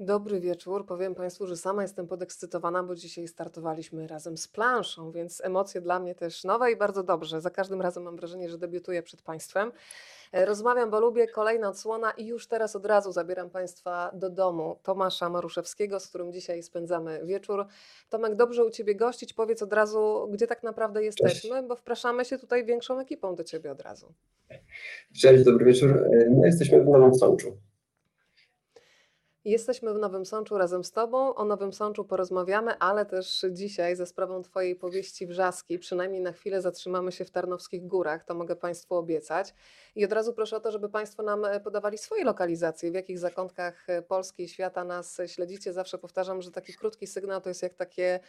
Dobry wieczór. Powiem Państwu, że sama jestem podekscytowana, bo dzisiaj startowaliśmy razem z planszą, więc emocje dla mnie też nowe i bardzo dobrze. Za każdym razem mam wrażenie, że debiutuję przed Państwem. E, rozmawiam, bo lubię kolejna odsłona i już teraz od razu zabieram Państwa do domu Tomasza Maruszewskiego, z którym dzisiaj spędzamy wieczór. Tomek, dobrze u Ciebie gościć. Powiedz od razu, gdzie tak naprawdę jesteśmy, Cześć. bo wpraszamy się tutaj większą ekipą do Ciebie od razu. Cześć, dobry wieczór. E, no, jesteśmy w Nowym Sączu. Jesteśmy w Nowym Sączu razem z Tobą. O Nowym Sączu porozmawiamy, ale też dzisiaj ze sprawą Twojej powieści Wrzaski, przynajmniej na chwilę zatrzymamy się w Tarnowskich Górach, to mogę Państwu obiecać. I od razu proszę o to, żeby Państwo nam e, podawali swoje lokalizacje, w jakich zakątkach e, Polski i świata nas śledzicie. Zawsze powtarzam, że taki krótki sygnał to jest jak takie E,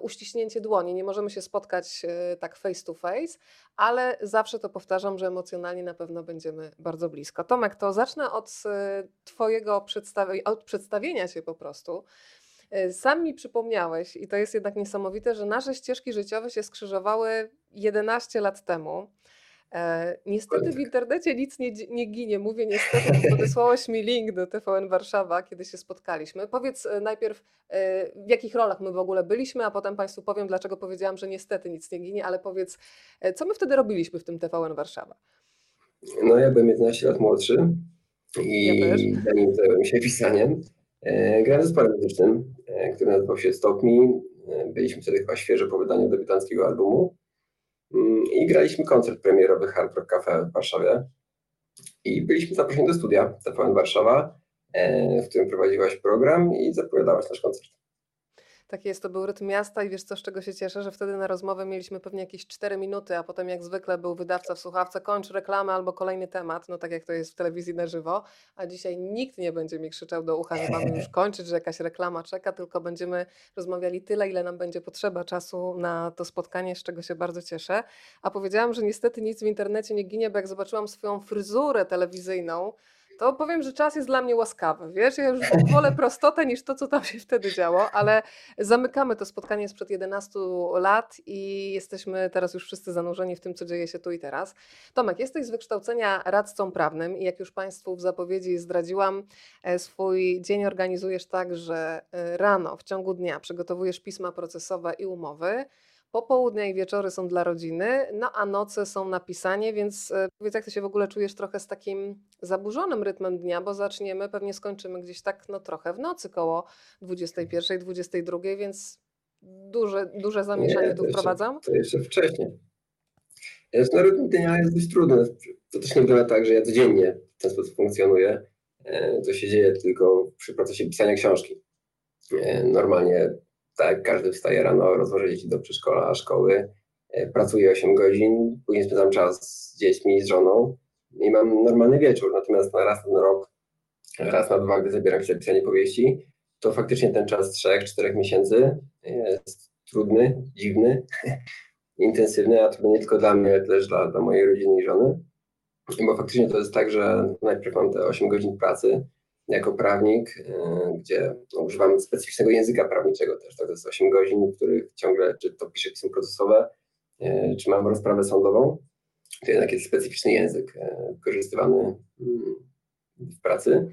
uściśnięcie dłoni. Nie możemy się spotkać e, tak face to face, ale zawsze to powtarzam, że emocjonalnie na pewno będziemy bardzo blisko. Tomek, to zacznę od e, Twojego przedstawienia, od przedstawienia się po prostu. Sam mi przypomniałeś, i to jest jednak niesamowite, że nasze ścieżki życiowe się skrzyżowały 11 lat temu. E, niestety w internecie nic nie, nie ginie. Mówię niestety, bo podesłałeś mi link do TVN Warszawa, kiedy się spotkaliśmy. Powiedz e, najpierw, e, w jakich rolach my w ogóle byliśmy, a potem Państwu powiem, dlaczego powiedziałam, że niestety nic nie ginie, ale powiedz, co my wtedy robiliśmy w tym TVN Warszawa? No ja byłem 11 lat młodszy i ja zanim zająłem się pisaniem, grałem w zespole muzycznym, który nazywał się Stop Me. Byliśmy wtedy chyba świeżo po wydaniu debiutanckiego albumu. I graliśmy koncert premierowy Hard Rock Cafe w Warszawie. I byliśmy zaproszeni do studia TVN Warszawa, e, w którym prowadziłaś program i zapowiadałaś nasz koncert. Tak jest, to był rytm miasta i wiesz co, z czego się cieszę, że wtedy na rozmowę mieliśmy pewnie jakieś 4 minuty, a potem jak zwykle był wydawca w słuchawce, kończ reklamę albo kolejny temat, no tak jak to jest w telewizji na żywo, a dzisiaj nikt nie będzie mi krzyczał do ucha, że mamy już kończyć, że jakaś reklama czeka, tylko będziemy rozmawiali tyle, ile nam będzie potrzeba czasu na to spotkanie, z czego się bardzo cieszę. A powiedziałam, że niestety nic w internecie nie ginie, bo jak zobaczyłam swoją fryzurę telewizyjną, to powiem, że czas jest dla mnie łaskawy. Wiesz, ja już wolę prostotę niż to, co tam się wtedy działo, ale zamykamy to spotkanie sprzed 11 lat i jesteśmy teraz już wszyscy zanurzeni w tym, co dzieje się tu i teraz. Tomek, jesteś z wykształcenia radcą prawnym i jak już Państwu w zapowiedzi zdradziłam, e, swój dzień organizujesz tak, że e, rano, w ciągu dnia przygotowujesz pisma procesowe i umowy. Popołudnia i wieczory są dla rodziny, no a noce są na pisanie, więc e, powiedz, jak ty się w ogóle czujesz trochę z takim zaburzonym rytmem dnia, bo zaczniemy, pewnie skończymy gdzieś tak no trochę w nocy koło 21, 22, więc duże, duże zamieszanie nie, tu wprowadzam? To jeszcze wcześniej. No, rytm dnia jest dość trudny. To też nie wygląda tak, że ja codziennie w ten sposób funkcjonuję. E, to się dzieje tylko przy procesie pisania książki. E, normalnie tak, każdy wstaje rano, rozwożę dzieci do przedszkola, szkoły, e, pracuję 8 godzin, później spędzam czas z dziećmi, z żoną i mam normalny wieczór. Natomiast na raz na raz, raz na dwa, gdy zabieram się za pisanie powieści, to faktycznie ten czas 3-4 miesięcy jest trudny, dziwny, intensywny, a trudny nie tylko dla mnie, ale też dla, dla mojej rodziny i żony. Bo faktycznie to jest tak, że najpierw mam te 8 godzin pracy, jako prawnik, y, gdzie no, używamy specyficznego języka prawniczego też. To jest 8 godzin, w których ciągle, czy to piszę pismo procesowe, y, czy mam rozprawę sądową. To jednak jest specyficzny język y, wykorzystywany mm, w pracy.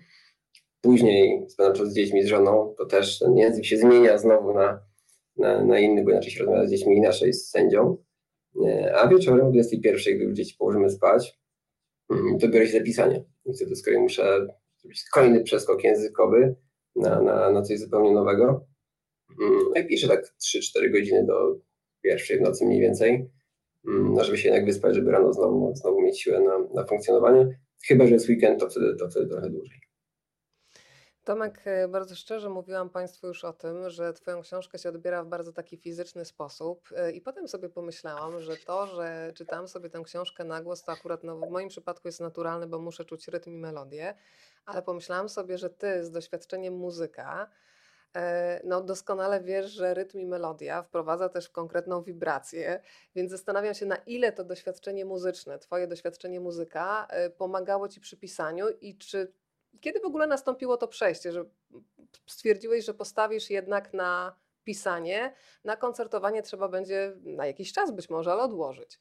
Później spędzam z dziećmi, z żoną, to też ten język się zmienia znowu na, na, na inny, bo inaczej się rozmawia z dziećmi, inaczej z sędzią. A wieczorem o 21, gdy już dzieci położymy spać, mm, to biorę się za pisanie. Wtedy z kolei muszę kolejny przeskok językowy na, na, na coś zupełnie nowego. Mm, no I piszę tak 3-4 godziny do pierwszej w nocy mniej więcej, mm, no żeby się jednak wyspać, żeby rano znowu, znowu mieć siłę na, na funkcjonowanie. Chyba, że jest weekend, to wtedy, to wtedy trochę dłużej. Tomek, e, bardzo szczerze mówiłam Państwu już o tym, że Twoją książkę się odbiera w bardzo taki fizyczny sposób e, i potem sobie pomyślałam, że to, że czytam sobie tę książkę na głos, to akurat no, w moim przypadku jest naturalne, bo muszę czuć rytm i melodię, ale pomyślałam sobie, że Ty z doświadczeniem muzyka, e, no doskonale wiesz, że rytm i melodia wprowadza też w konkretną wibrację, więc zastanawiam się, na ile to doświadczenie muzyczne, Twoje doświadczenie muzyka pomagało Ci przy pisaniu i czy kiedy w ogóle nastąpiło to przejście, że stwierdziłeś, że postawisz jednak na pisanie, na koncertowanie trzeba będzie na jakiś czas być może, ale odłożyć?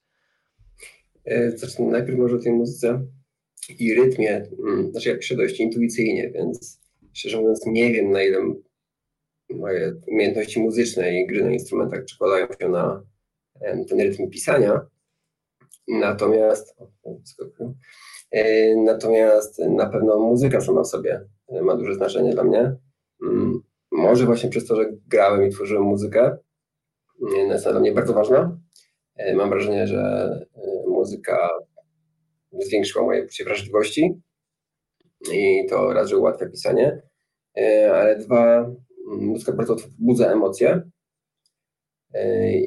E, zacznę najpierw może o tej muzyce i rytmie. Mm, znaczy ja piszę dość intuicyjnie, więc szczerze mówiąc nie wiem na ile moje umiejętności muzyczne i gry na instrumentach przekładają się na ten rytm pisania. Natomiast e, natomiast na pewno muzyka sama w sobie ma duże znaczenie dla mnie. Mm, może właśnie przez to, że grałem i tworzyłem muzykę, jest dla mnie bardzo ważna. E, mam wrażenie, że e, muzyka zwiększyła moje poczucie wrażliwości i to raz, że ułatwia pisanie, ale dwa, muzyka bardzo budza emocje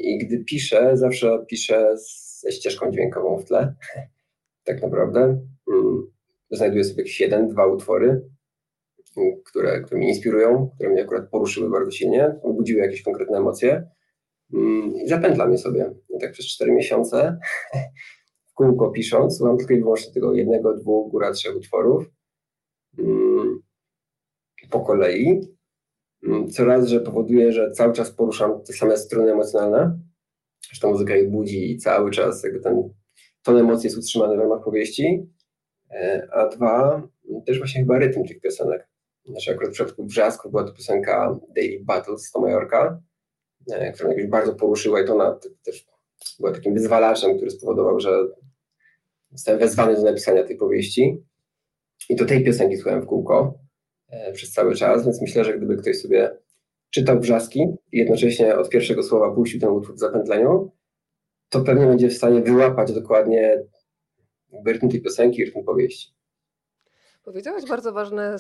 i gdy piszę, zawsze piszę ze ścieżką dźwiękową w tle. Tak naprawdę. Mm, znajduję sobie jakieś jeden, dwa utwory, które, które mnie inspirują, które mnie akurat poruszyły bardzo silnie, budziły jakieś konkretne emocje mm, i zapętlam je sobie. I tak przez cztery miesiące w kółko pisząc, mam tylko i wyłącznie tego jednego, dwóch, góra trzech utworów mm, po kolei Mm, coraz, że powoduje, że cały czas poruszam te same struny emocjonalne, że ta muzyka ich budzi i cały czas jakby ten ton emocji jest utrzymany w ramach powieści, e, a dwa, też właśnie chyba rytm tych piosenek. Znaczy akurat w przypadku Brzasku była to piosenka Daily Battles z Tomajorka, e, która mnie jakoś bardzo poruszyła i to ona też była takim wyzwalaczem, który spowodował, że zostałem wezwany do napisania tej powieści. I to tej piosenki słuchałem w kółko. E, przez cały czas, więc myślę, że gdyby ktoś sobie czytał wrzaski i jednocześnie od pierwszego słowa puścił ten utwór w zapętleniu, to pewnie będzie w stanie wyłapać dokładnie rytm tej piosenki, rytm powieści. Powiedziałeś bardzo ważne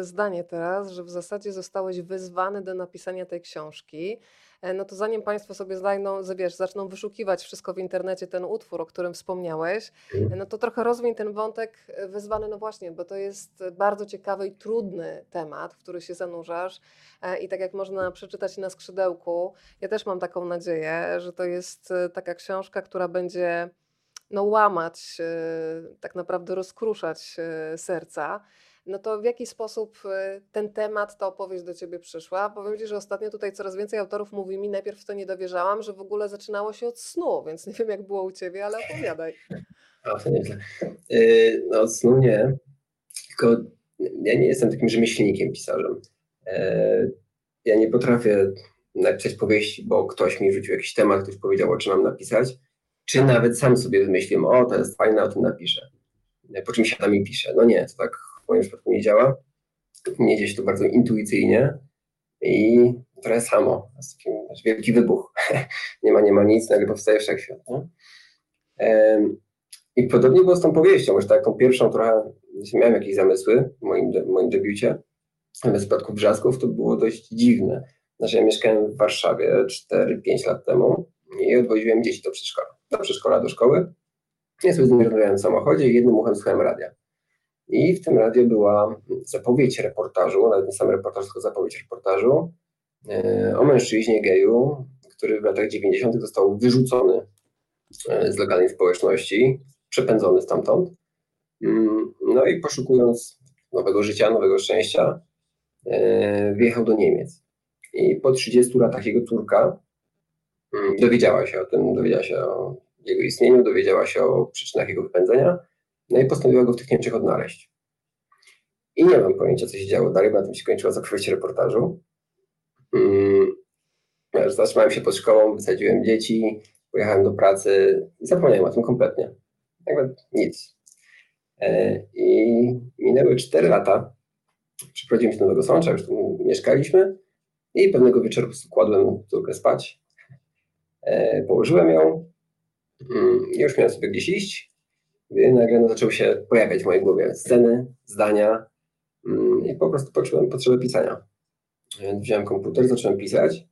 zdanie teraz, że w zasadzie zostałeś wyzwany do napisania tej książki. E, no to zanim Państwo sobie znajdą, wiesz, zaczną wyszukiwać wszystko w internecie, ten utwór, o którym wspomniałeś, mhm. e, no to trochę rozwiń ten wątek e, wyzwany, no właśnie, bo to jest bardzo ciekawy i trudny temat, w który się zanurzasz i tak jak można przeczytać na skrzydełku, ja też mam taką nadzieję, że to jest taka książka, która będzie no, łamać, tak naprawdę rozkruszać serca no to w jaki sposób y, ten temat, ta opowieść do Ciebie przyszła? Powiem Ci, że ostatnio tutaj coraz więcej autorów mówi mi, najpierw w to nie dowierzałam, że w ogóle zaczynało się od snu, więc nie wiem jak było u Ciebie, ale opowiadaj. A, to nieźle. Yy, no od snu nie, tylko ja nie jestem takim rzemieślnikiem, pisarzem. Yy, ja nie potrafię napisać powieści, bo ktoś mi rzucił jakiś temat, ktoś powiedział, o czym mam napisać, czy nawet sam sobie wymyśliłem, o, to jest fajne, o tym napiszę. Po czym siadam i piszę. No nie, to tak w moim przypadku nie działa. Nie dzieje się to bardzo intuicyjnie i trochę samo. Jest taki wielki wybuch. nie ma, nie ma nic, nagle powstaje wszechświat. Nie? I podobnie było z tą powieścią, może tak, tą pierwszą trochę, miałem jakieś zamysły w moim, de, moim debiucie, ale w przypadku Brzasków to było dość dziwne. Znaczy ja mieszkałem w Warszawie 4-5 lat temu i odwoziłem dzieci do przedszkola, do przedszkola, do szkoły. Ja sobie z nimi rozmawiałem w samochodzie i jednym uchem słuchałem radia. I w tym radio była zapowiedź reportażu, nawet nie sam reportaż, tylko zapowiedź reportażu e, o mężczyźnie geju, który w latach 90. został wyrzucony e, z lokalnej społeczności, przepędzony stamtąd. Mm, no i poszukując nowego życia, nowego szczęścia, e, wjechał do Niemiec. I po 30 latach jego córka mm, dowiedziała się o tym, dowiedziała się o jego istnieniu, dowiedziała się o przyczynach jego wypędzenia no i postanowiła go w tych Niemczech odnaleźć. I nie mam pojęcia, co się działo dalej, bo na tym się kończyła zapowiedź reportażu. Hmm. Zatrzymałem się pod szkołą, wysadziłem dzieci, pojechałem do pracy i zapomniałem o tym kompletnie. Jakby nic. E, I minęły 4 lata. Przyprowadziłem się do Nowego Sącza, już tu mieszkaliśmy i pewnego wieczoru kładłem córkę spać. E, położyłem ją już miałem sobie gdzieś iść nagle no, zaczęły się pojawiać w mojej głowie sceny, zdania mm, i po prostu poczułem potrzebę pisania. Więc wziąłem komputer, zacząłem pisać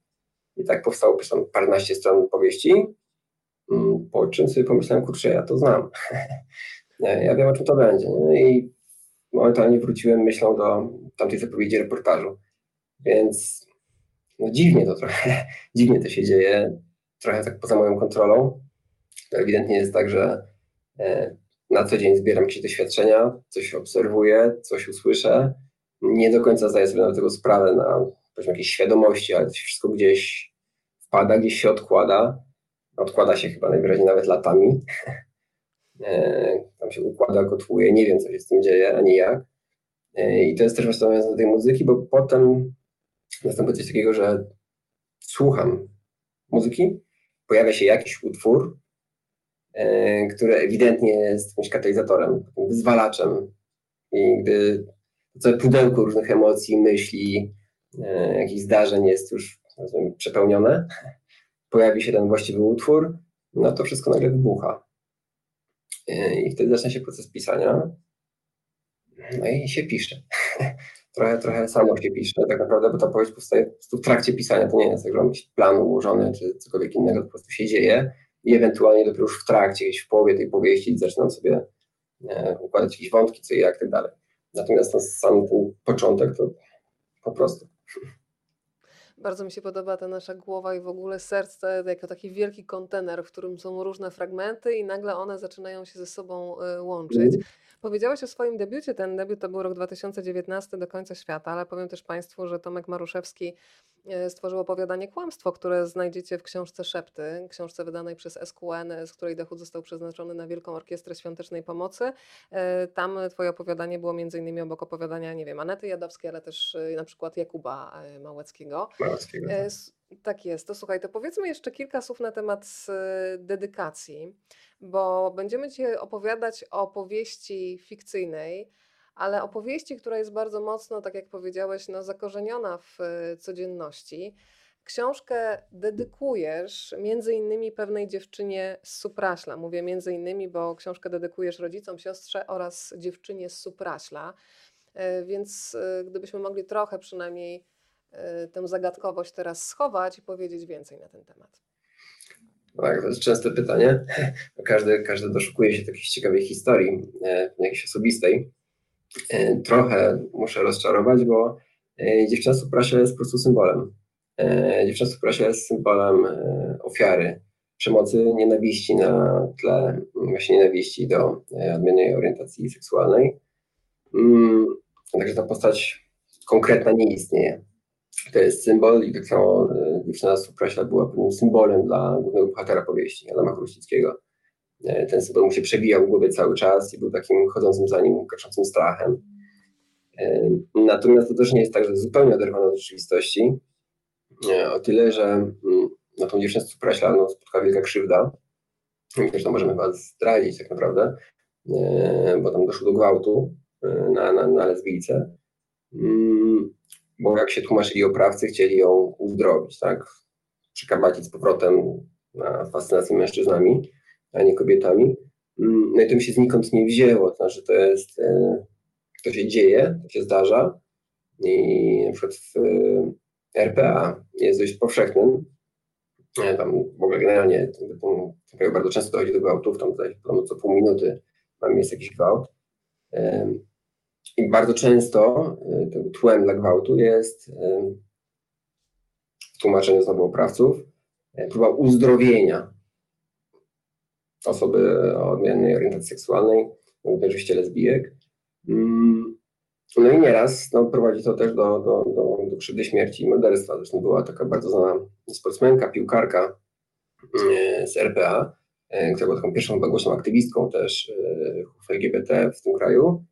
i tak powstało tam paręnaście stron powieści, mm, po czym sobie pomyślałem, kurczę, ja to znam. ja wiem, o czym to będzie. I momentalnie wróciłem myślą do tamtej zapowiedzi reportażu. Więc no dziwnie to trochę, dziwnie to się dzieje, trochę tak poza moją kontrolą. To ewidentnie jest tak, że e, na co dzień zbieram jakieś doświadczenia, coś obserwuję, coś usłyszę. Nie do końca zdaję sobie na tego sprawę, na poziomie jakiejś świadomości, ale to się wszystko gdzieś wpada, gdzieś się odkłada. Odkłada się chyba najwyraźniej nawet latami. E, tam się układa, gotuje, nie wiem, co się z tym dzieje, ani jak. E, I to jest też nawiązane do tej muzyki, bo potem następuje coś takiego, że słucham muzyki, pojawia się jakiś utwór, e, który ewidentnie jest jakimś katalizatorem, wyzwalaczem. I gdy całe pudełko różnych emocji, myśli, e, jakichś zdarzeń jest już przepełnione, pojawi się ten właściwy utwór, no to wszystko nagle wybucha. I wtedy zaczyna się proces pisania. No i się pisze. trochę, trochę samo się pisze tak naprawdę, bo ta powieść powstaje w trakcie pisania. To nie jest tak, że mam jakiś plan ułożony czy cokolwiek innego, po prostu się dzieje i ewentualnie dopiero już w trakcie, gdzieś w połowie tej powieści zaczynam sobie e, układać jakieś wątki, co i jak, tak dalej. Natomiast no, sam ten początek to po prostu bardzo mi się podoba ta nasza głowa i w ogóle serce jako taki wielki kontener, w którym są różne fragmenty i nagle one zaczynają się ze sobą e, łączyć. Mhm. Powiedziałeś o swoim debiucie. Ten debiut to był rok 2019 do końca świata, ale powiem też Państwu, że Tomek Maruszewski stworzył opowiadanie Kłamstwo, które znajdziecie w książce Szepty, książce wydanej przez SQN, z której dochód został przeznaczony na Wielką Orkiestrę Świątecznej Pomocy. E, tam Twoje opowiadanie było między innymi obok opowiadania, nie wiem, Anety Jadowskiej, ale też na przykład Jakuba Małeckiego. Małeckiego. Tak. Tak jest. To słuchaj, to powiedzmy jeszcze kilka słów na temat dedykacji, bo będziemy Ci opowiadać o powieści fikcyjnej, ale opowieści, która jest bardzo mocno, tak jak powiedziałeś, no, zakorzeniona w codzienności. Książkę dedykujesz między innymi pewnej dziewczynie z Supraśla. Mówię między innymi, bo książkę dedykujesz rodzicom, siostrze oraz dziewczynie z Supraśla. E, więc e, gdybyśmy mogli trochę przynajmniej Y, tę zagadkowość teraz schować i powiedzieć więcej na ten temat? Tak, to jest częste pytanie. Każdy, każdy doszukuje się takiej ciekawej historii, e, jakiejś osobistej. E, trochę muszę rozczarować, bo e, dziewczyna z Prasia jest po prostu symbolem. Dziewczyna z Prasia jest symbolem ofiary przemocy, nienawiści na tle właśnie nienawiści do odmiennej orientacji seksualnej. Mm, także ta postać konkretna nie istnieje to jest symbol i tak samo e, dziewczyna z Supraśla była pewnym symbolem dla głównego bohatera powieści, Adama Chruścickiego. E, ten symbol mu się przebijał w głowie cały czas i był takim chodzącym za nim, kaczącym strachem. E, natomiast to też nie jest tak, że zupełnie oderwane od rzeczywistości. O tyle, że mm, na tą dziewczynę z no, spotkała wielka krzywda. Myślę, to możemy was zdradzić tak naprawdę, bo tam doszło do gwałtu na, na, na lesbijce. Mm, bo jak się tłumaczyli oprawcy, chcieli ją uzdrowić, tak? Przykabacić z powrotem na fascynację mężczyznami, a nie kobietami. Mm, no i to mi się znikąd nie wzięło, to znaczy to jest, e, to się dzieje, to się zdarza i na przykład w e, RPA jest dość powszechnym, e, tam w ogóle generalnie tam, bardzo często dochodzi do gwałtów, tam tutaj co pół minuty mam jest jakiś gwałt. I bardzo często tłem dla gwałtu jest w tłumaczeniu znowu oprawców próba uzdrowienia osoby o odmiennej orientacji seksualnej, oczywiście lesbijek. Mm, no i nieraz no, prowadzi to też do, do, do, do krzywdy śmierci i morderstwa. Zresztą była taka bardzo znana sportsmenka, piłkarka z RPA, która była taką pierwszą głośną aktywistką też LGBT w tym kraju.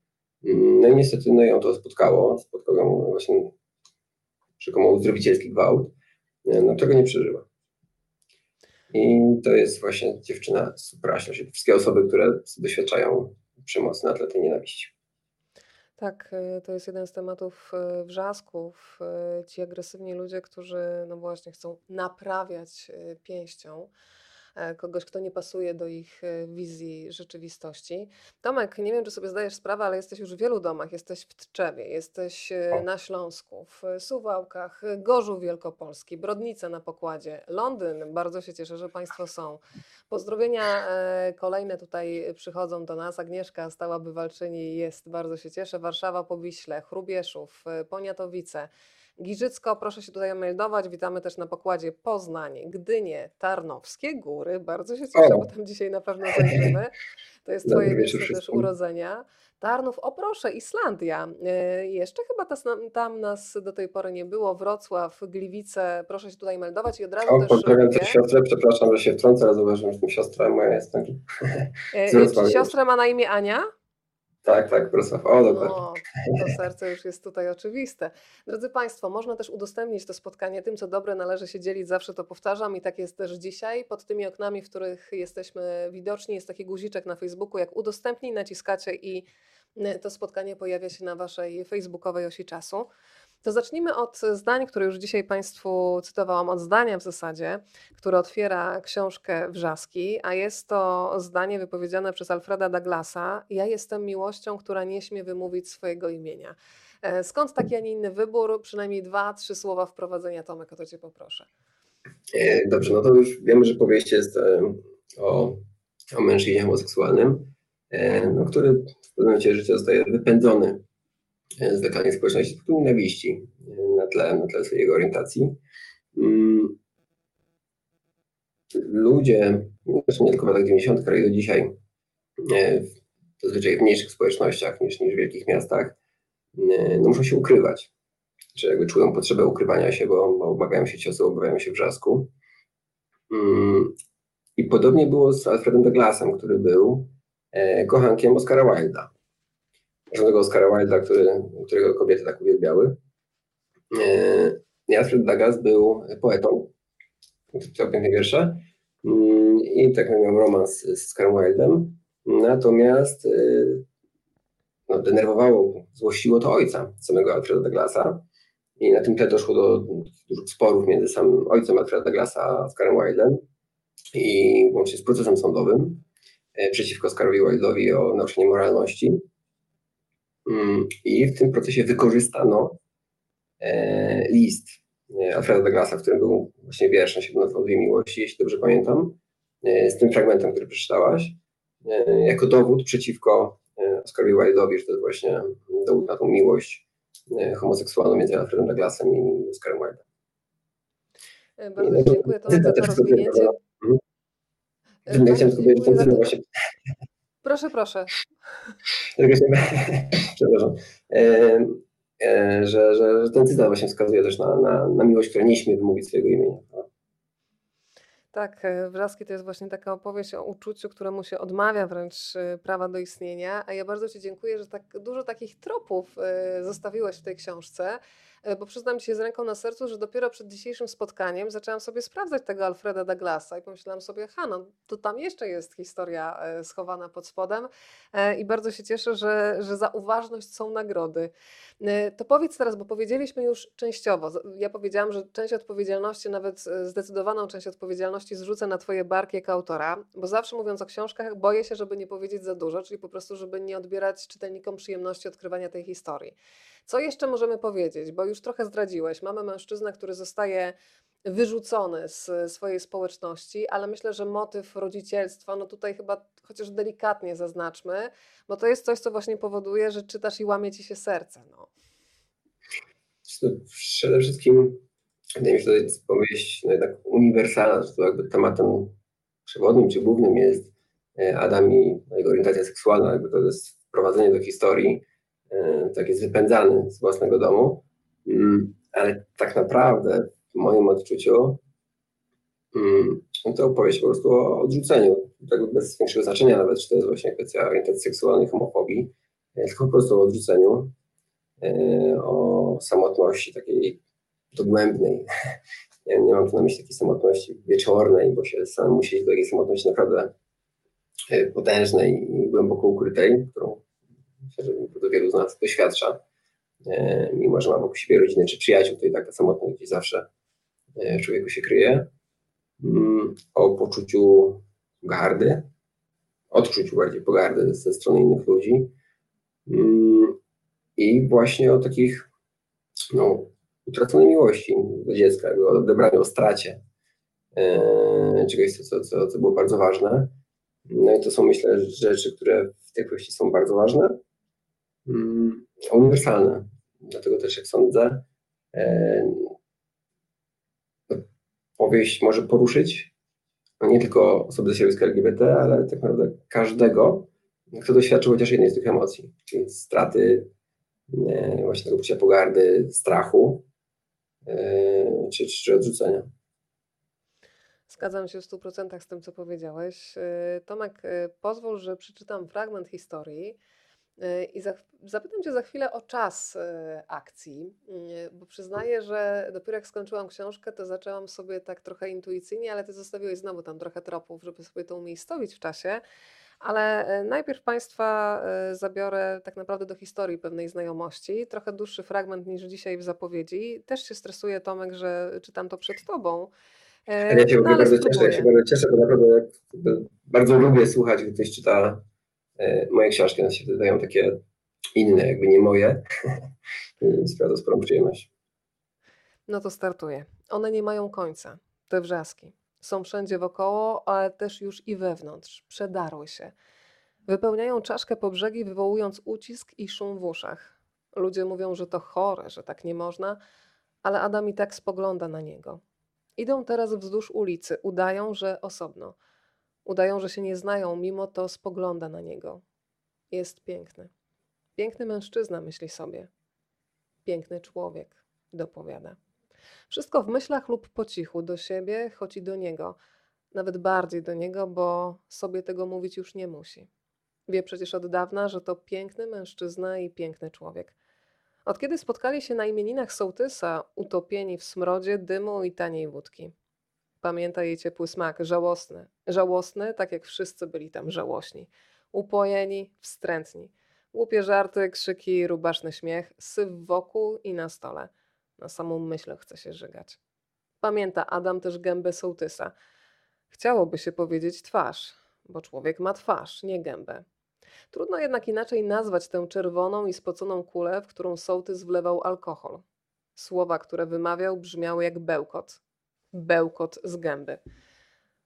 No i niestety no ją to spotkało. Spotkał ją właśnie rzekomo uzdrowicielski gwałt, no czego nie przeżyła. I to jest właśnie dziewczyna Supraśla, czyli wszystkie osoby, które doświadczają przemocy na tle tej nienawiści. Tak, y, to jest jeden z tematów y, wrzasków. Y, ci agresywni ludzie, którzy no właśnie chcą naprawiać pięścią. E, kogoś, kto nie pasuje do ich e, wizji rzeczywistości. Tomek, nie wiem, czy sobie zdajesz sprawę, ale jesteś już w wielu domach. Jesteś w Tczewie, jesteś e, na Śląsku, w Suwałkach, Gorzów Wielkopolski, Brodnice na pokładzie, Londyn. Bardzo się cieszę, że Państwo są. Pozdrowienia kolejne tutaj przychodzą do nas. Agnieszka, stała bywalczyni jest, bardzo się cieszę. Warszawa, Powiśle, Chrubieszów, Poniatowice. Giżycko, proszę się tutaj meldować. Witamy też na pokładzie Poznań, Gdynie, Tarnowskie Góry. Bardzo się cieszę, o. bo tam dzisiaj na pewno zajrzymy. To jest Twoje miejsce też urodzenia. Tarnów, o proszę, Islandia. Yy, jeszcze chyba tam nas do tej pory nie było. Wrocław, Gliwice, proszę się tutaj meldować i od razu o, też... Pozdrawiam też siostrę, przepraszam, że się wtrącę, ale zauważyłem, że siostra moja jest tak. Yy, siostra ma na imię Ania? Tak, tak, Wrocław. O, dokładnie. No, to serce już jest tutaj oczywiste. Drodzy Państwo, można też udostępnić to spotkanie tym, co dobre należy się dzielić, zawsze to powtarzam i tak jest też dzisiaj. Pod tymi oknami, w których jesteśmy widoczni, jest taki guziczek na Facebooku, jak udostępnij, naciskacie i to spotkanie pojawia się na Waszej facebookowej osi czasu. To zacznijmy od zdań, które już dzisiaj Państwu cytowałam, od zdania w zasadzie, które otwiera książkę Wrzaski, a jest to zdanie wypowiedziane przez Alfreda Douglasa: Ja jestem miłością, która nie śmie wymówić swojego imienia. E, skąd taki, a nie inny wybór? Przynajmniej dwa, trzy słowa wprowadzenia, Tomek, o to Cię poproszę. E, dobrze, no to już wiemy, że powieść jest e, o, o mężczyźnie homoseksualnym, no, który w pewnym momencie życia zostaje wypędzony z lokalnej społeczności powodu nienawiści na tle, na tle swojej orientacji. Mm. Ludzie, zresztą nie tylko w latach 90., ale i do dzisiaj, e, zazwyczaj w mniejszych społecznościach niż, niż w wielkich miastach, e, no muszą się ukrywać. Czy jakby czują potrzebę ukrywania się, bo, bo obawiają się ciosu, obawiają się wrzasku. Mm. I podobnie było z Alfredem Douglasem, który był e, kochankiem Oscara Wilda żadnego Oscara Wilda, który, którego kobiety tak uwielbiały. E, Alfred Douglas był poetą, pisał piękne wiersze mm, i tak miał romans z Oscarem Wildem. Natomiast e, no, denerwowało, złościło to ojca samego Alfreda Douglasa. I na tym tle doszło do dużych sporów między samym ojcem Alfreda Douglasa a Oscarem Wildem i łącznie z procesem sądowym e, przeciwko Oscarowi Wildowi o naruszenie moralności. Mm, I w tym procesie wykorzystano e, list e, Alfreda Douglasa, w którym był właśnie wiersz na dwie miłości, jeśli dobrze pamiętam, e, z tym fragmentem, który przeczytałaś, jako dowód przeciwko Oscarowi Wilde'owi, że to jest właśnie dowód na tą miłość homoseksualną między Alfredem Douglasem i Oscarem Wilde'em. Bardzo dziękuję Tobie za to rozwinięcie. Tylko powiedzieć, że właśnie Proszę, proszę. Przepraszam. E, e, że, że, że ten cytat właśnie wskazuje też na, na, na miłość, która nie śmie wymówić swojego imienia. Tak, e, Wrzaski to jest właśnie taka opowieść o uczuciu, któremu się odmawia wręcz prawa do istnienia. A ja bardzo Ci dziękuję, że tak dużo takich tropów zostawiłeś w tej książce. E, bo przyznam się z ręką na sercu, że dopiero przed dzisiejszym spotkaniem zaczęłam sobie sprawdzać tego Alfreda Douglasa i pomyślałam sobie, ha, no to tam jeszcze jest historia e, schowana pod spodem e, i bardzo się cieszę, że, że za uważność są nagrody. To powiedz teraz, bo powiedzieliśmy już częściowo, ja powiedziałam, że część odpowiedzialności, nawet zdecydowaną część odpowiedzialności zrzucę na Twoje barki jako autora, bo zawsze mówiąc o książkach boję się, żeby nie powiedzieć za dużo, czyli po prostu, żeby nie odbierać czytelnikom przyjemności odkrywania tej historii. Co jeszcze możemy powiedzieć? Bo już trochę zdradziłeś. Mamy mężczyznę, który zostaje wyrzucony z swojej społeczności, ale myślę, że motyw rodzicielstwa, no tutaj chyba chociaż delikatnie zaznaczmy, bo to jest coś, co właśnie powoduje, że czytasz i łamie ci się serce. No. Przede wszystkim wydaje mi się, że to jest powieść no jednak uniwersalna, to jakby tematem przewodnim czy głównym jest e, Adam i jego orientacja seksualna, jakby to jest wprowadzenie do historii tak jest wypędzany z własnego domu, mm, ale tak naprawdę w moim odczuciu mm, to opowieść po prostu o odrzuceniu, tak bez większego znaczenia nawet, czy to jest właśnie kwestia orientacji seksualnej, homofobii, e, tylko po prostu o odrzuceniu, e, o samotności takiej dogłębnej. Nie, nie mam tu na myśli takiej samotności wieczornej, bo się sam musi do takiej samotności naprawdę potężnej i głęboko ukrytej, którą że wielu z nas doświadcza, e, mimo że ma wokół siebie rodziny czy przyjaciół, to i tak ta samotność gdzieś zawsze e, człowieku się kryje. Mm, o poczuciu gardy, odczuciu bardziej pogardy ze strony innych ludzi mm, i właśnie o takich no, utraconej miłości do dziecka, o odebraniu, o stracie e, czegoś, co, co, co było bardzo ważne. No i to są, myślę, rzeczy, które w tej kwestii są bardzo ważne. Mm, uniwersalne. Dlatego też, jak sądzę, e, powieść może poruszyć no nie tylko osoby ze środowiska LGBT, ale tak naprawdę każdego, kto doświadczył chociaż jednej z tych emocji, czyli straty, e, właśnie tego poczucia pogardy, strachu e, czy, czy odrzucenia. Zgadzam się w 100% z tym, co powiedziałeś. Tomek, pozwól, że przeczytam fragment historii, I za, zapytam Cię za chwilę o czas y, akcji, y, bo przyznaję, że dopiero jak skończyłam książkę, to zaczęłam sobie tak trochę intuicyjnie, ale Ty zostawiłeś znowu tam trochę tropów, żeby sobie to umiejscowić w czasie. Ale najpierw Państwa zabiorę tak naprawdę do historii pewnej znajomości. Trochę dłuższy fragment niż dzisiaj w zapowiedzi. Też się stresuje, Tomek, że czytam to przed Tobą. Ja się no, bardzo cieszę, ja się bardzo cieszę, bo naprawdę bardzo lubię słuchać, gdy ktoś czyta moje książki one się wydają takie inne, jakby nie moje. I sprawia sporą przyjemność. No to startuję. One nie mają końca, te wrzaski. Są wszędzie wokoło, ale też już i wewnątrz. Przedarły się. Wypełniają czaszkę po brzegi, wywołując ucisk i szum w uszach. Ludzie mówią, że to chore, że tak nie można, ale Adam i tak spogląda na niego. Idą teraz wzdłuż ulicy, udają, że osobno. Udają, że się nie znają, mimo to spogląda na niego. Jest piękny. Piękny mężczyzna, myśli sobie. Piękny człowiek, dopowiada. Wszystko w myślach lub po cichu, do siebie, choć i do niego. Nawet bardziej do niego, bo sobie tego mówić już nie musi. Wie przecież od dawna, że to piękny mężczyzna i piękny człowiek. Od kiedy spotkali się na imieninach sołtysa, utopieni w smrodzie, dymu i taniej wódki. Pamięta jej ciepły smak, żałosny. Żałosny, tak jak wszyscy byli tam żałośni. Upojeni, wstrętni. Głupie żarty, krzyki, rubaszny śmiech, syf wokół i na stole. Na samą myśl chce się żygać. Pamięta Adam też gębę sołtysa. Chciałoby się powiedzieć twarz, bo człowiek ma twarz, nie gębę. Trudno jednak inaczej nazwać tę czerwoną i spoconą kulę, w którą sołtys wlewał alkohol. Słowa, które wymawiał, brzmiały jak bełkot bełkot z gęby.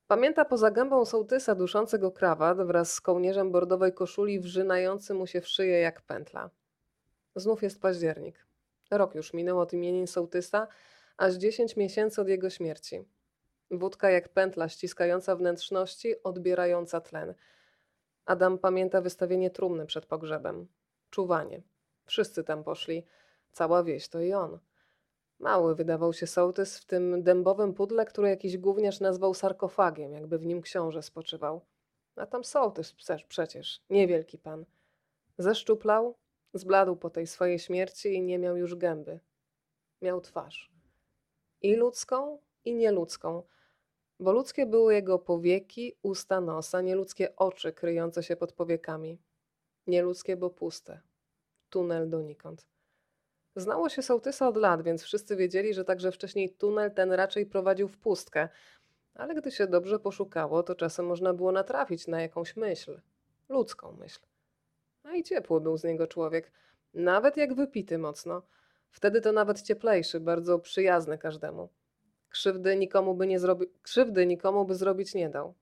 Pamięta poza gębą sołtysa duszącego krawat wraz z kołnierzem bordowej koszuli wrzynający mu się w szyję jak pętla. Znów jest październik. Rok już minął od imienin sołtysa, aż dziesięć miesięcy od jego śmierci. Wódka jak pętla ściskająca wnętrzności, odbierająca tlen. Adam pamięta wystawienie trumny przed pogrzebem. Czuwanie. Wszyscy tam poszli. Cała wieś to i on. Mały wydawał się sołtys w tym dębowym pudle, który jakiś gówniarz nazwał sarkofagiem, jakby w nim książę spoczywał. A tam sołtys przecież, niewielki pan. Zeszczuplał, zbladł po tej swojej śmierci i nie miał już gęby. Miał twarz. I ludzką, i nieludzką, bo ludzkie były jego powieki, usta, nosa, nieludzkie oczy kryjące się pod powiekami. Nieludzkie, bo puste. Tunel donikąd. Znało się sołtysa od lat, więc wszyscy wiedzieli, że także wcześniej tunel ten raczej prowadził w pustkę. Ale gdy się dobrze poszukało, to czasem można było natrafić na jakąś myśl. Ludzką myśl. A i ciepły był z niego człowiek. Nawet jak wypity mocno. Wtedy to nawet cieplejszy, bardzo przyjazny każdemu. Krzywdy nikomu by, nie zrobi... Krzywdy nikomu by zrobić nie dał.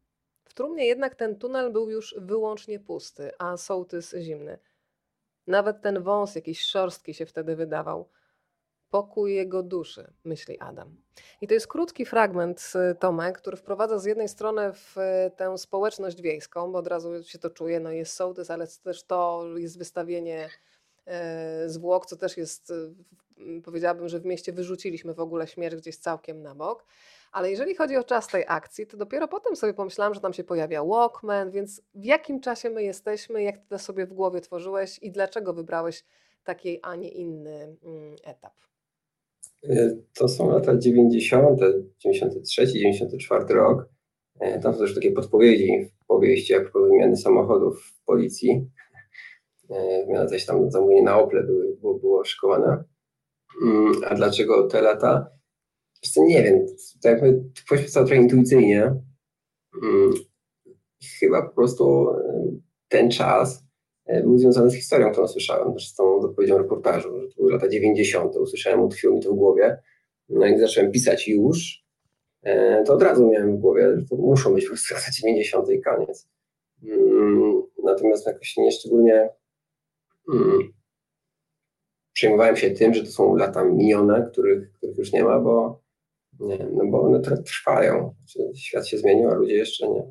W trumnie jednak ten tunel był już wyłącznie pusty, a sołtys zimny. Nawet ten wąs jakiś szorstki się wtedy wydawał. Pokój jego duszy, myśli Adam. I to jest krótki fragment, Tomek, który wprowadza z jednej strony w y, tę społeczność wiejską, bo od razu się to czuje, no jest sołtys, ale też to jest wystawienie y, zwłok, co też jest, powiedziałabym, że w mieście wyrzuciliśmy w ogóle śmierć gdzieś całkiem na bok. Ale jeżeli chodzi o czas tej akcji, to dopiero potem sobie pomyślałam, że tam się pojawia Walkman, więc w jakim czasie my jesteśmy, jak ty to sobie w głowie tworzyłeś i dlaczego wybrałeś taki, a nie inny mm, etap? E, to są lata 90., 93, 94 rok. E, tam są też takie podpowiedzi w powieści, jak wymiany samochodów w policji. E, wymiana coś tam zamówienie na Ople były, było, było szykowane. Mm, a dlaczego te lata? Co, nie wiem, tak jakby powiedzmy trochę intuicyjnie. Hmm, chyba po prostu ten czas e, był związany z historią, którą słyszałem, też z tą odpowiedzią reportażu, że to były lata 90. Usłyszałem, utkwiło mi to w głowie. No i zacząłem pisać już, e, to od razu miałem w głowie, że to muszą być po prostu lata 90. i koniec. Hmm, natomiast jakoś nie szczególnie hmm, przejmowałem się tym, że to są lata minione, których, których już nie ma, bo nie, no bo one trwają. Świat się zmienił, a ludzie jeszcze nie.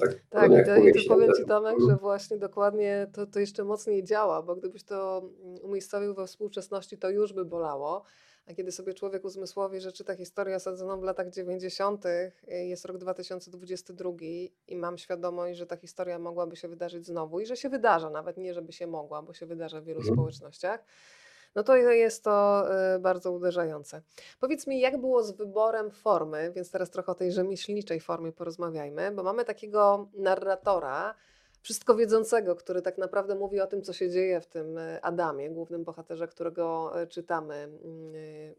Tak, tak i, to, i tu powiem Ci Tomek, że właśnie dokładnie to, to jeszcze mocniej działa, bo gdybyś to umiejscowił we współczesności, to już by bolało. A kiedy sobie człowiek uzmysłowi, że czyta historię osadzoną w latach 90., jest rok 2022 i mam świadomość, że ta historia mogłaby się wydarzyć znowu i że się wydarza, nawet nie żeby się mogła, bo się wydarza w wielu Mhm. społecznościach, no to jest to y, bardzo uderzające. Powiedz mi, jak było z wyborem formy, więc teraz trochę o tej rzemieślniczej formie porozmawiajmy, bo mamy takiego narratora, wszystko wiedzącego, który tak naprawdę mówi o tym, co się dzieje w tym y, Adamie, głównym bohaterze, którego y, czytamy, mm,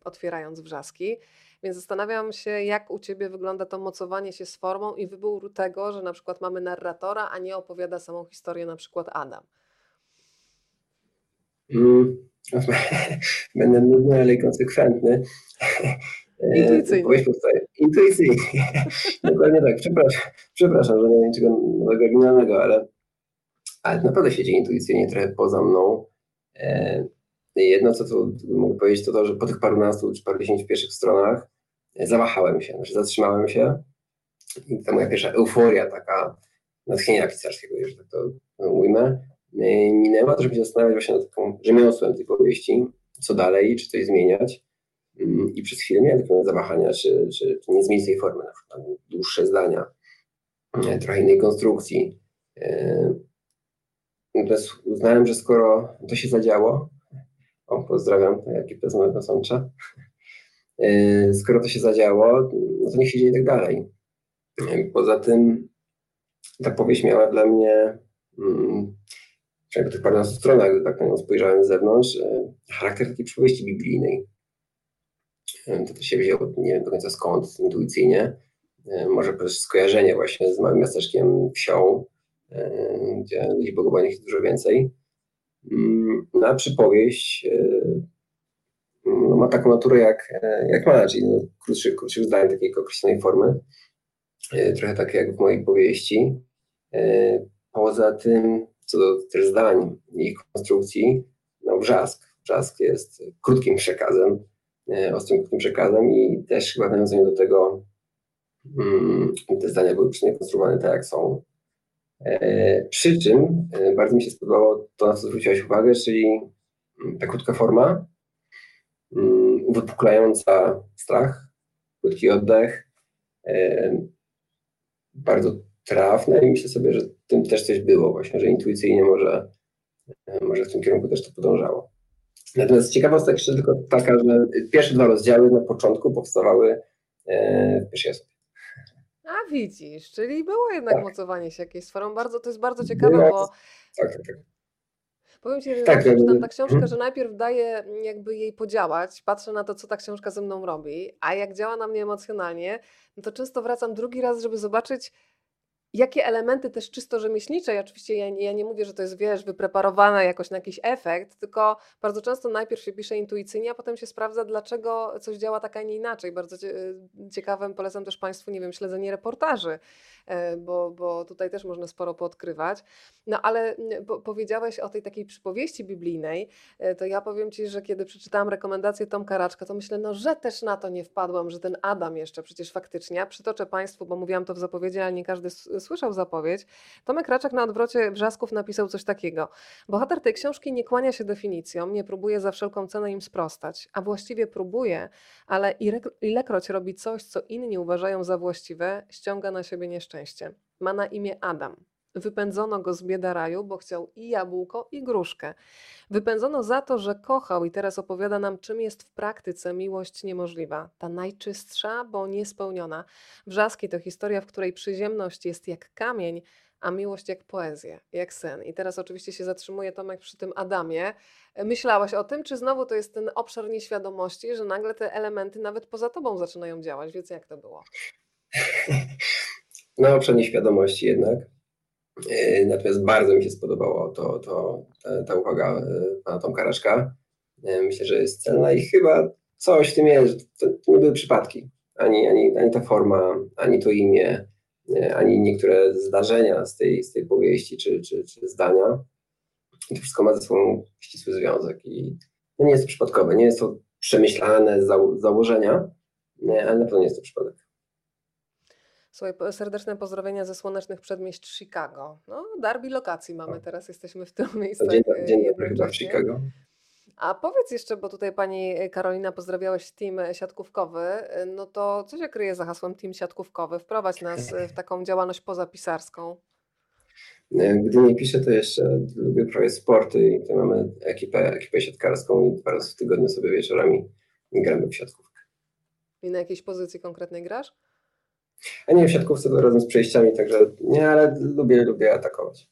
otwierając wrzaski. Więc zastanawiam się, jak u Ciebie wygląda to mocowanie się z formą i wybór tego, że na przykład mamy narratora, a nie opowiada samą historię na przykład Adam. Mm, Będę nudny, ale i konsekwentny. E, Intuicyjnie. Powieść powstaje. Intuicyjnie. Dokładnie tak. Przepraszam, przepraszam, że nie mam niczego nowego, oryginalnego, ale, ale naprawdę się dzieje intuicyjnie, trochę poza mną. E, Jedno, co tu mogę powiedzieć, to to, że po tych parunastu czy parudziesięciu pierwszych stronach e, zawahałem się, znaczy zatrzymałem się i ta moja pierwsza euforia taka natchnienia pisarskiego, że tak to ujmę, e, minęła, to żeby się zastanawiać właśnie nad taką rzemiosłem tej powieści, co dalej, czy coś zmieniać. Mm, I przez chwilę miałem takie zawahania, czy, czy, czy nie zmienić tej formy, na przykład dłuższe zdania, e, trochę innej konstrukcji. E, Natomiast uznałem, że skoro to się zadziało, o, pozdrawiam ekipę z mojego sącza, skoro to się zadziało, no to niech się dzieje tak dalej. Poza tym ta powieść miała dla mnie, mm, przynajmniej po tych paręnastu stronach, gdy tak na nią spojrzałem z zewnątrz, e, charakter takiej przypowieści biblijnej. E, To też się wzięło, nie wiem do końca skąd, intuicyjnie. E, Może przez skojarzenie właśnie z małym miasteczkiem, wsią, gdzie ludzi bogobojnych jest dużo więcej. Mm, a przypowieść no, ma taką naturę jak, jak ma, czyli no, krótszych, krótszych zdań, takiej określonej formy. Trochę tak jak w mojej powieści. Poza tym, co do też zdań i konstrukcji, no wrzask. Wrzask jest krótkim przekazem, e, ostrym krótkim przekazem i też chyba w nawiązaniu do tego mm, te zdania były konstruowane tak, jak są. E, Przy czym e, bardzo mi się spodobało to, na co zwróciłaś uwagę, czyli mm, ta krótka forma, mm, wypuklająca strach, krótki oddech, bardzo trafne i myślę sobie, że tym też coś było właśnie, że intuicyjnie może, e, może w tym kierunku też to podążało. Natomiast ciekawostka jeszcze tylko taka, że pierwsze dwa rozdziały na początku powstawały e, w pierwszej osobie. A widzisz, czyli było jednak Tak. mocowanie się jakieś z formą. Bardzo, to jest bardzo ciekawe, Była- bo Tak, tak, tak. powiem Ci, że Tak, jakby- czytam ta książkę, mhm. że najpierw daję jakby jej podziałać, patrzę na to, co ta książka ze mną robi, a jak działa na mnie emocjonalnie, no to często wracam drugi raz, żeby zobaczyć, jakie elementy też czysto rzemieślnicze, i oczywiście ja, nie- ja nie mówię, że to jest, wiesz, wypreparowane jakoś na jakiś efekt, tylko bardzo często najpierw się pisze intuicyjnie, a potem się sprawdza, dlaczego coś działa tak, a nie inaczej. Bardzo cie, ciekawym polecam też Państwu, nie wiem, śledzenie reportaży, e, bo, bo tutaj też można sporo poodkrywać. No ale mm, po, powiedziałeś o tej takiej przypowieści biblijnej, e, to ja powiem Ci, że kiedy przeczytałam rekomendację Tomka Raczka, to myślę, no że też na to nie wpadłam, że ten Adam jeszcze przecież faktycznie, przytoczę Państwu, bo mówiłam to w zapowiedzi, ale nie każdy słyszał zapowiedź, Tomek Raczek na odwrocie Wrzasków napisał coś takiego. Bohater tej książki nie kłania się definicjom, nie próbuje za wszelką cenę im sprostać, a właściwie próbuje, ale ile- ilekroć robi coś, co inni uważają za właściwe, ściąga na siebie nieszczęście. Ma na imię Adam. Wypędzono go z bieda raju, bo chciał i jabłko, i gruszkę. Wypędzono za to, że kochał i teraz opowiada nam, czym jest w praktyce miłość niemożliwa. Ta najczystsza, bo niespełniona. Wrzaski to historia, w której przyziemność jest jak kamień, a miłość jak poezja, jak sen. I teraz oczywiście się zatrzymuje Tomek przy tym Adamie. Myślałaś o tym, czy znowu to jest ten obszar nieświadomości, że nagle te elementy nawet poza tobą zaczynają działać? Więc jak to było? Na obszar nieświadomości jednak. E, Natomiast bardzo mi się spodobało to, to, ta, ta uwaga e, pana Tomka Raszka. E, Myślę, że jest celna i chyba coś w tym jest, to, to nie były przypadki. Ani, ani, ani ta forma, ani to imię, ani niektóre zdarzenia z tej, z tej powieści czy, czy, czy zdania. I to wszystko ma ze sobą ścisły związek i no nie jest to przypadkowe, nie jest to przemyślane z zało- z założenia, ale na pewno nie jest to przypadek. Słuchaj, serdeczne pozdrowienia ze słonecznych przedmieść Chicago. No, derby lokacji mamy O. teraz, jesteśmy w tym miejscu Dzień, e, dzień dobry chyba w. Chicago. A powiedz jeszcze, bo tutaj pani Karolina pozdrawiałeś team siatkówkowy, no to co się kryje za hasłem team siatkówkowy? Wprowadź nas w taką działalność pozapisarską. Gdy nie piszę, to jeszcze lubię prawie sporty i to mamy ekipę, ekipę siatkarską i dwa razy w tygodniu sobie wieczorami gramy w siatkówkę. I na jakiejś pozycji konkretnej grasz? A nie w siatkówce to razem z przejściami, także nie, ale lubię, lubię atakować.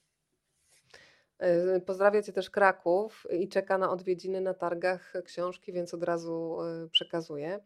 Y, Pozdrawia Cię też Kraków i czeka na odwiedziny na targach książki, więc od razu y, przekazuję.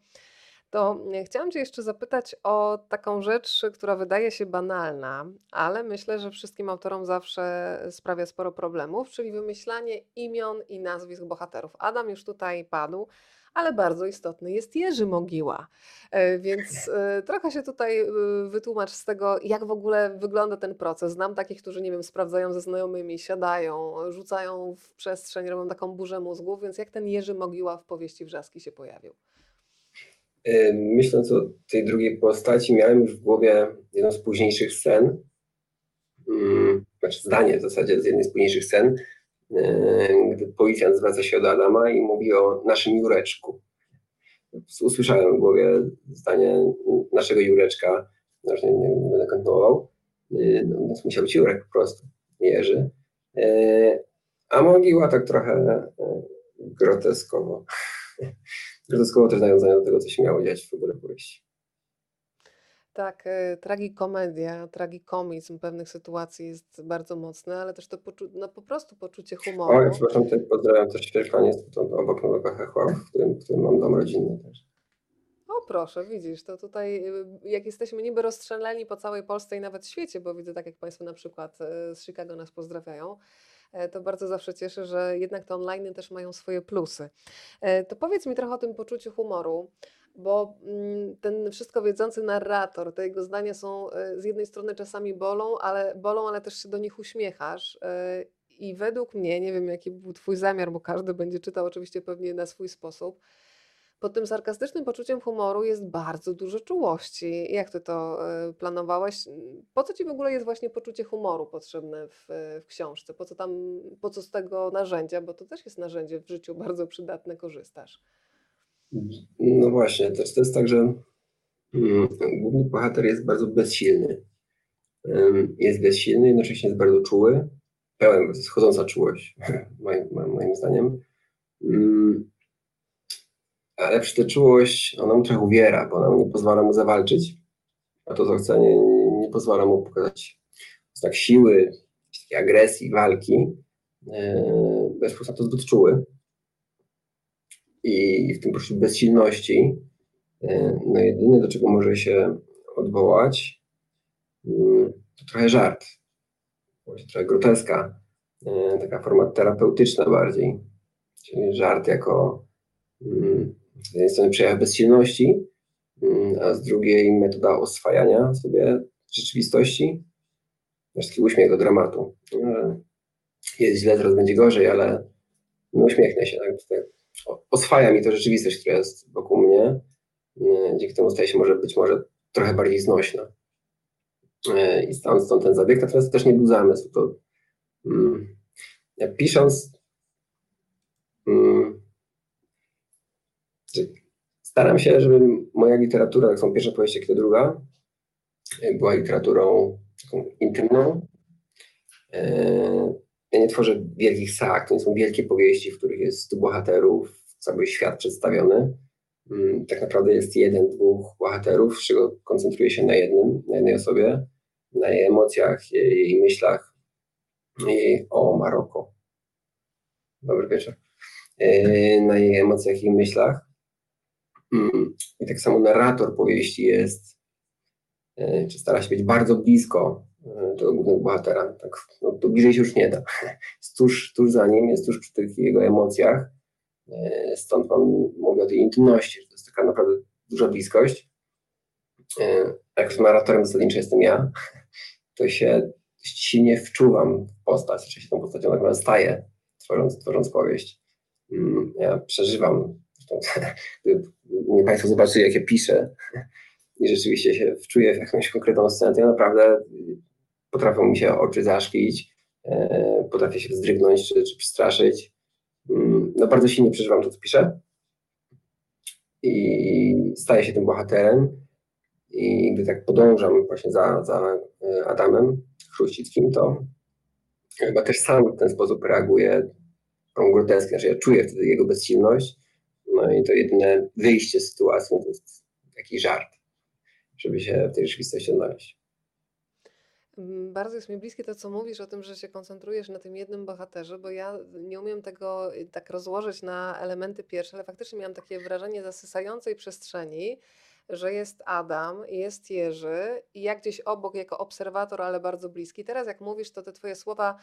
To y, chciałam Cię jeszcze zapytać o taką rzecz, która wydaje się banalna, ale myślę, że wszystkim autorom zawsze sprawia sporo problemów, czyli wymyślanie imion i nazwisk bohaterów. Adam już tutaj padł, ale bardzo istotny jest Jerzy Mogiła. E, Więc e, trochę się tutaj e, wytłumacz z tego, jak w ogóle wygląda ten proces. Znam takich, którzy, nie wiem, sprawdzają ze znajomymi, siadają, rzucają w przestrzeń, robią taką burzę mózgów, więc jak ten Jerzy Mogiła w powieści Wrzaski się pojawił? Myśląc o tej drugiej postaci, miałem już w głowie jedną z późniejszych scen, mm, znaczy zdanie w zasadzie z jednej z późniejszych scen, gdy policjant zwraca się do Adama i mówi o naszym Jureczku. Usłyszałem w głowie zdanie naszego Jureczka, zresztą nie, będę kontynuował, y, no, więc musiał być Jurek po prostu, Jerzy. Y, A mogiła tak trochę groteskowo. Groteskowo też nawiązanie do tego, co się miało dziać w ogóle powieści. Tak, e, tragikomedia, tragikomizm pewnych sytuacji jest bardzo mocny, ale też to poczu- no, po prostu poczucie humoru. przepraszam, tutaj pozdrawiam też Świerklanie, obok Nowego Hechła, w którym, w którym mam dom rodzinny też. O proszę, widzisz, to tutaj y, jak jesteśmy niby rozstrzeleni po całej Polsce i nawet świecie, bo widzę tak jak Państwo na przykład y, z Chicago nas pozdrawiają, e, to bardzo zawsze cieszę, że jednak te online też mają swoje plusy. E, To powiedz mi trochę o tym poczuciu humoru, bo mm, ten wszystko wiedzący narrator, te jego zdania są e, z jednej strony czasami bolą, ale bolą, ale też się do nich uśmiechasz. e, I według mnie, nie wiem jaki był Twój zamiar, bo każdy będzie czytał oczywiście pewnie na swój sposób, pod tym sarkastycznym poczuciem humoru jest bardzo dużo czułości. Jak ty to e, planowałeś? Po co ci w ogóle jest właśnie poczucie humoru potrzebne w, w książce? Po co tam, po co z tego narzędzia? Bo to też jest narzędzie w życiu bardzo przydatne, korzystasz. No właśnie, też to jest tak, że mm, główny bohater jest bardzo bezsilny. Ym, Jest bezsilny, jednocześnie jest bardzo czuły, pełen, schodząca czułość, moim, moim zdaniem. Ym, Ale przy tę czułość ona mu trochę uwiera, bo ona nie pozwala mu zawalczyć, a to co chce nie, nie, pozwala mu pokazać znak siły, agresji, walki. Jest po prostu zbyt czuły. I w tym poczuciu bezsilności, yy, no jedyne do czego może się odwołać, yy, to trochę żart. Trochę groteska, yy, taka forma terapeutyczna bardziej. Czyli żart jako mm, z jednej strony przejaw bezsilności, mm, a z drugiej metoda oswajania sobie rzeczywistości. Też taki uśmiech do dramatu. Że Jest źle, zaraz będzie gorzej, ale no uśmiechnę się. Tak? Oswaja mi to rzeczywistość, która jest wokół mnie. Yy, Dzięki temu staje się może być może trochę bardziej znośna. Yy, I stąd, stąd ten zabieg. Natomiast to też nie był zamysł. To, mm, ja pisząc, mm, staram się, żeby moja literatura, tak są pierwsze powieści, jak ta druga, y, była literaturą taką intymną. Ja nie tworzę wielkich sag, to nie są wielkie powieści, w których jest stu bohaterów, cały świat przedstawiony. Yy, Tak naprawdę jest jeden, dwóch bohaterów, z czego koncentruję się na jednym, na jednej osobie, na jej emocjach, jej, jej myślach. Jej, o, Maroko. Dobry wieczór. Yy, Na jej emocjach i myślach. Mm, I tak samo narrator powieści jest, e, czy stara się być bardzo blisko e, tego głównego bohatera. Tak, no, to bliżej się już nie da. Jest tuż, tuż za nim, jest tuż przy tych jego emocjach. E, Stąd mam, mówię o tej intymności, że to jest taka naprawdę duża bliskość. E, Jak z narratorem zasadniczo jestem ja, to się silnie wczuwam w postać, znaczy się tą postacią tak staję, tworząc, tworząc powieść. Mm, Ja przeżywam, zresztą, nie Państwo zobaczyli, jak ja piszę i rzeczywiście się wczuję w jakąś konkretną scenę, to ja naprawdę potrafią mi się oczy zaszklić, e, potrafię się wzdrygnąć czy, czy przestraszyć. mm, no bardzo silnie przeżywam to, co piszę i staję się tym bohaterem i gdy tak podążam właśnie za, za e, Adamem Chruścickim, to chyba też sam w ten sposób reaguję tą groteskę, że ja czuję wtedy jego bezsilność, no i to jedyne wyjście z sytuacji to jest taki żart, żeby się w tej rzeczywistości odnaleźć. Bardzo jest mi bliskie to, co mówisz o tym, że się koncentrujesz na tym jednym bohaterze, bo ja nie umiem tego y, tak rozłożyć na elementy pierwsze, ale faktycznie miałam takie wrażenie zasysającej przestrzeni, że jest Adam, jest Jerzy i jak gdzieś obok jako obserwator, ale bardzo bliski. Teraz jak mówisz, to te twoje słowa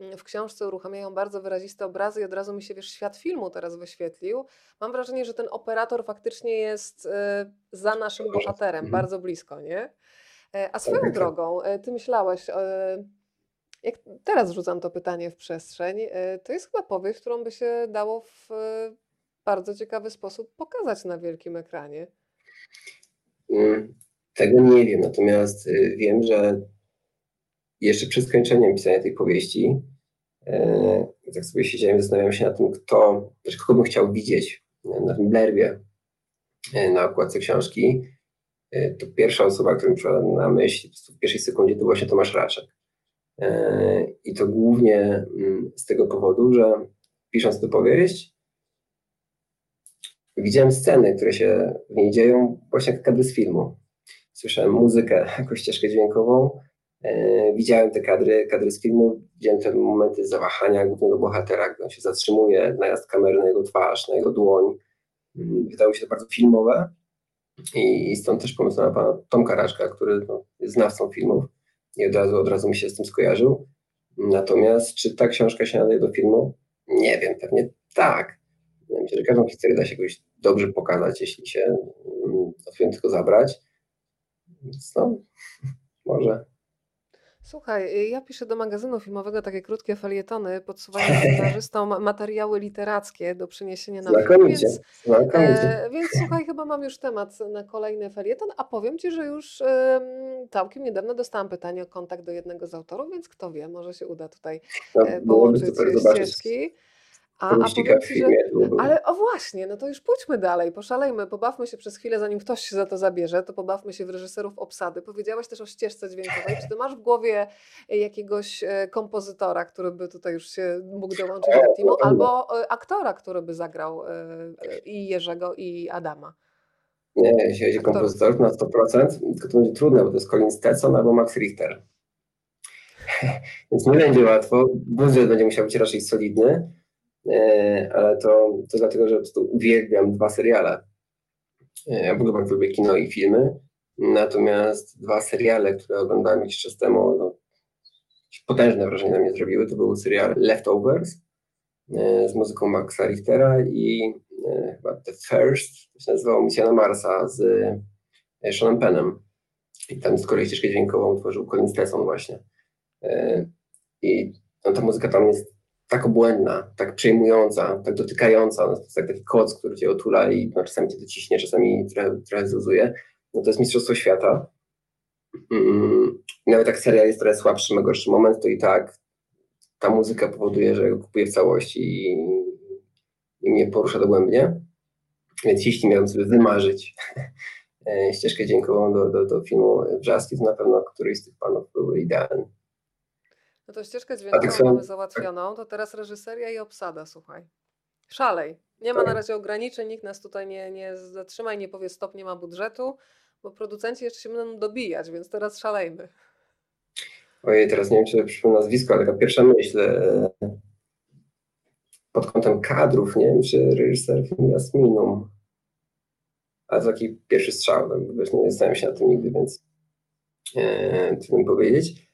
mm, w książce uruchamiają bardzo wyraziste obrazy i od razu mi się, wiesz, świat filmu teraz wyświetlił. Mam wrażenie, że ten operator faktycznie jest y, za naszym bohaterem, mhm. bardzo blisko, nie? E, a swoją drogą, e, ty myślałeś, e, jak teraz rzucam to pytanie w przestrzeń, to jest chyba powieść, którą by się dało w bardzo ciekawy sposób pokazać na wielkim ekranie. Mm, tego nie wiem, natomiast y, wiem, że jeszcze przed skończeniem pisania tej powieści, tak sobie siedziałem, zastanawiałem się nad tym, kto, znaczy kogo bym chciał widzieć na tym blerwie na okładce książki. E, to pierwsza osoba, która mi przyszła na myśl w pierwszej sekundzie to właśnie Tomasz Raczek. E, I to głównie mm, z tego powodu, że pisząc tę powieść, widziałem sceny, które się w niej dzieją, właśnie jak kadry z filmu. Słyszałem muzykę, jakąś ścieżkę dźwiękową, e, widziałem te kadry, kadry z filmu, widziałem te momenty zawahania głównego bohatera, gdy on się zatrzymuje, najazd kamery na jego twarz, na jego dłoń. Mm, wydało się to bardzo filmowe, i stąd też pomysł na pana Tomka Raczka, który no, jest znawcą filmów i od razu, od razu mi się z tym skojarzył. Natomiast czy ta książka się nadaje do filmu? Nie wiem, pewnie tak. Myślę, że każdą historię da się jakoś dobrze pokazać, jeśli się mm, odpowiednio tylko zabrać. Więc no, może. Słuchaj, y, ja piszę do magazynu filmowego takie krótkie felietony, podsuwając scenarzystom materiały literackie do przyniesienia na film, więc, e, więc słuchaj, chyba mam już temat na kolejny felieton, a powiem Ci, że już e, całkiem niedawno dostałam pytanie o kontakt do jednego z autorów, więc kto wie, może się uda tutaj no, połączyć ścieżki. A, a powiem ci, że, ale o właśnie, no to już pójdźmy dalej, poszalejmy, pobawmy się przez chwilę, zanim ktoś się za to zabierze, to pobawmy się w reżyserów obsady. Powiedziałaś też o ścieżce dźwiękowej. Czy ty masz w głowie jakiegoś e, kompozytora, który by tutaj już się mógł dołączyć do teamu, albo e, aktora, który by zagrał e, i Jerzego, i Adama? Nie, jeśli chodzi o kompozytorów na 100%, tylko to będzie trudne, bo to jest Colin Stetson albo Max Richter. Więc nie będzie łatwo. Budżet będzie musiał być raczej solidny. E, ale to, to dlatego, że po prostu uwielbiam dwa seriale. E, ja w ogóle bardzo lubię kino i filmy, natomiast dwa seriale, które oglądałem jakiś czas temu, no, potężne wrażenie na mnie zrobiły, to był serial Leftovers e, z muzyką Maxa Richtera i chyba The First, to się nazywało Misja na Marsa z Seanem Pennem. I tam z kolei ścieżkę dźwiękową tworzył Colin Stetson właśnie. I no, ta muzyka tam jest tak obłędna, tak przejmująca, tak dotykająca, no, to jest tak taki koc, który cię otula i no, czasami cię dociśnie, czasami trochę, trochę zluzuje, no to jest Mistrzostwo Świata. Mm, nawet jak serial jest trochę słabszy, ma gorszy moment, to i tak ta muzyka powoduje, że go kupuję w całości i, i mnie porusza dogłębnie. Więc jeśli miałem sobie wymarzyć e, ścieżkę dźwiękową do, do, do filmu Wrzaski, to na pewno któryś z tych panów byłby idealny. No to ścieżkę dźwiękową mamy załatwioną, to teraz reżyseria i obsada, słuchaj. Szalej. Nie ma na tak. razie ograniczeń, nikt nas tutaj nie, nie zatrzyma i nie powie stop, nie ma budżetu, bo producenci jeszcze się będą dobijać, więc teraz szalejmy. Ojej, teraz nie wiem, czy przyszło nazwisko, ale taka pierwsza myśl e, pod kątem kadrów, nie wiem, czy reżyser filmu Jasminum, ale to taki pierwszy strzał, tak, nie zastanawiam się na tym nigdy, więc e, trudno powiedzieć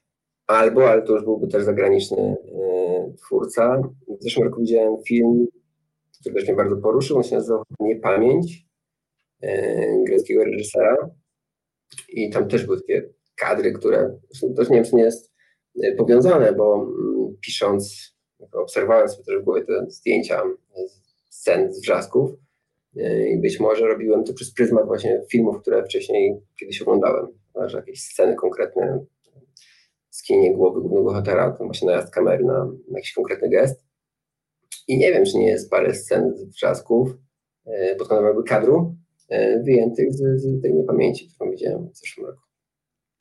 albo, ale to już byłby też zagraniczny e, twórca. W zeszłym roku widziałem film, który też mnie bardzo poruszył, on się nazywał Niepamięć e, greckiego reżysera i tam też były takie kadry, które też nie wiem, czy nie jest e, powiązane, bo mm, pisząc, obserwowałem sobie też w głowie te zdjęcia scen z wrzasków i być może robiłem to przez pryzmat właśnie filmów, które wcześniej kiedyś oglądałem, że jakieś sceny konkretne skinienie głowy głównego bohatera, to właśnie najazd kamery na, na jakiś konkretny gest. I nie wiem, czy nie jest parę scen wrzasków pod kątem kadru wyjętych z, z tej niepamięci, którą widziałem w zeszłym roku.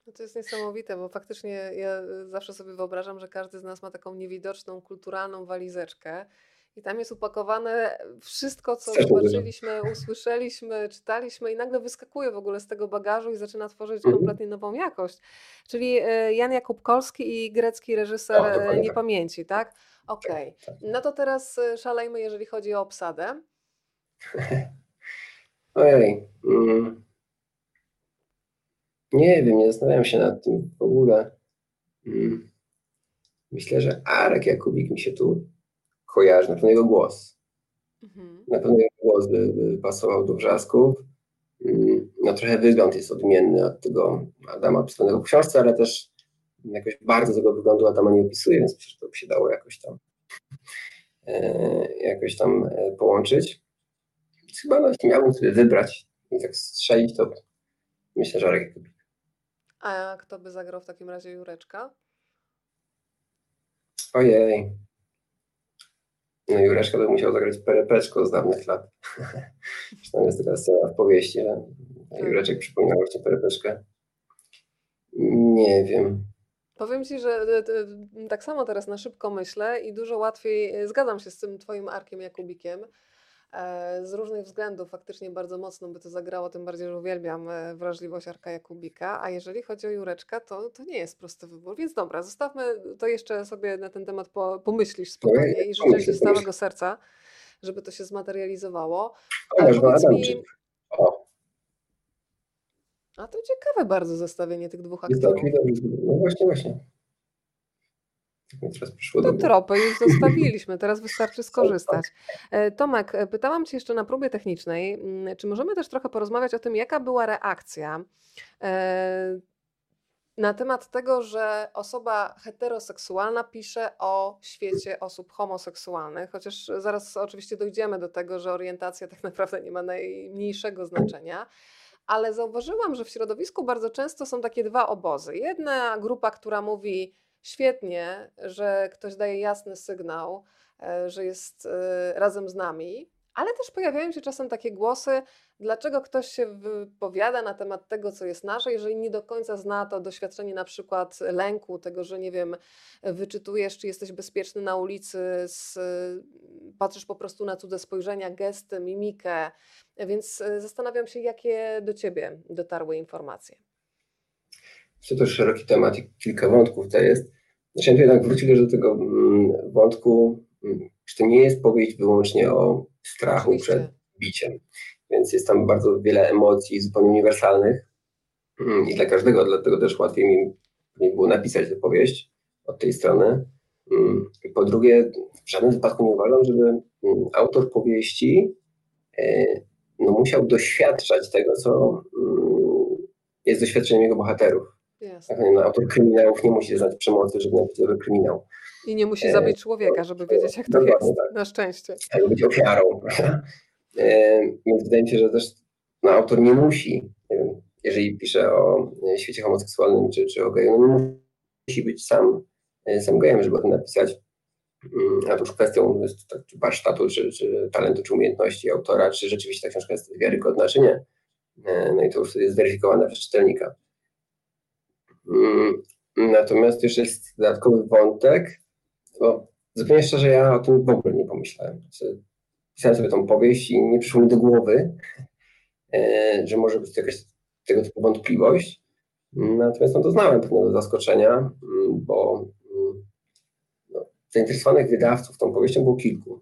No to jest niesamowite, bo faktycznie ja zawsze sobie wyobrażam, że każdy z nas ma taką niewidoczną, kulturalną walizeczkę i tam jest upakowane wszystko, co zobaczyliśmy, usłyszeliśmy, czytaliśmy i nagle wyskakuje w ogóle z tego bagażu i zaczyna tworzyć mhm. kompletnie nową jakość. Czyli e, Jan Jakub Kolski i grecki reżyser o, e, Niepamięci, tak? Okej. Okay. Tak, tak. No to teraz e, szalejmy, jeżeli chodzi o obsadę. Ojej. Mm. Nie wiem, nie zastanawiam się nad tym w ogóle. Mm. Myślę, że Arek Jakubik mi się tu kojarzy, na pewno jego głos. Mhm. Na pewno jego głos by, by pasował do wrzasków. Mm, no trochę wygląd jest odmienny od tego Adama przedstawionego w książce, ale też jakoś bardzo tego wyglądu Adama nie opisuje, więc że to by się dało jakoś tam e, jakoś tam e, połączyć. Więc chyba no, miałbym sobie wybrać i tak strzelić, to myślę, że Arek A kto by zagrał w takim razie Jureczka? Ojej, no Jureszka by musiał zagrać perepeczko z dawnych lat. Tam jest taka scena w powieści, że tak. Jureczek przypominał właśnie perepeczkę. Nie wiem. Powiem Ci, że e, tak samo teraz na szybko myślę i dużo łatwiej e, zgadzam się z tym Twoim Arkiem Jakubikiem. E, z różnych względów faktycznie bardzo mocno by to zagrało, tym bardziej, że uwielbiam e, wrażliwość Arka Jakubika, a jeżeli chodzi o Jureczka, to, to nie jest prosty wybór, więc dobra, zostawmy to jeszcze sobie na ten temat po, pomyślisz spokojnie i życzę Ci z całego serca, żeby to się zmaterializowało. Powiedz mi... A to ciekawe bardzo zestawienie tych dwóch aktorów. No właśnie, właśnie. Teraz przyszło to tropy już zostawiliśmy, teraz wystarczy skorzystać. E, Tomek, e, pytałam Cię jeszcze na próbie technicznej, mm, czy możemy też trochę porozmawiać o tym, jaka była reakcja e, na temat tego, że osoba heteroseksualna pisze o świecie osób homoseksualnych, chociaż zaraz oczywiście dojdziemy do tego, że orientacja tak naprawdę nie ma najmniejszego znaczenia. Ale zauważyłam, że w środowisku bardzo często są takie dwa obozy. Jedna grupa, która mówi, świetnie, że ktoś daje jasny sygnał, e, że jest e, razem z nami, ale też pojawiają się czasem takie głosy, dlaczego ktoś się wypowiada na temat tego, co jest nasze, jeżeli nie do końca zna to doświadczenie na przykład lęku, tego, że nie wiem, wyczytujesz, czy jesteś bezpieczny na ulicy, z, patrzysz po prostu na cudze spojrzenia, gesty, mimikę, więc e, zastanawiam się, jakie do Ciebie dotarły informacje. To też szeroki temat i kilka wątków tutaj jest. Chciałem jednak wrócić do tego mm, wątku, mm, że to nie jest powieść wyłącznie o strachu Oczywiście. przed biciem. Więc jest tam bardzo wiele emocji zupełnie uniwersalnych mm, i dla każdego, dlatego też łatwiej mi było napisać tę powieść od tej strony. Po drugie, w żadnym wypadku nie uważam, żeby autor powieści e, no, musiał doświadczać tego, co jest doświadczeniem jego bohaterów. Tak, nie, no, autor kryminałów nie musi znać przemocy, żeby napisać dobry kryminał. I nie musi zabić e, człowieka, żeby wiedzieć, jak to jest. Tak. Na szczęście. Albo być ofiarą. E, więc wydaje mi się, że też no, autor nie musi, nie wiem, jeżeli pisze o e, świecie homoseksualnym czy, czy o geju, no nie musi być sam, sam gejem, żeby o tym napisać. Mm, a to już kwestią jest tak, czy warsztatu, czy, czy talentu, czy umiejętności autora, czy rzeczywiście ta książka jest wiarygodna, czy nie. No i to już jest zweryfikowane przez czytelnika. Mm, natomiast jeszcze jest dodatkowy wątek, bo zupełnie szczerze ja o tym w ogóle nie pomyślałem. Znaczy, pisałem sobie tą powieść i nie przyszło mi do głowy, e, że może być jakaś tego typu wątpliwość. Natomiast no, doznałem pewnego zaskoczenia, mm, bo mm, no, zainteresowanych wydawców tą powieścią było kilku.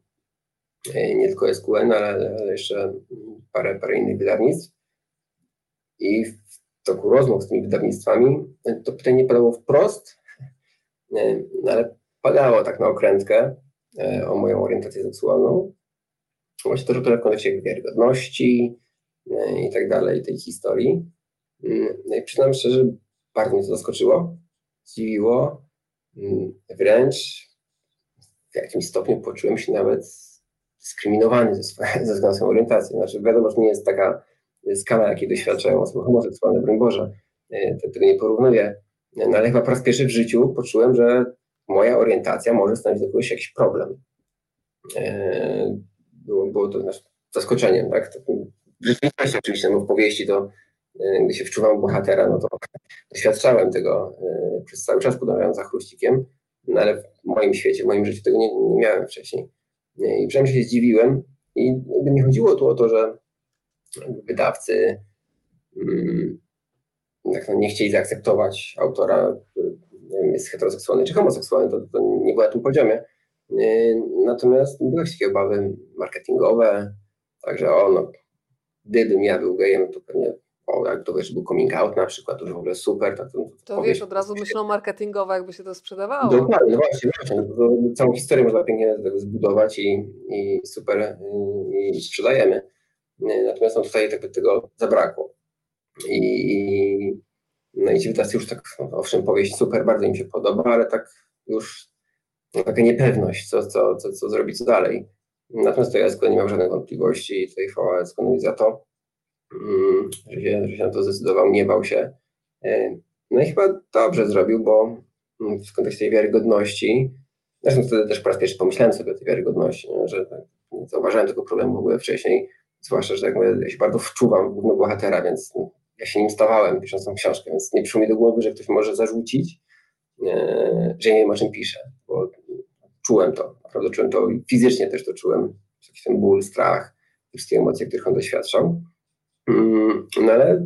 E, nie tylko SQN, ale, ale jeszcze parę, parę innych wydawnictw. I toku rozmów z tymi wydawnictwami, to pytanie nie padało wprost, e, ale padało tak na okrętkę e, o moją orientację seksualną. Właśnie to, że w kontekście wiarygodności e, i tak dalej, tej historii. Mm, no I przyznam szczerze, bardzo mnie to zaskoczyło, zdziwiło, mm, wręcz w jakimś stopniu poczułem się nawet dyskryminowany ze, ze względu na swoją orientację. Znaczy wiadomo, że nie jest taka skala, jakiej doświadczają osoby homoseksualne, broń Boże, e, tego nie porównuję. No ale chyba po raz pierwszy w życiu poczułem, że moja orientacja może stanowić dla kogoś jakiś problem. było, było to zaskoczeniem, tak? Rzeczywistość oczywiście, no w powieści to gdy się wczuwam bohatera, no to doświadczałem tego przez cały czas podążając za chruścikiem, no ale w moim świecie, w moim życiu tego nie, nie miałem wcześniej. I przynajmniej się zdziwiłem i nie chodziło tu o to, że wydawcy mm, tak, no, nie chcieli zaakceptować autora, który wiem, jest heteroseksualny czy homoseksualny, to, to nie było na tym poziomie. Yy, natomiast były takie obawy marketingowe, także o, no, gdybym ja był gejem, to pewnie o, jak to wiesz, był coming out na przykład, to już w ogóle super. Tak, to, to, to wiesz, od razu myślą marketingowo, jakby się to sprzedawało. Dokładnie, no właśnie, właśnie no całą historię można pięknie zbudować i, i super y, i sprzedajemy. Natomiast no, tutaj jakby tego zabrakło. I, no i ci wydawcy już tak, no, owszem, powieść super, bardzo im się podoba, ale tak już no, taka niepewność, co, co, co, co zrobić dalej. Natomiast to ja nie mam żadnych wątpliwości i tutaj chwała Skonowi za to, mm, że się, że się na to zdecydował, nie bał się. E, no i chyba dobrze zrobił, bo mm, w kontekście tej wiarygodności, zresztą wtedy też po raz pierwszy pomyślałem sobie o tej wiarygodności, że tak, nie zauważyłem tego problemu w ogóle wcześniej, zwłaszcza, że jak mówię, ja się bardzo wczuwam w głównego bohatera, więc ja się nim stawałem pisząc tą książkę, więc nie przyszło mi do głowy, że ktoś może zarzucić, e, że nie wiem o czym piszę, bo czułem to, naprawdę czułem to i fizycznie też to czułem, jakiś ten ból, strach, wszystkie emocje, których on doświadczał. Mm, no ale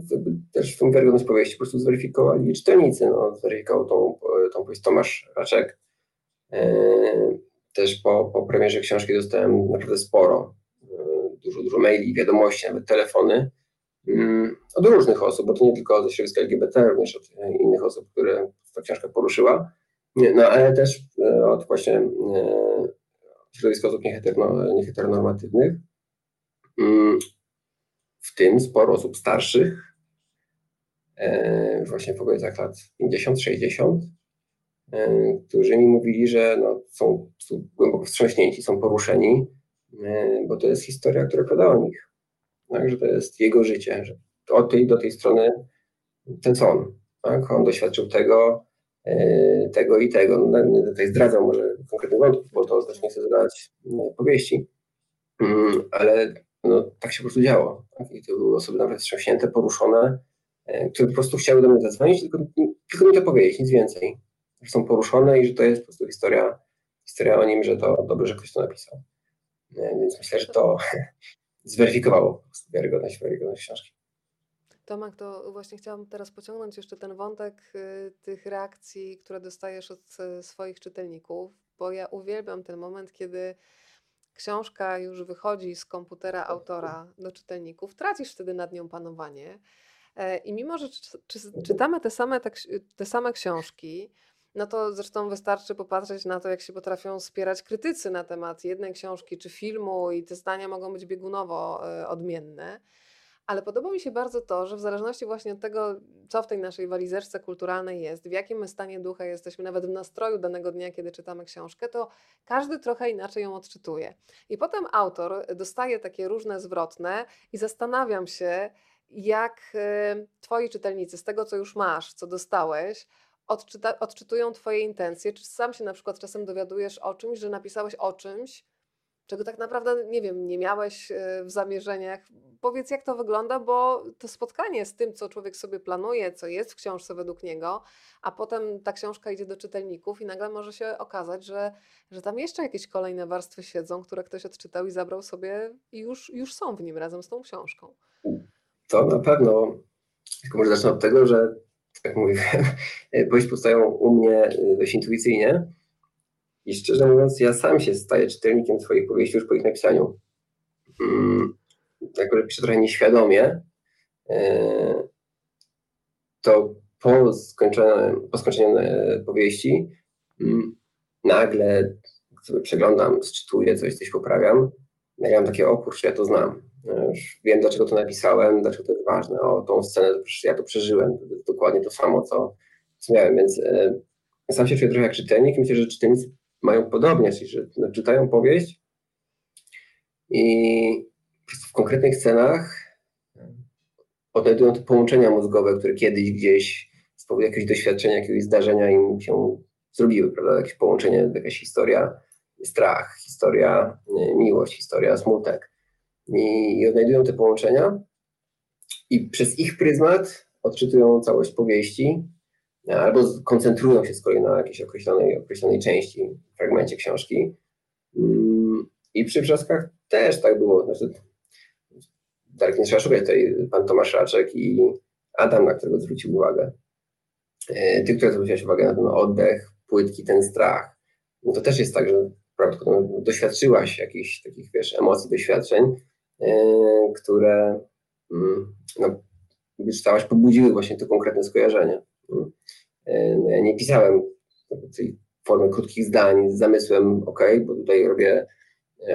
też tą wiarygodność powieści po prostu zweryfikowali czytelnicy. No, zweryfikował tą, tą powieść Tomasz Raczek. E, też po, po premierze książki dostałem naprawdę sporo, dużo, dużo maili, wiadomości, nawet telefony Mm, od różnych osób, bo to nie tylko ze środowiska LGBT, również od e, innych osób, które ta książka poruszyła, no ale też e, od właśnie e, środowiska osób nieheteronormatywnych, mm, w tym sporo osób starszych, właśnie w okolicach lat 50-60, którzy mi mówili, że no, są, są głęboko wstrząśnięci, są poruszeni, bo to jest historia, która pada o nich tak? że to jest jego życie, że od tej do tej strony ten co on. Tak? On doświadczył tego, yy, tego i tego. No, nie tutaj zdradzam może konkretny wątki, bo to też nie chcę zdradzać yy, powieści, yy, ale no, tak się po prostu działo. Tak? I to były osoby nawet wstrząśnięte, poruszone, które po prostu chciały do mnie zadzwonić, tylko, tylko mi to powiedzieć, nic więcej. Że są poruszone i że to jest po prostu historia, historia o nim, że to dobrze, że ktoś to napisał. Yy, więc myślę, że to zweryfikowało wiarygodność, wiarygodność książki. Tomek, to właśnie chciałam teraz pociągnąć jeszcze ten wątek y, tych reakcji, które dostajesz od y, swoich czytelników, bo ja uwielbiam ten moment, kiedy książka już wychodzi z komputera autora do czytelników, tracisz wtedy nad nią panowanie. E, I mimo, że czytamy te same, tak, te same książki, no to zresztą wystarczy popatrzeć na to, jak się potrafią spierać krytycy na temat jednej książki czy filmu, i te zdania mogą być biegunowo e, odmienne. Ale podoba mi się bardzo to, że w zależności właśnie od tego, co w tej naszej walizeczce kulturalnej jest, w jakim my stanie ducha jesteśmy, nawet w nastroju danego dnia, kiedy czytamy książkę, to każdy trochę inaczej ją odczytuje. I potem autor dostaje takie różne zwrotne i zastanawiam się, jak e, twoi czytelnicy z tego, co już masz, co dostałeś, odczyta, odczytują Twoje intencje? Czy sam się na przykład czasem dowiadujesz o czymś, że napisałeś o czymś, czego tak naprawdę, nie wiem, nie miałeś e, w zamierzeniach? Powiedz, jak to wygląda, bo to spotkanie z tym, co człowiek sobie planuje, co jest w książce według niego, a potem ta książka idzie do czytelników i nagle może się okazać, że, że tam jeszcze jakieś kolejne warstwy siedzą, które ktoś odczytał i zabrał sobie i już, już są w nim razem z tą książką. To na pewno. Tylko może zacznę od tego, że tak mówiłem, powieść powstają u mnie y, dość intuicyjnie. I szczerze mówiąc, ja sam się staję czytelnikiem swoich powieści już po ich napisaniu. Hmm, jako, że piszę trochę nieświadomie, y, to po, po skończeniu y, powieści hmm, nagle sobie przeglądam, czytuję coś, coś poprawiam. Ja mam takie, o kurczę, ja to znam. Już wiem, dlaczego to napisałem, dlaczego to jest ważne. O tą scenę, ja to przeżyłem. To dokładnie to samo, co, co miałem. Więc e, sam się czuję trochę jak czytelnik myślę, że czytelnicy mają podobnie, czyli że no, czytają powieść i w konkretnych scenach odnajdują te połączenia mózgowe, które kiedyś gdzieś z powodu jakiegoś doświadczenia, jakiegoś zdarzenia im się zrobiły, prawda? Jakieś połączenie, jakaś historia strach, historia miłość, historia smutek. I, i odnajdują te połączenia i przez ich pryzmat odczytują całość powieści, albo koncentrują się z kolei na jakiejś określonej, określonej części, fragmencie książki. Mm, I przy wrzaskach też tak było. Znaczy, tak nie trzeba szukać tutaj pan Tomasz Raczek i Adam, na którego zwrócił uwagę. E, ty, która zwróciłaś uwagę na ten oddech, płytki, ten strach. No to też jest tak, że prawdopodobnie doświadczyłaś jakichś takich, wiesz, emocji, doświadczeń, e, które mm, no, czytałaś, pobudziły właśnie to konkretne skojarzenie. Mm. E, no, ja nie pisałem tej formy krótkich zdań z zamysłem, ok, bo tutaj robię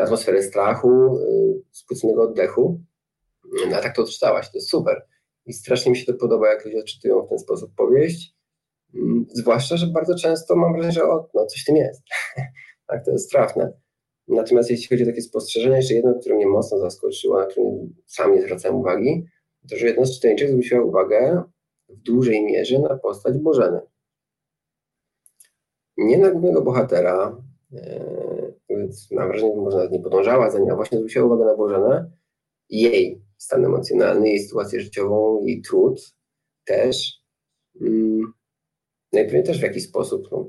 atmosferę strachu, spłyconego oddechu, no, a tak to odczytałaś, to jest super. I strasznie mi się to podoba, jak ludzie odczytują w ten sposób powieść. Mm, zwłaszcza, że bardzo często mam wrażenie, że o, no coś w tym jest. tak, to jest trafne. Natomiast jeśli chodzi o takie spostrzeżenie, jeszcze jedno, które mnie mocno zaskoczyło, na które sam nie zwracałem uwagi, to że jedna z czytelniczek zwróciła uwagę w dużej mierze na postać Bożeny. Nie na głównego bohatera, yy, więc mam wrażenie, że nie podążała za nim, a właśnie zwróciła uwagę na Bożenę, jej stan emocjonalny, jej sytuację życiową, jej trud też. Mm, no i pewnie też w jakiś sposób, no,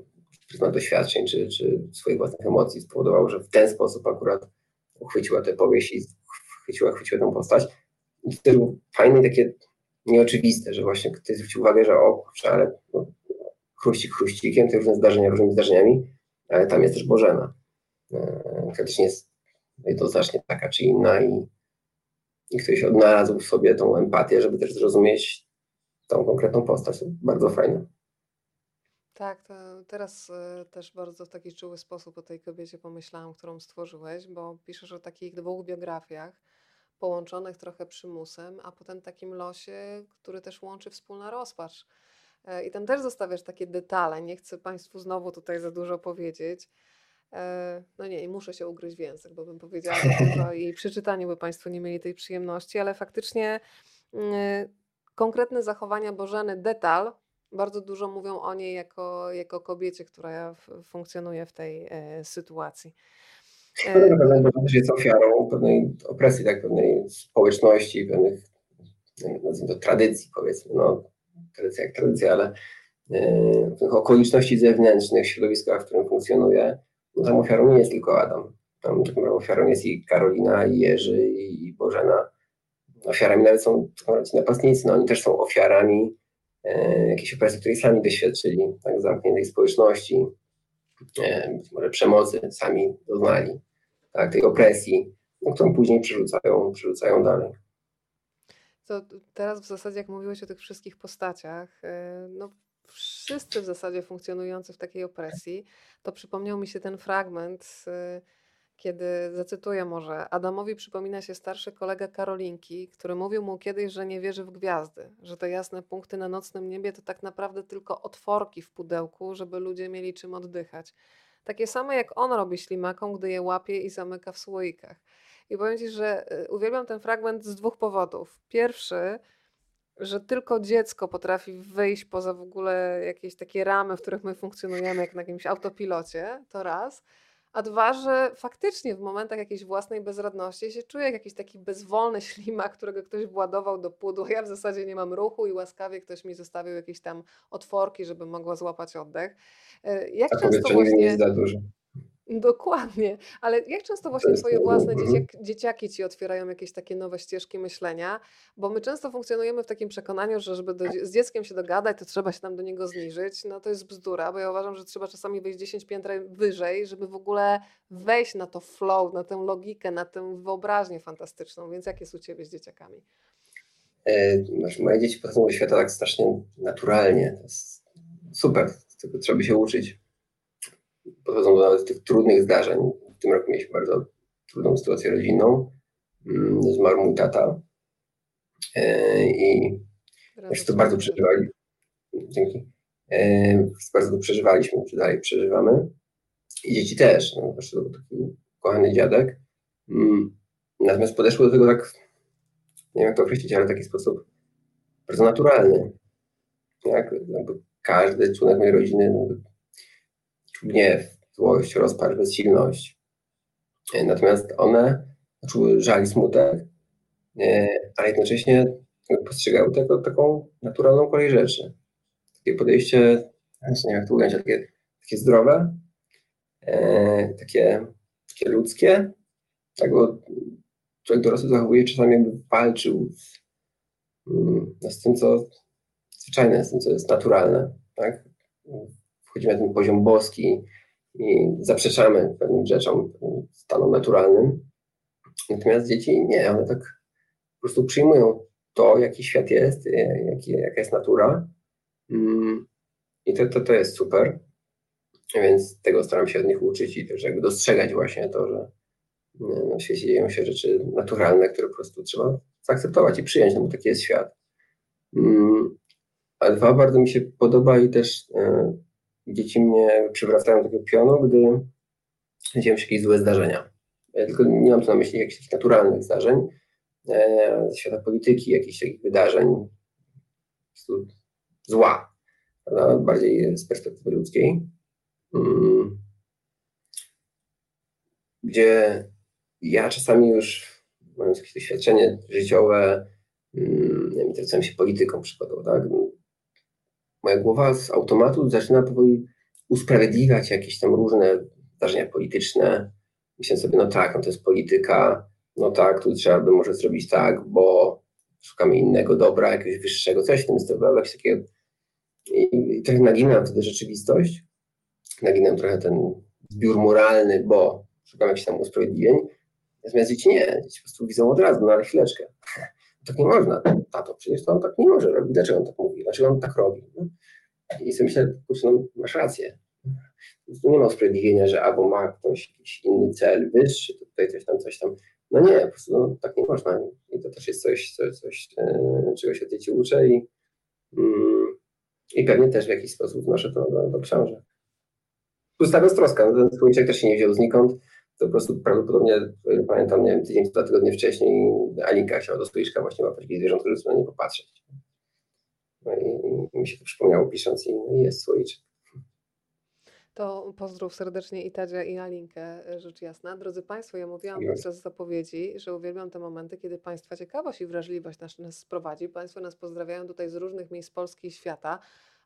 pryzmat doświadczeń czy, czy swoich własnych emocji spowodował, że w ten sposób akurat uchwyciła tę powieść i chwyciła, chwyciła tę postać. I to było fajne takie nieoczywiste, że właśnie ktoś zwrócił uwagę, że o kurczę, ale no, chruścik chruścikiem, te różne zdarzenia różnymi zdarzeniami, ale tam jest też Bożena, e, która też nie jest jednoznacznie taka czy inna i, i ktoś odnalazł w sobie tą empatię, żeby też zrozumieć tą konkretną postać. Bardzo fajne. Tak, to teraz y, też bardzo w taki czuły sposób o tej kobiecie pomyślałam, którą stworzyłeś, bo piszesz o takich dwóch biografiach, połączonych trochę przymusem, a potem takim losie, który też łączy wspólna rozpacz. E, I tam też zostawiasz takie detale. Nie chcę Państwu znowu tutaj za dużo powiedzieć. E, no nie, i muszę się ugryźć w język, bo bym powiedziała za dużo i przy czytaniu by Państwo nie mieli tej przyjemności, ale faktycznie mm, konkretne zachowania Bożeny, detal, bardzo dużo mówią o niej jako, jako kobiecie, która funkcjonuje w tej e, sytuacji. E, no, na też jest ofiarą pewnej opresji, tak, pewnej społeczności, pewnych nazwijmy to tradycji, powiedzmy, no, tradycja jak tradycja, ale e, tych okoliczności zewnętrznych, środowiska, w którym funkcjonuje, no, tam ofiarą nie jest tylko Adam. Tam tak ofiarą jest i Karolina, i Jerzy, i Bożena. Ofiarami nawet są napastnicy, no, oni też są ofiarami E, jakiejś opresji, której sami doświadczyli, tak, zamkniętej społeczności, e, być może przemocy sami doznali, tak, tej opresji, no, którą później przerzucają, przerzucają dalej. To teraz w zasadzie, jak mówiłeś o tych wszystkich postaciach, e, no wszyscy w zasadzie funkcjonujący w takiej opresji, to przypomniał mi się ten fragment kiedy, zacytuję może, Adamowi przypomina się starszy kolega Karolinki, który mówił mu kiedyś, że nie wierzy w gwiazdy, że te jasne punkty na nocnym niebie to tak naprawdę tylko otworki w pudełku, żeby ludzie mieli czym oddychać. Takie same jak on robi ślimakom, gdy je łapie i zamyka w słoikach. I powiem Ci, że y, uwielbiam ten fragment z dwóch powodów. Pierwszy, że tylko dziecko potrafi wyjść poza w ogóle jakieś takie ramy, w których my funkcjonujemy, jak na jakimś autopilocie, to raz. A dwa, że faktycznie w momentach jakiejś własnej bezradności się czuję jak jakiś taki bezwolny ślimak, którego ktoś władował do pudła. Ja w zasadzie nie mam ruchu i łaskawie ktoś mi zostawił jakieś tam otworki, żeby mogła złapać oddech. E, jak A często właśnie... nie jest za dużo. Dokładnie, ale jak często właśnie Twoje własne mhm. dzieciak, dzieciaki Ci otwierają jakieś takie nowe ścieżki myślenia? Bo my często funkcjonujemy w takim przekonaniu, że żeby do, z dzieckiem się dogadać, to trzeba się tam do niego zniżyć. No to jest bzdura, bo ja uważam, że trzeba czasami wejść 10 piętra wyżej, żeby w ogóle wejść na to flow, na tę logikę, na tę wyobraźnię fantastyczną. Więc jak jest u Ciebie z dzieciakami? E, moje dzieci podchodzą do świata tak strasznie naturalnie. To jest super, tylko trzeba by się uczyć podchodzą do nawet tych trudnych zdarzeń. W tym roku mieliśmy bardzo trudną sytuację rodzinną. Mm, zmarł mój tata e, i jeszcze to bardzo przeżywali. Dzięki. E, bardzo to przeżywaliśmy, czy dalej przeżywamy. I dzieci też. No, to był taki kochany dziadek. Mm, natomiast podeszły do tego tak, nie wiem jak to określić, ale w taki sposób bardzo naturalny. Jak, każdy członek mojej rodziny gniew, złość, rozpacz, bezsilność. Natomiast one czuły żal i smutek, ale jednocześnie postrzegały jako taką naturalną kolej rzeczy. Takie podejście, nie jak to ująć, takie, takie zdrowe, takie, takie ludzkie, tak, bo człowiek dorosły zachowuje czasami jakby walczył z, mm, no, z tym, co zwyczajne, z tym, co jest naturalne. Tak? Wchodzimy na ten poziom boski i zaprzeczamy pewnym rzeczom, stanom naturalnym. Natomiast dzieci nie, one tak po prostu przyjmują to, jaki świat jest, jaki, jaka jest natura. Mm, I to, to, to jest super. Więc tego staram się od nich uczyć i też jakby dostrzegać właśnie to, że na świecie dzieją się rzeczy naturalne, które po prostu trzeba zaakceptować i przyjąć, no bo taki jest świat. Mm, a dwa, bardzo mi się podoba i też e, dzieci mnie przywracają do tego pionu, gdy dzieją się jakieś złe zdarzenia. Ja tylko nie mam tu na myśli jakichś naturalnych zdarzeń, e, ze świata polityki, jakichś takich wydarzeń zła, bardziej z perspektywy ludzkiej. Mm, gdzie ja czasami już, mając jakieś doświadczenie życiowe, hmm, interesuję się polityką przykładowo, tak? Moja głowa z automatu zaczyna powoli usprawiedliwiać jakieś tam różne zdarzenia polityczne. Myślę sobie, no tak, no to jest polityka, no tak, tu trzeba by może zrobić tak, bo szukamy innego dobra, jakiegoś wyższego, coś w tym stylu, jakieś takie... I, i trochę naginam wtedy rzeczywistość, naginam trochę ten zbiór moralny, bo szukam jakichś tam usprawiedliwień, Natomiast dzieci nie, dzieci po prostu widzą od razu, no ale chwileczkę. Tak nie można, tato, przecież to on tak nie może robić. Dlaczego on tak? Dlaczego on tak robi? I sobie myślę, kurczę, no, masz rację. Tu nie ma usprawiedliwienia, że albo ma ktoś jakiś inny cel wyższy, tutaj coś tam, coś tam. No nie, po prostu no, tak nie można. I to też jest coś, coś, coś e, czego się dzieci uczę i, mm, i pewnie też w jakiś sposób wnoszę to do, do książek. Plus ta beztroska, no, ten słończek też się nie wziął znikąd to po prostu prawdopodobnie, pamiętam, nie wiem, tydzień, dwa tygodnie wcześniej Alinka chciała do stoiszka właśnie łapać zwierząt, żeby na nie popatrzeć. No i, i, mi się to przypomniało pisząc i, i jest słoiczek. To pozdrów serdecznie i Tadzia i Alinkę, rzecz jasna. Drodzy Państwo, ja mówiłam yes. podczas zapowiedzi, że uwielbiam te momenty, kiedy Państwa ciekawość i wrażliwość nas, nas sprowadzi. Państwo nas pozdrawiają tutaj z różnych miejsc Polski i świata.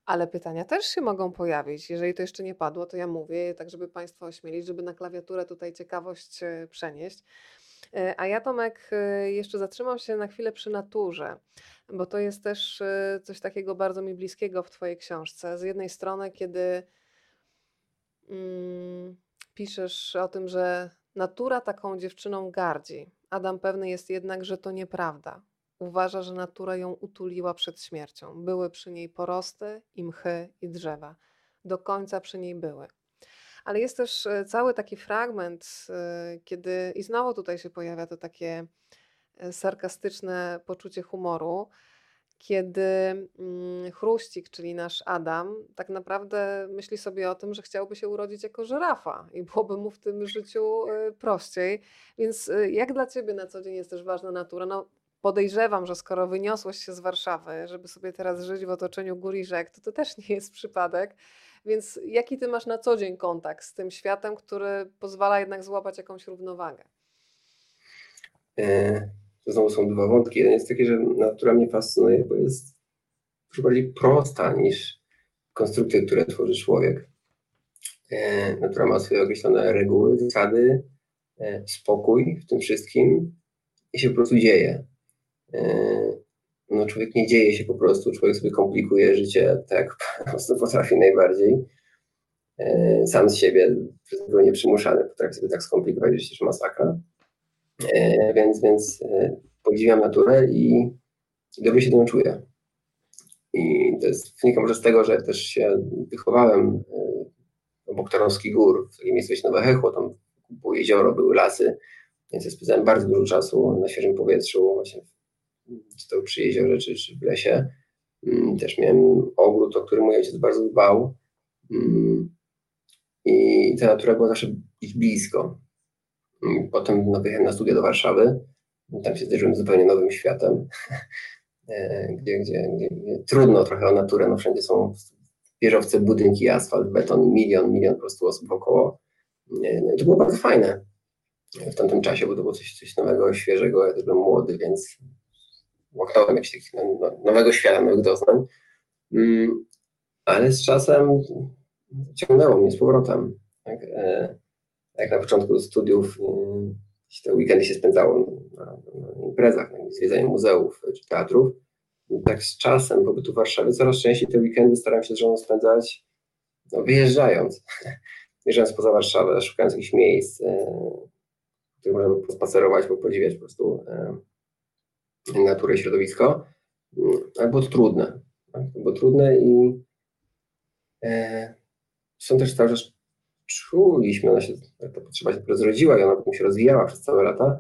Ale pytania też się mogą pojawić. Jeżeli to jeszcze nie padło, to ja mówię, tak żeby Państwa ośmielić, żeby na klawiaturę tutaj ciekawość e, przenieść. E, a ja, Tomek, e, jeszcze zatrzymam się na chwilę przy naturze, bo to jest też coś takiego bardzo mi bliskiego w Twojej książce. Z jednej strony, kiedy mm, piszesz o tym, że natura taką dziewczyną gardzi. Adam pewny jest jednak, że to nieprawda. Uważa, że natura ją utuliła przed śmiercią. Były przy niej porosty i mchy i drzewa. Do końca przy niej były. Ale jest też e, cały taki fragment, e, kiedy i znowu tutaj się pojawia to takie e, sarkastyczne poczucie humoru, kiedy mm, Chruścik, czyli nasz Adam, tak naprawdę myśli sobie o tym, że chciałby się urodzić jako żyrafa i byłoby mu w tym życiu prościej. Więc jak dla Ciebie na co dzień jest też ważna natura? No, podejrzewam, że skoro wyniosłeś się z Warszawy, żeby sobie teraz żyć w otoczeniu gór i rzek, to to też nie jest przypadek. Więc jaki ty masz na co dzień kontakt z tym światem, który pozwala jednak złapać jakąś równowagę? E, to znowu są dwa wątki. Jeden jest taki, że natura mnie fascynuje, bo jest bardziej prosta niż konstrukcje, które tworzy człowiek. E, natura ma swoje określone reguły, zasady, e, spokój w tym wszystkim i się po prostu dzieje. Yy, no człowiek nie dzieje się po prostu, człowiek sobie komplikuje życie tak po prostu potrafi najbardziej. Yy, sam z siebie, przez tego nieprzymuszany, potrafi sobie tak skomplikować życie, że masakra. Yy, więc, więc podziwiam naturę i dobrze się tym czuję. I to jest, wynika może z tego, że też się wychowałem obok Tarnowskich Gór, w takiej miejscowości Nowe Hechło, tam było jezioro, były lasy, więc ja spędzałem bardzo dużo czasu na świeżym powietrzu, właśnie czy to przy jeziorze, czy, czy w lesie. Mm, też miałem ogród, o który mój ojciec bardzo dbał. Mm, I ta natura była zawsze ich blisko. Mm, potem no, na studia do Warszawy. Tam się zderzyłem z zupełnie nowym światem, e, gdzie, gdzie, gdzie, trudno trochę o naturę. No, wszędzie są wieżowce, budynki, asfalt, beton, milion, milion po prostu osób wokoło. No i to było bardzo fajne w tamtym czasie, bo to było coś, coś nowego, świeżego. Ja też byłem młody, więc łaknąłem jakiegoś takiego no, nowego świata, nowych doznań. Mm, ale z czasem ciągnęło mnie z powrotem. Tak, e, jak na początku studiów e, te weekendy się spędzało na, na imprezach, na zwiedzaniu muzeów czy teatrów, tak z czasem pobytu w Warszawie coraz częściej te weekendy staram się z żoną spędzać no, wyjeżdżając. Wyjeżdżając poza Warszawę, szukając jakichś miejsc, e, w których można by pospacerować, podziwiać po prostu naturę i środowisko. Ale było to trudne. Tak? Było trudne i e, też cały czas czuliśmy, ona się, ta potrzeba się zrodziła i ona potem się rozwijała przez całe lata.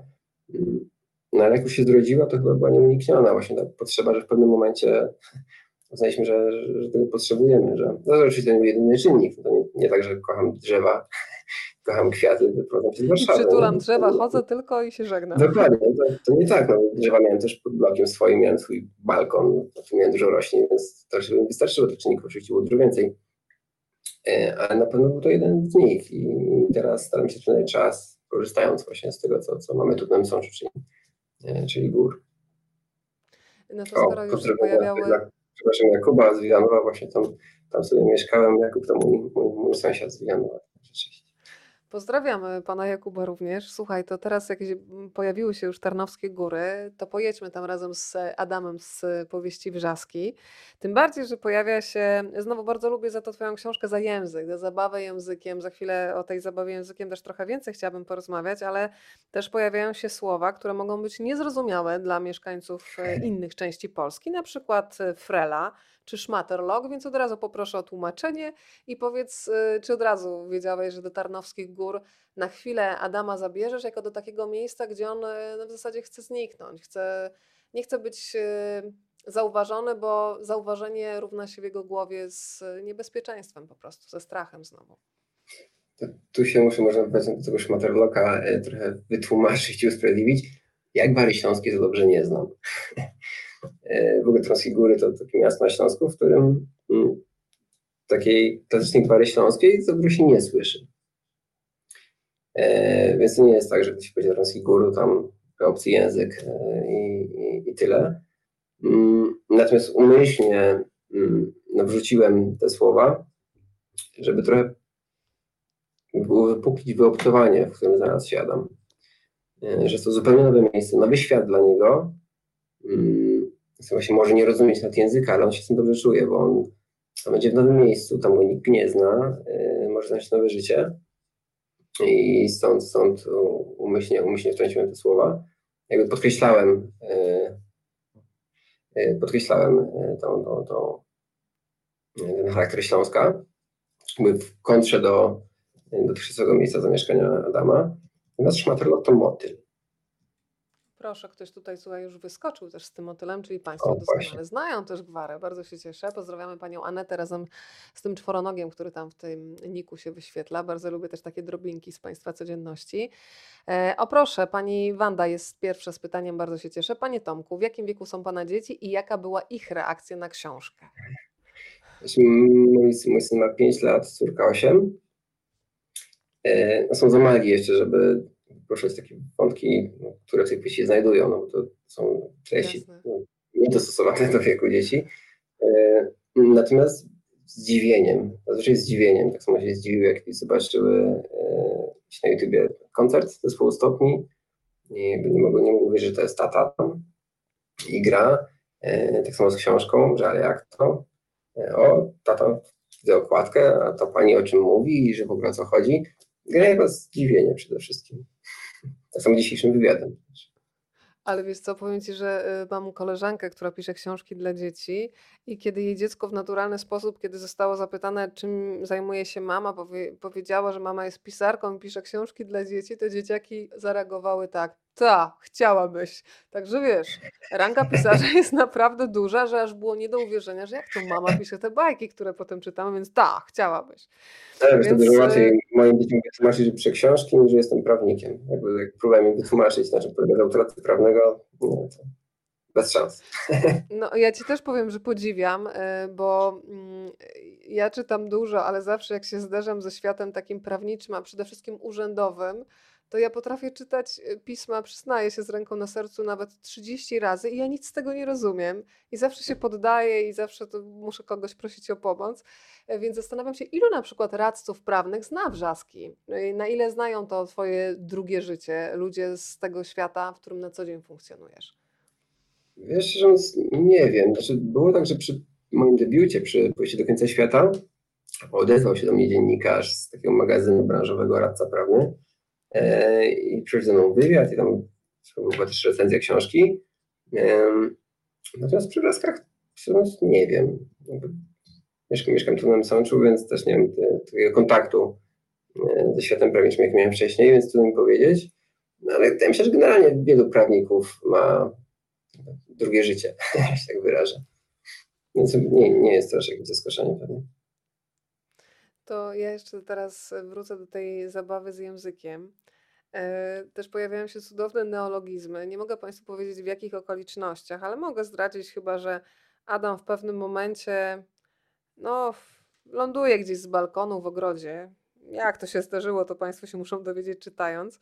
Mm, no ale jak już się zrodziła, to chyba była nieunikniona właśnie ta potrzeba, że w pewnym momencie uznaliśmy, że, że, tego potrzebujemy, że oczywiście to nie jedyny czynnik, to nie, nie tak, że kocham drzewa, kocham kwiaty, wyprowadzam się z Warszawy. Przytulam drzewa, chodzę tylko i się żegnam. Dokładnie, to, to nie tak, no, drzewa miałem też pod blokiem swoim, miałem swój balkon, tu miałem dużo roślin, więc to już wystarczyło tych czynników, oczywiście było dużo więcej. E, ale na pewno był to jeden z nich i teraz staram się spędzać czas, korzystając właśnie z tego, co, co mamy tu w Namsączu, czyli, e, czyli gór. No to skoro o, już się pojawiały... Przepraszam, Jakuba z Wilanowa, właśnie tam, tam sobie mieszkałem, Jakub to mój, mój, mój sąsiad z Wilanowa. Pozdrawiamy pana Jakuba również. Słuchaj, to teraz jak pojawiły się już Tarnowskie Góry, to pojedźmy tam razem z Adamem z powieści Wrzaski. Tym bardziej, że pojawia się, znowu bardzo lubię za to twoją książkę za język, za zabawę językiem. Za chwilę o tej zabawie językiem też trochę więcej chciałabym porozmawiać, ale też pojawiają się słowa, które mogą być niezrozumiałe dla mieszkańców e, innych części Polski, na przykład e, frela, czy szmaterlog, więc od razu poproszę o tłumaczenie i powiedz, y, czy od razu wiedziałeś, że do Tarnowskich Gór na chwilę Adama zabierzesz jako do takiego miejsca, gdzie on y, no, w zasadzie chce zniknąć, chce, nie chce być y, zauważony, bo zauważenie równa się w jego głowie z niebezpieczeństwem po prostu, ze strachem znowu. To, tu się muszę, można do tego szmaterloka e, trochę wytłumaczyć i usprawiedliwić. Jak Bary Śląskie to dobrze nie znam. E, w ogóle Trąskie Góry to takie miasto na Śląsku, w którym mm, takiej klasycznej gwary śląskiej za dużo się nie słyszy. E, więc to nie jest tak, że ktoś powiedział Trąskich Gór, tam obcy język e, i, i, i tyle. Mm, natomiast umyślnie mm, no, wrzuciłem te słowa, żeby trochę było wypuklić wyobcowanie, w którym zaraz siadam. Że jest to zupełnie nowe miejsce, nowy świat dla niego, właśnie może nie rozumieć nad języka, ale on się z tym dobrze czuje, bo on, będzie w nowym miejscu, tam go nikt nie zna, yy, może znaleźć nowe życie. I stąd, stąd umyślnie, umyślnie wtrąciłem te słowa. Jakby podkreślałem, yy, podkreślałem yy, tą, tą, tą, ten charakter Śląska, jakby w kontrze do dotychczasowego miejsca zamieszkania Adama. Natomiast szmaterlot to motyl. Proszę, ktoś tutaj słuchaj, już wyskoczył też z tym motylem, czyli Państwo o, doskonale właśnie. znają też gwarę. Bardzo się cieszę. Pozdrawiamy Panią Anetę razem z tym czworonogiem, który tam w tym niku się wyświetla. Bardzo lubię też takie drobinki z Państwa codzienności. E, o proszę, Pani Wanda jest pierwsza z pytaniem, bardzo się cieszę. Panie Tomku, w jakim wieku są Pana dzieci i jaka była ich reakcja na książkę? Mój, mój syn ma 5 lat, córka 8. E, no są za mali jeszcze, żeby poruszać takie wątki, no, które w tej płycie znajdują, no bo to są treści no, niedostosowane do wieku dzieci. E, natomiast zdziwieniem, zazwyczaj zdziwieniem, tak samo się zdziwiły, jak zobaczyły e, na YouTubie koncert zespołu Stopni i nie mogły, nie mogły że to jest tata i gra, e, tak samo z książką, że ale jak to? O, tata widzę okładkę, a to pani o czym mówi i że w ogóle o co chodzi. Gra chyba zdziwienie przede wszystkim. Tak samo dzisiejszym wywiadem. Ale wiesz co, powiem Ci, że y, mam koleżankę, która pisze książki dla dzieci i kiedy jej dziecko w naturalny sposób, kiedy zostało zapytane, czym zajmuje się mama, powie, powiedziała, że mama jest pisarką i pisze książki dla dzieci, to dzieciaki zareagowały tak, ta, chciałabyś. Także wiesz, ranga pisarza jest naprawdę duża, że aż było nie do uwierzenia, że jak to mama pisze te bajki, które potem czytamy, więc ta, chciałabyś. Tak, więc... to dużo łatwiej y, moim dzieciom wytłumaczyć, że piszę książki, niż że jestem prawnikiem. Jakby jak próbowałem im wytłumaczyć, na czym polega autorytet prawnego, no to bez szans. No ja ci też powiem, że podziwiam, y, bo mm, ja czytam dużo, ale zawsze jak się zderzam ze światem takim prawniczym, a przede wszystkim urzędowym, to ja potrafię czytać y, pisma, przyznaję się z ręką na sercu nawet 30 razy i ja nic z tego nie rozumiem. I zawsze się poddaję i zawsze muszę kogoś prosić o pomoc. E, Więc zastanawiam się, ilu na przykład radców prawnych zna wrzaski? Y, Na ile znają to twoje drugie życie, ludzie z tego świata, w którym na co dzień funkcjonujesz? Wiesz, mówiąc, nie wiem. Znaczy, było tak, że przy moim debiucie, przy Pójściu do końca świata, odezwał się do mnie dziennikarz z takiego magazynu branżowego Radca Prawny i przyszedł ze mną wywiad i tam była też recenzja książki. Em, Natomiast przy mówiąc, nie wiem. Mieszkam, mieszkam tu na Sączu, więc też nie te, takiego kontaktu e, ze światem prawniczym, jak miałem wcześniej, więc trudno mi powiedzieć. No, ale wydaje mi się, że generalnie wielu prawników ma drugie życie, jak się tak wyrażę. Więc nie, nie jest to aż jakieś zaskoczenie pewnie. To ja jeszcze teraz wrócę do tej zabawy z językiem. E, Też pojawiają się cudowne neologizmy. Nie mogę Państwu powiedzieć w jakich okolicznościach, ale mogę zdradzić chyba, że Adam w pewnym momencie no, ląduje gdzieś z balkonu w ogrodzie. Jak to się zdarzyło, to Państwo się muszą dowiedzieć czytając.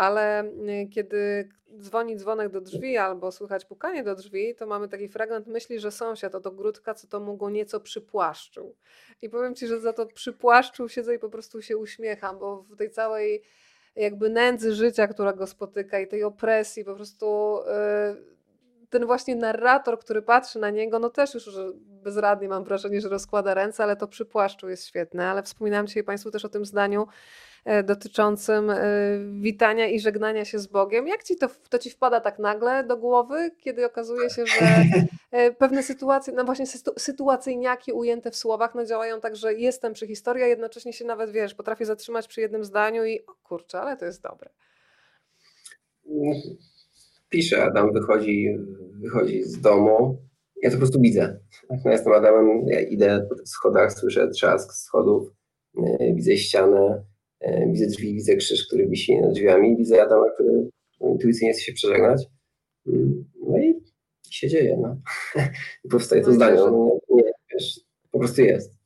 Ale y, kiedy dzwoni dzwonek do drzwi albo słychać pukanie do drzwi, to mamy taki fragment myśli, że sąsiad od ogródka, co to mu go nieco przypłaszczył. I powiem Ci, że za to przypłaszczył siedzę i po prostu się uśmiecham, bo w tej całej jakby nędzy życia, która go spotyka i tej opresji, po prostu y, ten właśnie narrator, który patrzy na niego, no też już bezradnie mam wrażenie, że rozkłada ręce, ale to przypłaszczu jest świetne. Ale wspominałam dzisiaj Państwu też o tym zdaniu e, dotyczącym e, witania i żegnania się z Bogiem. Jak ci to, to ci wpada tak nagle do głowy, kiedy okazuje się, że e, pewne sytuacje, no właśnie sytu, sytuacyjniaki ujęte w słowach, no działają tak, że jestem przy historii, a jednocześnie się nawet, wiesz, potrafię zatrzymać przy jednym zdaniu i o kurczę, ale to jest dobre. Pisze Adam, wychodzi, wychodzi z domu. Ja to po prostu widzę. Ja jestem Adamem, ja idę po schodach, słyszę trzask schodów, e, widzę ścianę, e, widzę drzwi, widzę krzyż, który wisi nad drzwiami, widzę Adama, który intuicyjnie chce się przeżegnać. Mm, No i się dzieje, no. I powstaje to No zdanie. nie, wiesz, po prostu jest.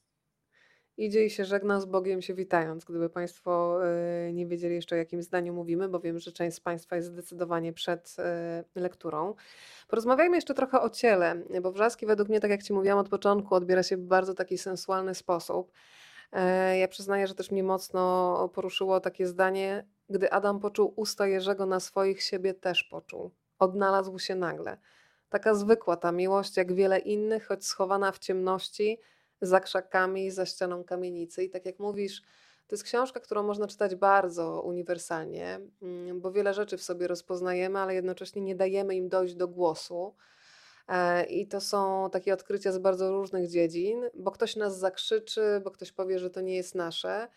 Idzie i się żegna z Bogiem się witając. Gdyby Państwo y, nie wiedzieli jeszcze o jakim zdaniu mówimy, bo wiem, że część z Państwa jest zdecydowanie przed y, lekturą. Porozmawiajmy jeszcze trochę o ciele, bo wrzaski według mnie, tak jak Ci mówiłam od początku, odbiera się w bardzo taki sensualny sposób. E, Ja przyznaję, że też mnie mocno poruszyło takie zdanie, gdy Adam poczuł usta Jerzego na swoich, siebie też poczuł. Odnalazł się nagle. Taka zwykła ta miłość, jak wiele innych, choć schowana w ciemności, za krzakami, za ścianą kamienicy. I tak jak mówisz, to jest książka, którą można czytać bardzo uniwersalnie, mm, bo wiele rzeczy w sobie rozpoznajemy, ale jednocześnie nie dajemy im dojść do głosu. E, I to są takie odkrycia z bardzo różnych dziedzin, bo ktoś nas zakrzyczy, bo ktoś powie, że to nie jest nasze.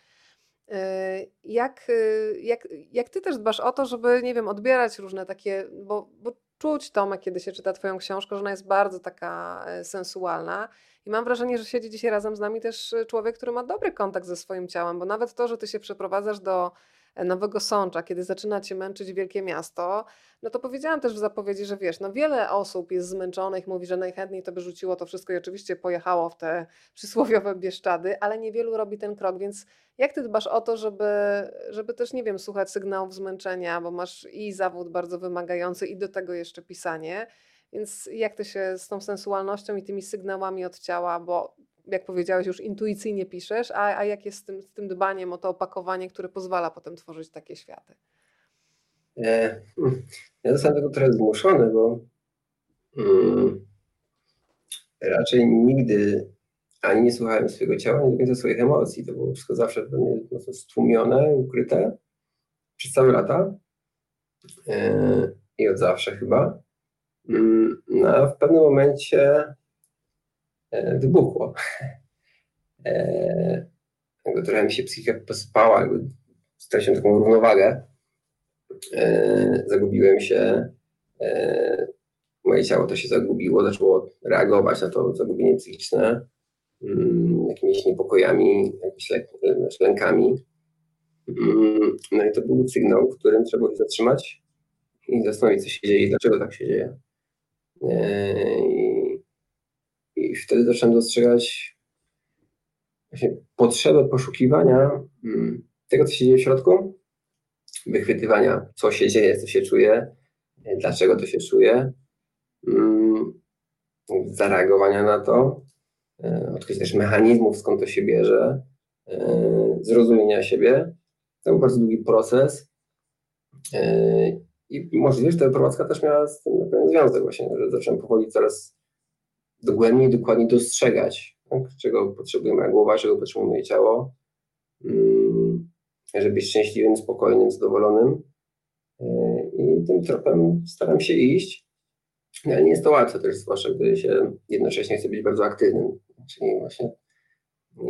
E, Jak, y, jak, jak ty też dbasz o to, żeby, nie wiem, odbierać różne takie, bo, bo czuć Tomek, kiedy się czyta twoją książkę, że ona jest bardzo taka e, sensualna i mam wrażenie, że siedzi dzisiaj razem z nami też e, człowiek, który ma dobry kontakt ze swoim ciałem, bo nawet to, że ty się przeprowadzasz do e, Nowego Sącza, kiedy zaczyna cię męczyć wielkie miasto, no to powiedziałam też w zapowiedzi, że wiesz, no wiele osób jest zmęczonych, mówi, że najchętniej to by rzuciło to wszystko i oczywiście pojechało w te przysłowiowe Bieszczady, ale niewielu robi ten krok, więc jak ty dbasz o to, żeby, żeby też, nie wiem, słuchać sygnałów zmęczenia, bo masz i zawód bardzo wymagający i do tego jeszcze pisanie, więc jak ty się z tą sensualnością i tymi sygnałami od ciała, bo jak powiedziałeś, już intuicyjnie piszesz, a, a jak jest z tym, z tym dbaniem o to opakowanie, które pozwala potem tworzyć takie światy? E, Ja zostałem tego trochę zmuszony, bo mm, raczej nigdy ani nie słuchałem swojego ciała, ani do końca swoich emocji. To było wszystko zawsze we mnie mocno stłumione, ukryte przez całe lata e, i od zawsze chyba. Mm, No, a w pewnym momencie e, wybuchło. E, jakby trochę mi się psychika posypała, jakby straciłem taką równowagę. E, Zagubiłem się. Moje ciało to się zagubiło, zaczęło reagować na to zagubienie psychiczne mm, jakimiś niepokojami, jakimiś lękami. Mm, No i to był sygnał, w którym trzeba się zatrzymać i zastanowić, co się dzieje i dlaczego tak się dzieje. E, I, wtedy zacząłem dostrzegać potrzebę poszukiwania mm, tego, co się dzieje w środku, wychwytywania, co się dzieje, co się czuje, dlaczego to się czuje, mm, zareagowania na to, e, odkrycia też mechanizmów, skąd to się bierze, e, zrozumienia siebie. To był bardzo długi proces. E, I możliwe, że ta prowadzka też miała z tym pewien związek właśnie, że zacząłem powoli coraz dogłębniej, dokładniej dostrzegać, tak? czego potrzebuje moja głowa, czego potrzebuje moje ciało, mm, żeby być szczęśliwym, spokojnym, zadowolonym. I tym tropem staram się iść. No, ale nie jest to łatwe też, zwłaszcza gdy się jednocześnie chce być bardzo aktywnym. Czyli właśnie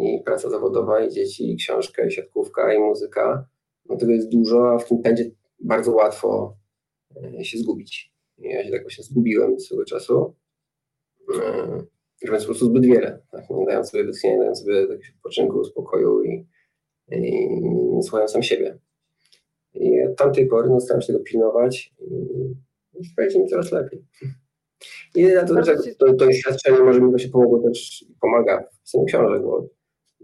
i praca zawodowa, i dzieci, i książka, i siatkówka, i muzyka. No tego jest dużo, a w tym pędzie bardzo łatwo e, się zgubić. Ja się tak właśnie zgubiłem swego czasu, e, robiąc po prostu zbyt wiele, tak? nie dając sobie wytchnienia, nie dając sobie jakiegoś odpoczynku, spokoju i, i nie słuchając sam siebie. I od tamtej pory no, staram się tego pilnować i, i mi coraz lepiej. I na to, że to, to doświadczenie może mi właśnie pomogło też, pomaga w pisaniu książek, bo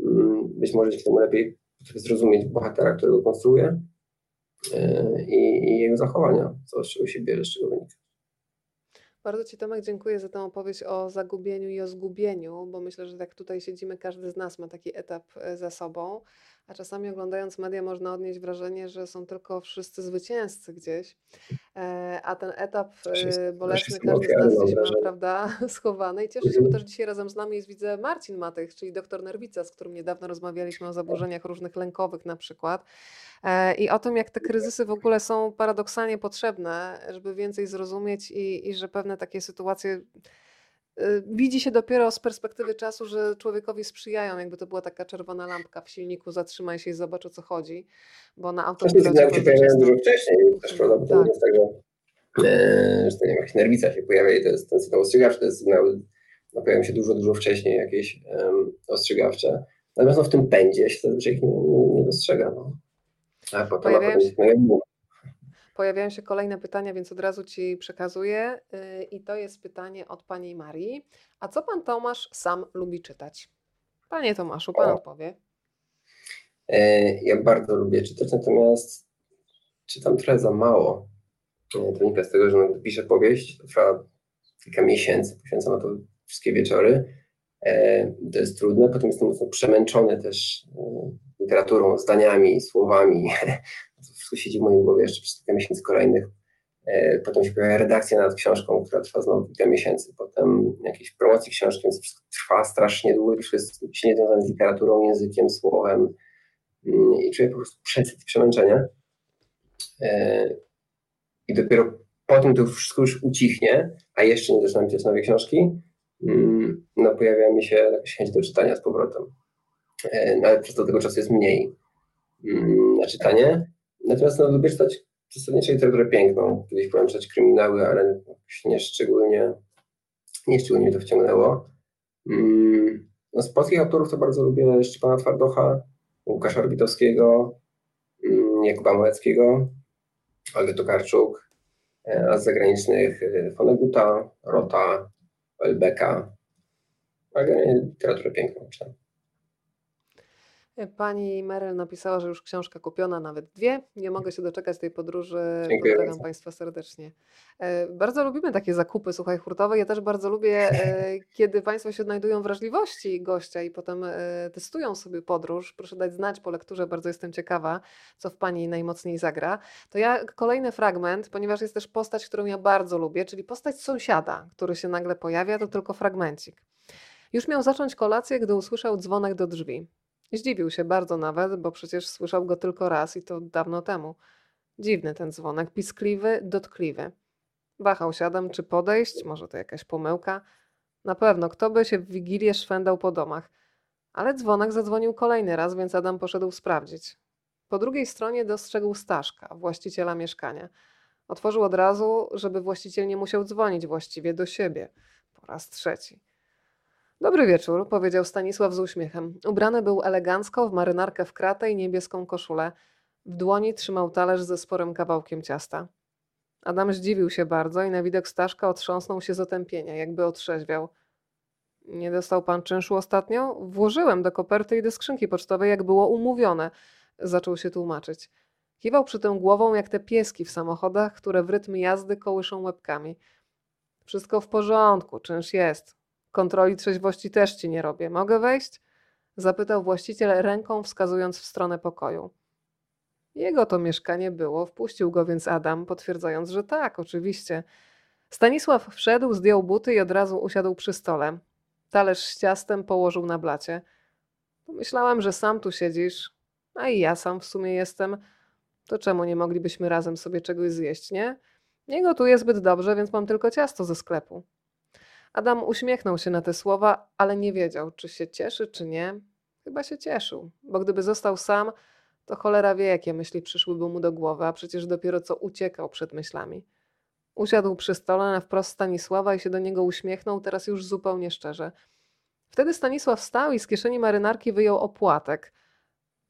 mm, być może dzięki temu lepiej zrozumieć bohatera, którego konstruuję yy, i, i, jego zachowania, co z czego się bierze, z czego wynika. Bardzo Ci Tomek dziękuję za tę opowieść o zagubieniu i o zgubieniu, bo myślę, że tak tutaj siedzimy, każdy z nas ma taki etap e, za sobą, a czasami oglądając media można odnieść wrażenie, że są tylko wszyscy zwycięzcy gdzieś, e, a ten etap e, bolesny każdy z nas gdzieś ma, prawda, schowany i cieszę się, bo mhm. też dzisiaj razem z nami jest widzę Marcin Matych, czyli doktor Nerwica, z którym niedawno rozmawialiśmy o zaburzeniach różnych lękowych na przykład i o tym, jak te kryzysy w ogóle są paradoksalnie potrzebne, żeby więcej zrozumieć i, i że pewne takie sytuacje y, widzi się dopiero z perspektywy czasu, że człowiekowi sprzyjają, jakby to była taka czerwona lampka w silniku, zatrzymaj się i zobacz o co chodzi, bo na autostradzie... Właśnie się pojawiają dużo wcześniej, też prawda, bo to tak. jest tak, że, e, że to nie wiem, jakaś nerwica się pojawia i to jest ten sygnał ostrzegawczy, to jest sygnał, no, pojawiają się dużo, dużo wcześniej jakieś um, ostrzegawcze, natomiast no, w tym pędzie się zazwyczaj ich nie, nie, nie dostrzega. No. A potem, pojawiają, się, pojawiają się kolejne pytania, więc od razu Ci przekazuję. Y, I to jest pytanie od Pani Marii. A co Pan Tomasz sam lubi czytać? Panie Tomaszu, Pan o. odpowie. E, ja bardzo lubię czytać, natomiast czytam trochę za mało. E, to wynika z tego, że gdy piszę powieść, to trwa kilka miesięcy, poświęcam na to wszystkie wieczory. E, to jest trudne, potem jestem mocno przemęczony też literaturą, zdaniami, słowami. To wszystko siedzi w mojej głowie jeszcze przez kilka miesięcy kolejnych. E, potem się pojawia redakcja nad książką, która trwa znowu kilka miesięcy. Potem jakieś promocji książki, więc wszystko trwa strasznie długo i wszystko się nie związane z literaturą, językiem, słowem. Mm, I czuję po prostu przesyt i przemęczenie. E, I dopiero potem to wszystko już ucichnie, a jeszcze nie zaczynam pisać nowe książki, mm, no pojawia mi się chęć do czytania z powrotem. Ale przez to tego czasu jest mniej mm, na czytanie. Natomiast no, lubię czytać zasadniczo literaturę piękną. Kiedyś próbowałem czytać kryminały, ale nie szczególnie, nie szczególnie mnie to wciągnęło. Mm, no, z polskich autorów to bardzo lubię Szczepana Twardocha, Łukasza Orbitowskiego, mm, Jakuba Małeckiego, Olgę Tokarczuk, e, a z zagranicznych Foneguta, e, Rota, Elbeka, ale literaturę piękną czytam. Pani Meryl napisała, że już książka kupiona, nawet dwie. Nie mogę się doczekać tej podróży. Dziękuję Pozdrawiam bardzo. Państwa serdecznie. E, bardzo lubimy takie zakupy, słuchaj, hurtowe. Ja też bardzo lubię, e, kiedy Państwo się odnajdują wrażliwości gościa i potem e, testują sobie podróż. Proszę dać znać po lekturze, bardzo jestem ciekawa, co w Pani najmocniej zagra. To ja kolejny fragment, ponieważ jest też postać, którą ja bardzo lubię, czyli postać sąsiada, który się nagle pojawia, to tylko fragmencik. Już miał zacząć kolację, gdy usłyszał dzwonek do drzwi. Zdziwił się bardzo nawet, bo przecież słyszał go tylko raz i to dawno temu. Dziwny ten dzwonek, piskliwy, dotkliwy. Wahał się Adam, czy podejść, może to jakaś pomyłka. Na pewno, kto by się w Wigilię szwendał po domach. Ale dzwonek zadzwonił kolejny raz, więc Adam poszedł sprawdzić. Po drugiej stronie dostrzegł Staszka, właściciela mieszkania. Otworzył od razu, żeby właściciel nie musiał dzwonić właściwie do siebie. Po raz trzeci. Dobry wieczór, powiedział Stanisław z uśmiechem. Ubrany był elegancko w marynarkę w kratę i niebieską koszulę. W dłoni trzymał talerz ze sporym kawałkiem ciasta. Adam zdziwił się bardzo i na widok Staszka otrząsnął się z otępienia, jakby otrzeźwiał. Nie dostał pan czynszu ostatnio? Włożyłem do koperty i do skrzynki pocztowej, jak było umówione. Zaczął się tłumaczyć. Kiwał przy tym głową jak te pieski w samochodach, które w rytm jazdy kołyszą łebkami. Wszystko w porządku, czynsz jest. Kontroli trzeźwości też ci nie robię. Mogę wejść? Zapytał właściciel ręką wskazując w stronę pokoju. Jego to mieszkanie było, wpuścił go więc Adam, potwierdzając, że tak, oczywiście. Stanisław wszedł, zdjął buty i od razu usiadł przy stole. Talerz z ciastem położył na blacie. Pomyślałem, że sam tu siedzisz, a i ja sam w sumie jestem. To czemu nie moglibyśmy razem sobie czegoś zjeść, nie? Nie gotuję zbyt dobrze, więc mam tylko ciasto ze sklepu. Adam uśmiechnął się na te słowa, ale nie wiedział, czy się cieszy, czy nie. Chyba się cieszył, bo gdyby został sam, to cholera wie, jakie myśli przyszłyby mu do głowy, a przecież dopiero co uciekał przed myślami. Usiadł przy stole na wprost Stanisława i się do niego uśmiechnął, teraz już zupełnie szczerze. Wtedy Stanisław wstał i z kieszeni marynarki wyjął opłatek.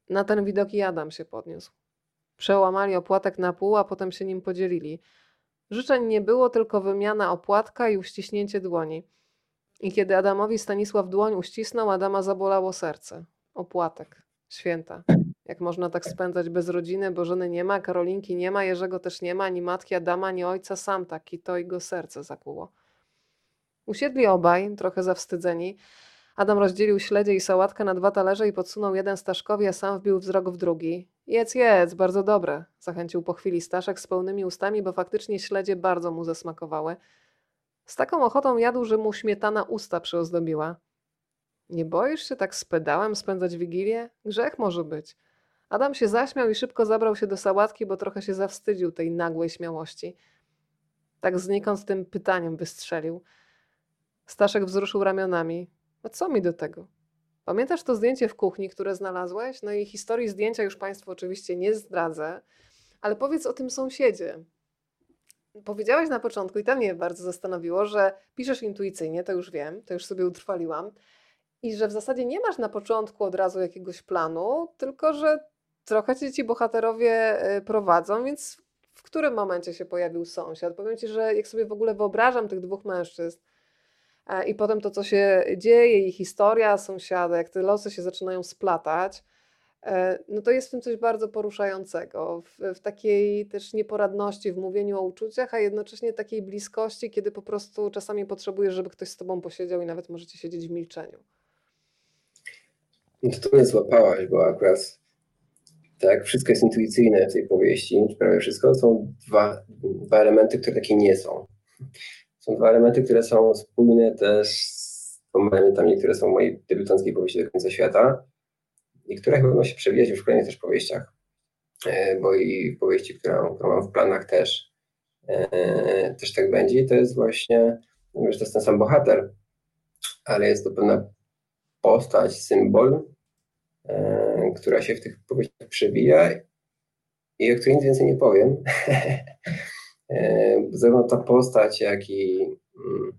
Na ten widok i Adam się podniósł. Przełamali opłatek na pół, a potem się nim podzielili. Życzeń nie było, tylko wymiana opłatka i uściśnięcie dłoni. I kiedy Adamowi Stanisław dłoń uścisnął, Adama zabolało serce. Opłatek. Święta. Jak można tak spędzać bez rodziny, bo żony nie ma, Karolinki nie ma, Jerzego też nie ma, ani matki Adama, ani ojca, sam taki, to i go serce zakłuło. Usiedli obaj, trochę zawstydzeni. Adam rozdzielił śledzie i sałatkę na dwa talerze i podsunął jeden Staszkowi, a sam wbił wzrok w drugi. Jedz, jedz, bardzo dobre, zachęcił po chwili Staszek z pełnymi ustami, bo faktycznie śledzie bardzo mu zasmakowały. Z taką ochotą jadł, że mu śmietana usta przyozdobiła. Nie boisz się tak z pedałem spędzać wigilię? Grzech może być. Adam się zaśmiał i szybko zabrał się do sałatki, bo trochę się zawstydził tej nagłej śmiałości. Tak znikąd tym pytaniem wystrzelił. Staszek wzruszył ramionami. A co mi do tego? Pamiętasz to zdjęcie w kuchni, które znalazłeś? No i historii zdjęcia już Państwu oczywiście nie zdradzę, ale powiedz o tym sąsiedzie. Powiedziałaś na początku, i to mnie bardzo zastanowiło, że piszesz intuicyjnie, to już wiem, to już sobie utrwaliłam, i że w zasadzie nie masz na początku od razu jakiegoś planu, tylko że trochę cię ci bohaterowie y, prowadzą, więc w którym momencie się pojawił sąsiad? Powiem ci, że jak sobie w ogóle wyobrażam tych dwóch mężczyzn e, i potem to, co się dzieje, i historia sąsiada, jak te losy się zaczynają splatać, e, no to jest w tym coś bardzo poruszającego, w, w takiej też nieporadności w mówieniu o uczuciach, a jednocześnie takiej bliskości, kiedy po prostu czasami potrzebujesz, żeby ktoś z tobą posiedział i nawet możecie siedzieć w milczeniu. No to, to mnie złapałaś, bo akurat tak, wszystko jest intuicyjne w tej powieści, prawie wszystko. Są dwa, dwa elementy, które takie nie są. Są dwa elementy, które są spójne też z elementami, które są w mojej debiutanckiej powieści do końca świata i które chyba będą się przewijać już w kolejnych też powieściach, e, bo i w powieści, którą, którą mam w planach też, e, też tak będzie. I to jest właśnie, no że to jest ten sam bohater, ale jest to pewna postać, symbol, E, która się w tych powieściach przewija i o której nic więcej nie powiem. E, zarówno ta postać, jak i mm,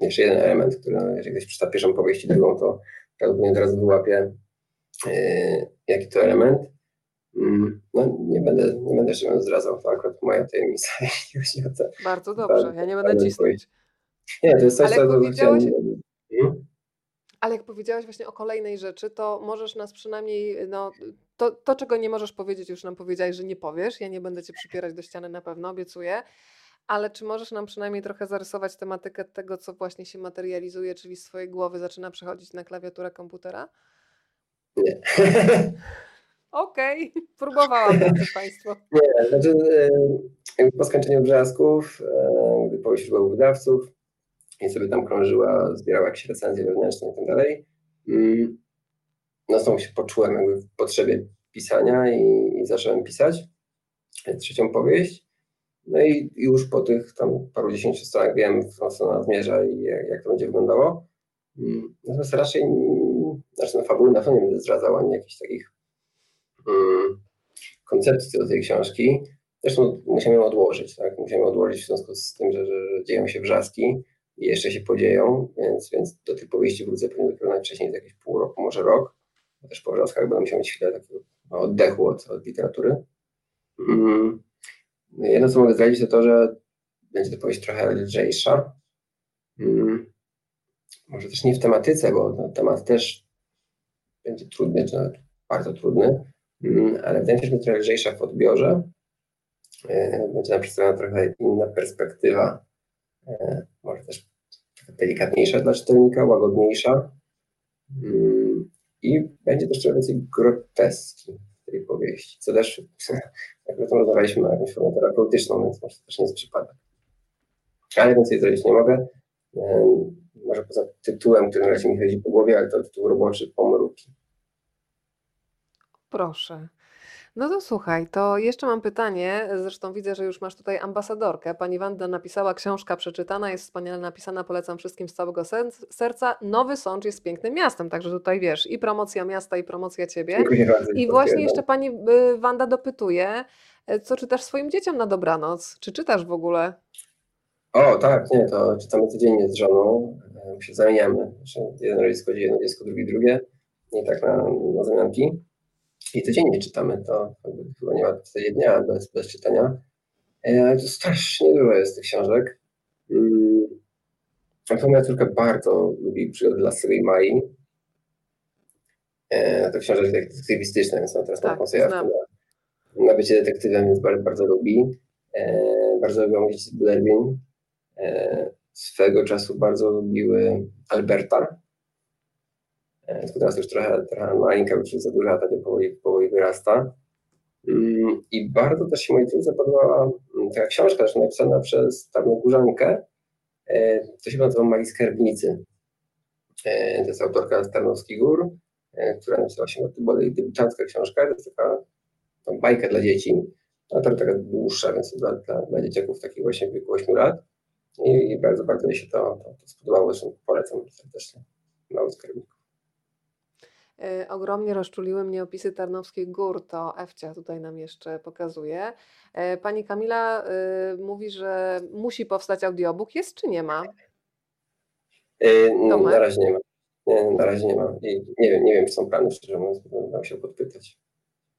jeszcze jeden element, który no, jeżeli ktoś przeczyta pierwszą powieść drugą, to prawdopodobnie teraz wyłapie, e, jaki to element. Mm, no, nie będę, nie będę jeszcze zdradzał, to akurat moja tajemnica, jeśli chodzi o to. Bardzo dobrze, ja nie będę cisnąć. Nie, to jest coś, Ale co... Powiedziałeś... Hmm? Ale jak powiedziałaś właśnie o kolejnej rzeczy, to możesz nas przynajmniej, no, to, to czego nie możesz powiedzieć, już nam powiedziałeś, że nie powiesz. Ja nie będę cię przypierać do ściany na pewno, obiecuję. Ale czy możesz nam przynajmniej trochę zarysować tematykę tego, co właśnie się materializuje, czyli z swojej głowy zaczyna przechodzić na klawiaturę komputera? Nie. Okej, okay. próbowałam, drodzy Państwo. Nie, znaczy e, po skończeniu brzasków, e, gdy u wydawców, i sobie tam krążyła, zbierała jakieś recenzje wewnętrzne i tak dalej. Mm. No znowu się poczułem jakby w potrzebie pisania i, i zacząłem pisać trzecią powieść. No i już po tych tam paru dziesięciu stronach wiem, w którą stronę zmierza i jak, jak, to będzie wyglądało. Mm. Natomiast raczej, znaczy no, fabuły na pewno nie będę zdradzał, ani jakichś takich um, koncepcji do tej książki. Zresztą musiałem ją odłożyć, tak? Musiałem odłożyć w związku z tym, że, że dzieją się wrzaski i jeszcze się podzieją, więc, więc do tych powieści wrócę pewnie dopiero najwcześniej za jakieś pół roku, może rok. Też po wrzaskach będę musiał mieć chwilę takiego oddechu od, od literatury. Mm. Jedno, co mogę zdradzić, to to, że będzie to powieść trochę lżejsza, mm. może też nie w tematyce, bo no, temat też będzie trudny, czy nawet bardzo trudny, mm, ale wydaje mi się, że będzie trochę lżejsza w odbiorze. E, będzie nam przedstawiona trochę inna perspektywa, e, może delikatniejsza dla czytelnika, łagodniejsza mm, i będzie też trochę więcej groteski w tej powieści, co też, jak o tym rozmawialiśmy, ma jakąś formę terapeutyczną, więc może to też nie jest przypadek. Ale więcej zrobić nie mogę. Może poza tytułem, który na razie mi chodzi po głowie, ale to tytuł roboczy Pomruki. Proszę. No to słuchaj, to jeszcze mam pytanie. Zresztą widzę, że już masz tutaj ambasadorkę. Pani Wanda napisała, książka przeczytana, jest wspaniale napisana, polecam wszystkim z całego serca. Nowy Sącz jest pięknym miastem, także tutaj wiesz, i promocja miasta, i promocja ciebie. Dziękuję bardzo. I właśnie jeszcze pani y, Wanda dopytuje, y, co czytasz swoim dzieciom na dobranoc? Czy czytasz w ogóle? O, tak, nie, to czytamy codziennie z żoną, e, my się zamieniamy. Jeden rodzic chodzi jedno dziecko, drugi drugie, nie tak na, na zamianki. I codziennie czytamy, to chyba nie ma wtedy dnia bez, bez czytania. E, to strasznie dużo jest tych książek. Mm. moja córka bardzo lubi przygody Lassery i Mai. E, to książki detektywistyczne, więc ona teraz tak, ma na, na bycie detektywem, więc bardzo, bardzo lubi. E, bardzo lubią Blairwin. E, swego czasu bardzo lubiły Alberta. E, tylko teraz już trochę, trochę maleńka, już za duża, wtedy powoli, powoli wyrasta. Mm, I bardzo też się mojej córce podobała mm, taka książka, też napisana przez Tarnogórzankę, e, to się nazywa Magii Skarbnicy. To jest autorka z Tarnowskich Gór, która napisała się, to była debiutancka książka, to jest taka bajka dla dzieci, a to taka dłuższa, więc dla, dla, dla dzieciaków takich właśnie w wieku 8 lat. I, bardzo, bardzo mi się to, to, to spodobało, zresztą polecam serdecznie mały skarbników. Yy, ogromnie rozczuliły mnie opisy Tarnowskich Gór, to Ewcia tutaj nam jeszcze pokazuje. Yy, pani Kamila yy, mówi, że musi powstać audiobook. Jest czy nie ma? No, na razie nie ma. Nie, na razie nie ma. I nie wiem, nie wiem, czy są plany, szczerze mówiąc, będę musiał podpytać.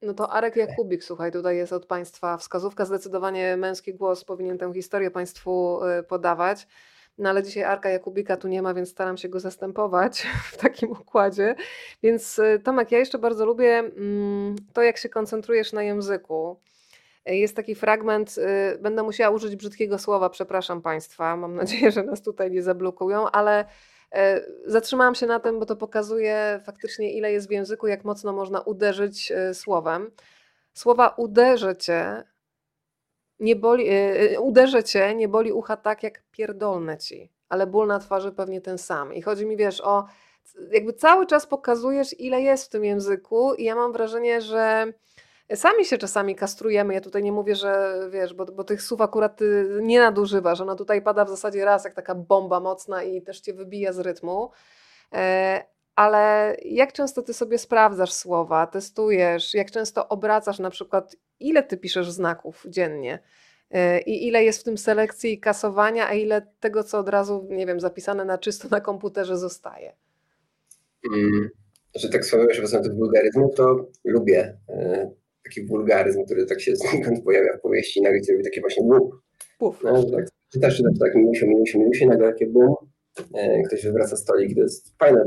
No to Arek Jakubik, słuchaj, tutaj jest od Państwa wskazówka. Zdecydowanie męski głos powinien tę historię Państwu podawać. No ale dzisiaj Arka Jakubika tu nie ma, więc staram się go zastępować w takim układzie. Więc y, Tomek, ja jeszcze bardzo lubię mm, to, jak się koncentrujesz na języku. Jest taki fragment, y, będę musiała użyć brzydkiego słowa, przepraszam Państwa, mam nadzieję, że nas tutaj nie zablokują, ale E, zatrzymałam się na tym, bo to pokazuje faktycznie, ile jest w języku, jak mocno można uderzyć e, słowem. Słowa uderzę cię, nie boli, e, uderzę cię, nie boli ucha tak, jak pierdolnę ci, ale ból na twarzy pewnie ten sam. I chodzi mi, wiesz, o jakby cały czas pokazujesz, ile jest w tym języku i ja mam wrażenie, że Sami się czasami kastrujemy. Ja tutaj nie mówię, że wiesz, bo, bo tych słów akurat ty nie nadużywasz. Ona tutaj pada w zasadzie raz, jak taka bomba mocna i też cię wybija z rytmu. Ale jak często ty sobie sprawdzasz słowa, testujesz, jak często obracasz na przykład, ile ty piszesz znaków dziennie? E, I ile jest w tym selekcji i kasowania, a ile tego, co od razu, nie wiem, zapisane na czysto na komputerze zostaje? Mm, że tak słowo, że wracam do wulgaryzmu, to lubię. E, taki wulgaryzm, który tak się znikąd pojawia w powieści i nagle robi takie właśnie łup. No, tak, czytasz, czytasz tak minusie, minusie, minusie, nagle takie bum, ktoś wywraca stolik, to jest fajny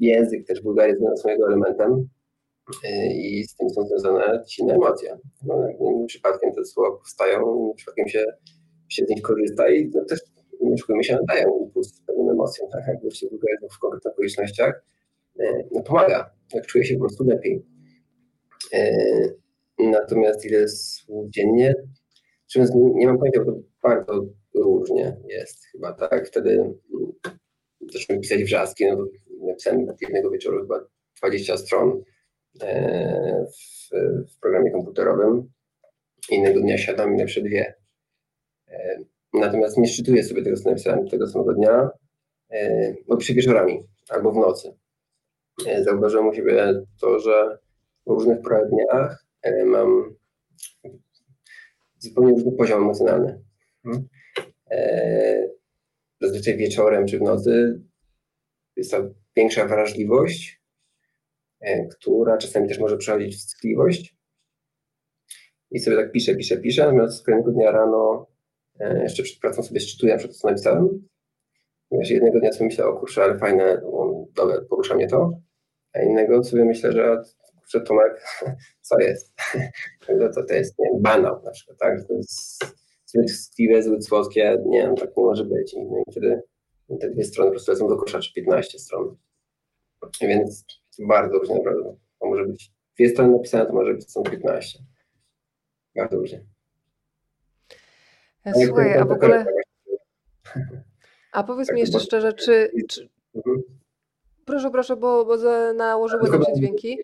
język, też wulgaryzm jest jego elementem e, i z tym są związane silne emocje. No, przypadkiem te słowa powstają, przypadkiem się, się z nich korzysta i no, też nie szukujmy się, nadają impuls pewnym emocjom, tak, jak się wulgaryzm w konkretnych okolicznościach, e, no, pomaga, jak czuje się po prostu lepiej. Natomiast ile słów dziennie? Nie mam pojęcia, bo to bardzo różnie jest chyba, tak? Wtedy mm, zacząłem pisać wrzaski, no napisałem jednego wieczoru chyba 20 stron e, w, w programie komputerowym. Innego dnia siadam i napiszę dwie. E, natomiast nie szczytuję sobie tego, co napisałem tego samego dnia, e, bo piszę wieczorami albo w nocy. Zauważyłem u siebie to, że w różnych porach dniach mam zupełnie różny poziom emocjonalny. Hmm? E, zazwyczaj wieczorem czy w nocy jest ta większa wrażliwość, e, która czasami też może przechodzić w wstydliwość. I sobie tak piszę, piszę, piszę, natomiast kolejnego dnia rano jeszcze przed pracą sobie szczytuję na co napisałem Wiesz, jednego dnia sobie myślę, o kurczę, ale fajne, no, dobra, porusza mnie to, a innego sobie myślę, że kurczę, Tomek, co jest? to, to, jest nie banał na przykład, tak? Że To jest tkliwe, zbyt słodkie, nie wiem, tak nie może być. I, no i wtedy te dwie strony po prostu lecą do kosza, czy 15 stron. Więc bardzo różnie naprawdę. To może być dwie strony napisane, to może być są 15. Bardzo różnie. E, Słuchaj, a w ogóle... A powiedz mi jeszcze szczerze, czy... czy... Mhm. Proszę, proszę, bo, bo nałożyły nam się dźwięki.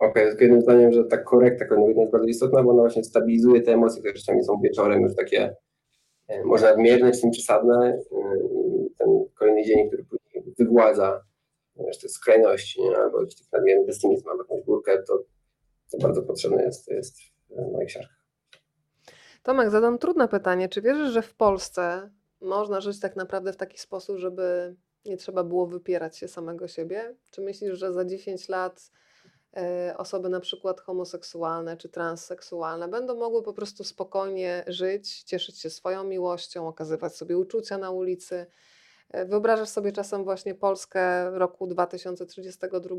Okej, tylko jednym zdaniem, że ta korekta kolejnowa jest bardzo istotna, bo ona właśnie stabilizuje te emocje, które czasami są wieczorem już takie e, może nadmierne, czy przesadne. e, Ten kolejny dzień, który później wygładza te skrajności, nie? albo jakiś taki nadmierny pesymizm, albo jakąś górkę, to, to bardzo potrzebne jest, jest w moich książkach. Tomek, zadam trudne pytanie. Czy wierzysz, że w Polsce można żyć tak naprawdę w taki sposób, żeby nie trzeba było wypierać się samego siebie? Czy myślisz, że za 10 lat osoby na przykład homoseksualne czy transseksualne będą mogły po prostu spokojnie żyć, cieszyć się swoją miłością, okazywać sobie uczucia na ulicy? E, Wyobrażasz sobie czasem właśnie Polskę roku 2032?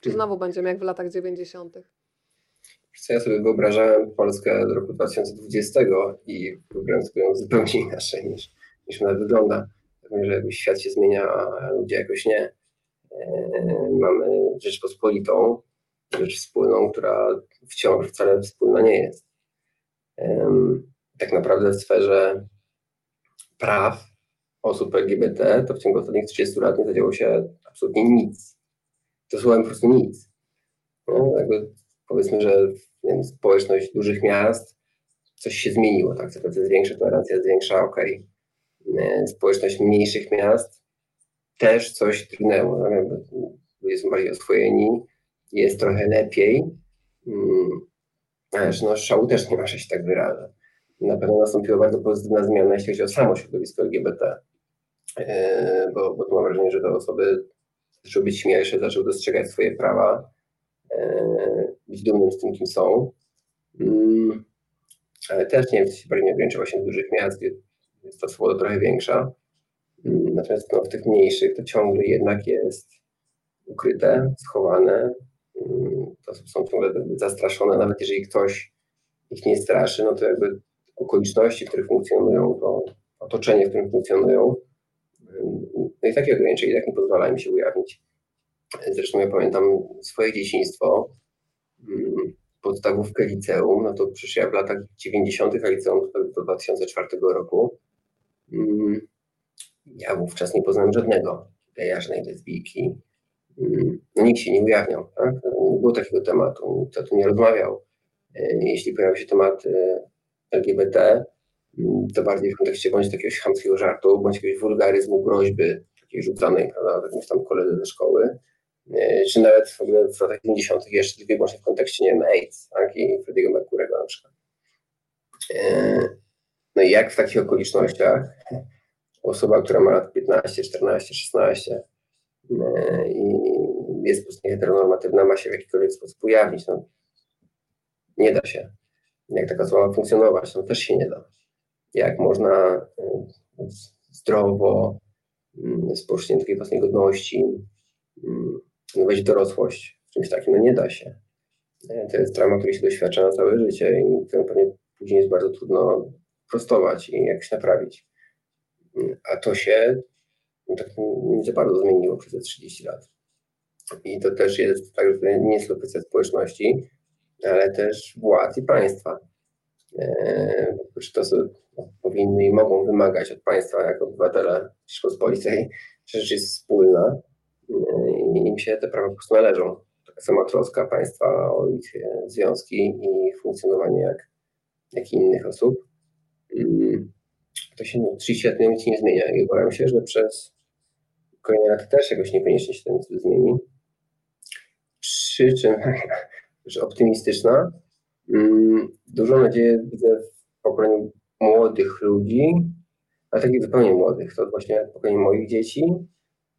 Czy znowu będziemy jak w latach 90.? Wiesz Co ja sobie wyobrażałem Polskę do roku 2020 i wyobrażam sobie ją zupełnie inaczej niż, niż ona wygląda. Pewnie, że jakoś świat się zmienia, a ludzie jakoś nie. E, Mamy Rzeczpospolitą, rzecz wspólną, która wciąż wcale wspólna nie jest. Tak naprawdę w sferze praw osób LGBT to w ciągu ostatnich 30 lat nie zadziało się absolutnie nic. To słowem po prostu nic. No, powiedzmy, że wiem, społeczność dużych miast, coś się zmieniło, tak? Coraz jest większa tolerancja, jest większa, okej. E, Społeczność mniejszych miast też coś trudnęło. No, są bardziej oswojeni, jest trochę lepiej. Mm, Ależ no szału też nie ma, się tak wyrażę. Na pewno nastąpiła bardzo pozytywna zmiana, jeśli chodzi o samo środowisko LGBT. E, Bo, bo tu mam wrażenie, że te osoby zaczęły być śmielsze, zaczęły dostrzegać swoje prawa, e, być dumnym z tym, kim są. Mm, Ale też nie wiem, czy się bardziej nie właśnie w dużych miast, jest ta swoboda trochę większa. Natomiast no, w tych mniejszych to ciągle jednak jest ukryte, schowane. Mm, To są ciągle zastraszone, nawet jeżeli ktoś ich nie straszy, no to jakby okoliczności, w których funkcjonują, to otoczenie, w którym funkcjonują, mm, no i takie ograniczenia i tak nie pozwala im się ujawnić. Zresztą ja pamiętam swoje dzieciństwo, mm, podstawówkę liceum, no to przecież ja w latach 90., a liceum to do 2004 roku, ja wówczas nie poznałem żadnego geja, lesbijki. Mm, nikt się nie ujawniał, tak? Nie było takiego tematu, nikt o tym nie rozmawiał. E, Jeśli pojawił się temat e, LGBT, mm, to bardziej w kontekście bądź jakiegoś chamskiego żartu, bądź jakiegoś wulgaryzmu, groźby takiej rzucanej, prawda, jakimś tam koledze ze szkoły, E, czy nawet w ogóle w latach 50. jeszcze tylko i w kontekście, nie wiem, AIDS, tak, i Freddie'ego Mercury'ego na przykład. No i jak w takich okolicznościach osoba, która ma lat 15, 14, 16 e, i jest po prostu heteronormatywna, ma się w jakikolwiek sposób ujawnić, no nie da się. Jak taka osoba funkcjonować, no też się nie da. Jak można e, zdrowo, mm, z poczuciem takiej własnej godności, mm, no w dorosłość w czymś takim, no nie da się. E, To jest trauma, której się doświadcza na całe życie i którą pewnie później jest bardzo trudno prostować i jakoś naprawić. A to się no, tak nie za bardzo zmieniło przez te 30 lat. I to też jest tak, że nie to kwestia społeczności, ale też władz i państwa. Czy to są, no, powinny i mogą wymagać od państwa jako obywatele Rzeczpospolitej, że rzecz jest wspólna e, i im się te prawa po prostu należą. Taka sama troska państwa o ich e, związki i funkcjonowanie jak, jak innych osób. Mm, To się no, 30 lat nic nie zmienia i obawiam się, że przez kolejne lata też jakoś niekoniecznie się to nic zmieni. Przy czym że optymistyczna. Mm, Dużo nadzieję widzę w pokoleniu młodych ludzi, ale takich zupełnie młodych. To właśnie pokolenie moich dzieci,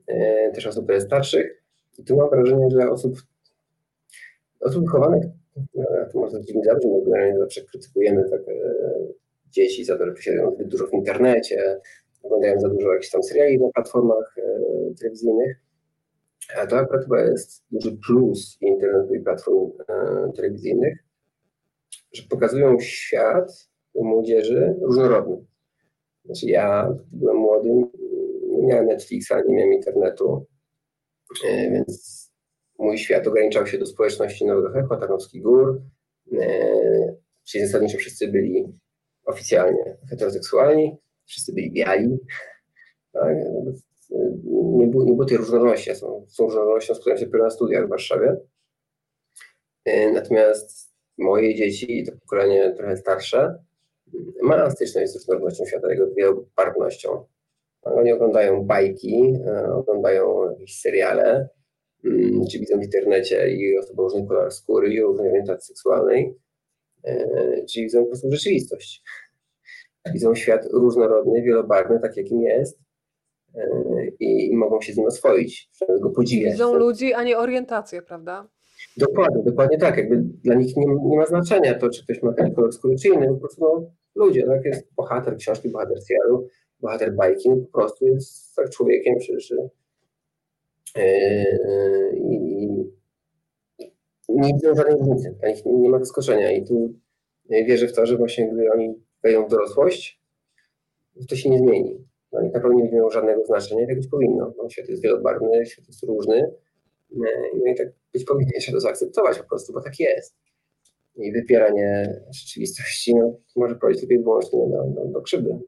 e, też osób starszych. I tu mam wrażenie, że osób, osób wychowanych, no, to może dziwnie zabrzmi, bo generalnie zawsze krytykujemy tak, e, dzieci za że posiadają zbyt dużo w internecie, oglądają za dużo jakichś tam seriali na platformach telewizyjnych. A to akurat chyba jest duży plus internetu i platform telewizyjnych, że pokazują świat młodzieży różnorodny. Znaczy ja byłem młody, nie miałem Netflixa, nie miałem internetu, e, więc mój świat ograniczał się do społeczności Nowego Echo, Tarnowskich Gór, e, czyli zasadniczo wszyscy byli oficjalnie heteroseksualni, wszyscy byli biali. Tak? Nie, było, nie było tej różnorodności. Są, z tą różnorodnością spotkałem się na studiach w Warszawie. E, natomiast moje dzieci, to pokolenie trochę starsze, ma styczność z różnorodnością świata, jego wielobarwnością. Oni oglądają bajki, e, oglądają jakieś seriale, mm, czy widzą w internecie i osoby o różnym kolor skóry i różnej orientacji seksualnej, e, czy widzą po prostu rzeczywistość. Widzą świat różnorodny, wielobarwny, tak jakim jest e, i, i mogą się z nim oswoić, go podziwiać. Widzą ludzi, a nie orientację, prawda? Dokładnie, dokładnie tak. Jakby dla nich nie, nie ma znaczenia to, czy ktoś ma taki kolor skóry, czy inny. Po prostu no, ludzie, tak? Jest bohater książki, bohater serialu, bohater bajki, no, po prostu jest tak człowiekiem, czy, czy yy, nie widzą żadnej różnicy. Dla nich nie ma zaskoczenia i tu wierzę w to, że właśnie gdy oni wejdą w dorosłość, to się nie zmieni. Dla nich na pewno nie mają żadnego znaczenia i tak być powinno. No, świat jest wielobarwny, świat jest różny, no i tak być powinien, trzeba to zaakceptować po prostu, bo tak jest. I wypieranie rzeczywistości no, może prowadzić tylko i wyłącznie do, do, do krzywdy.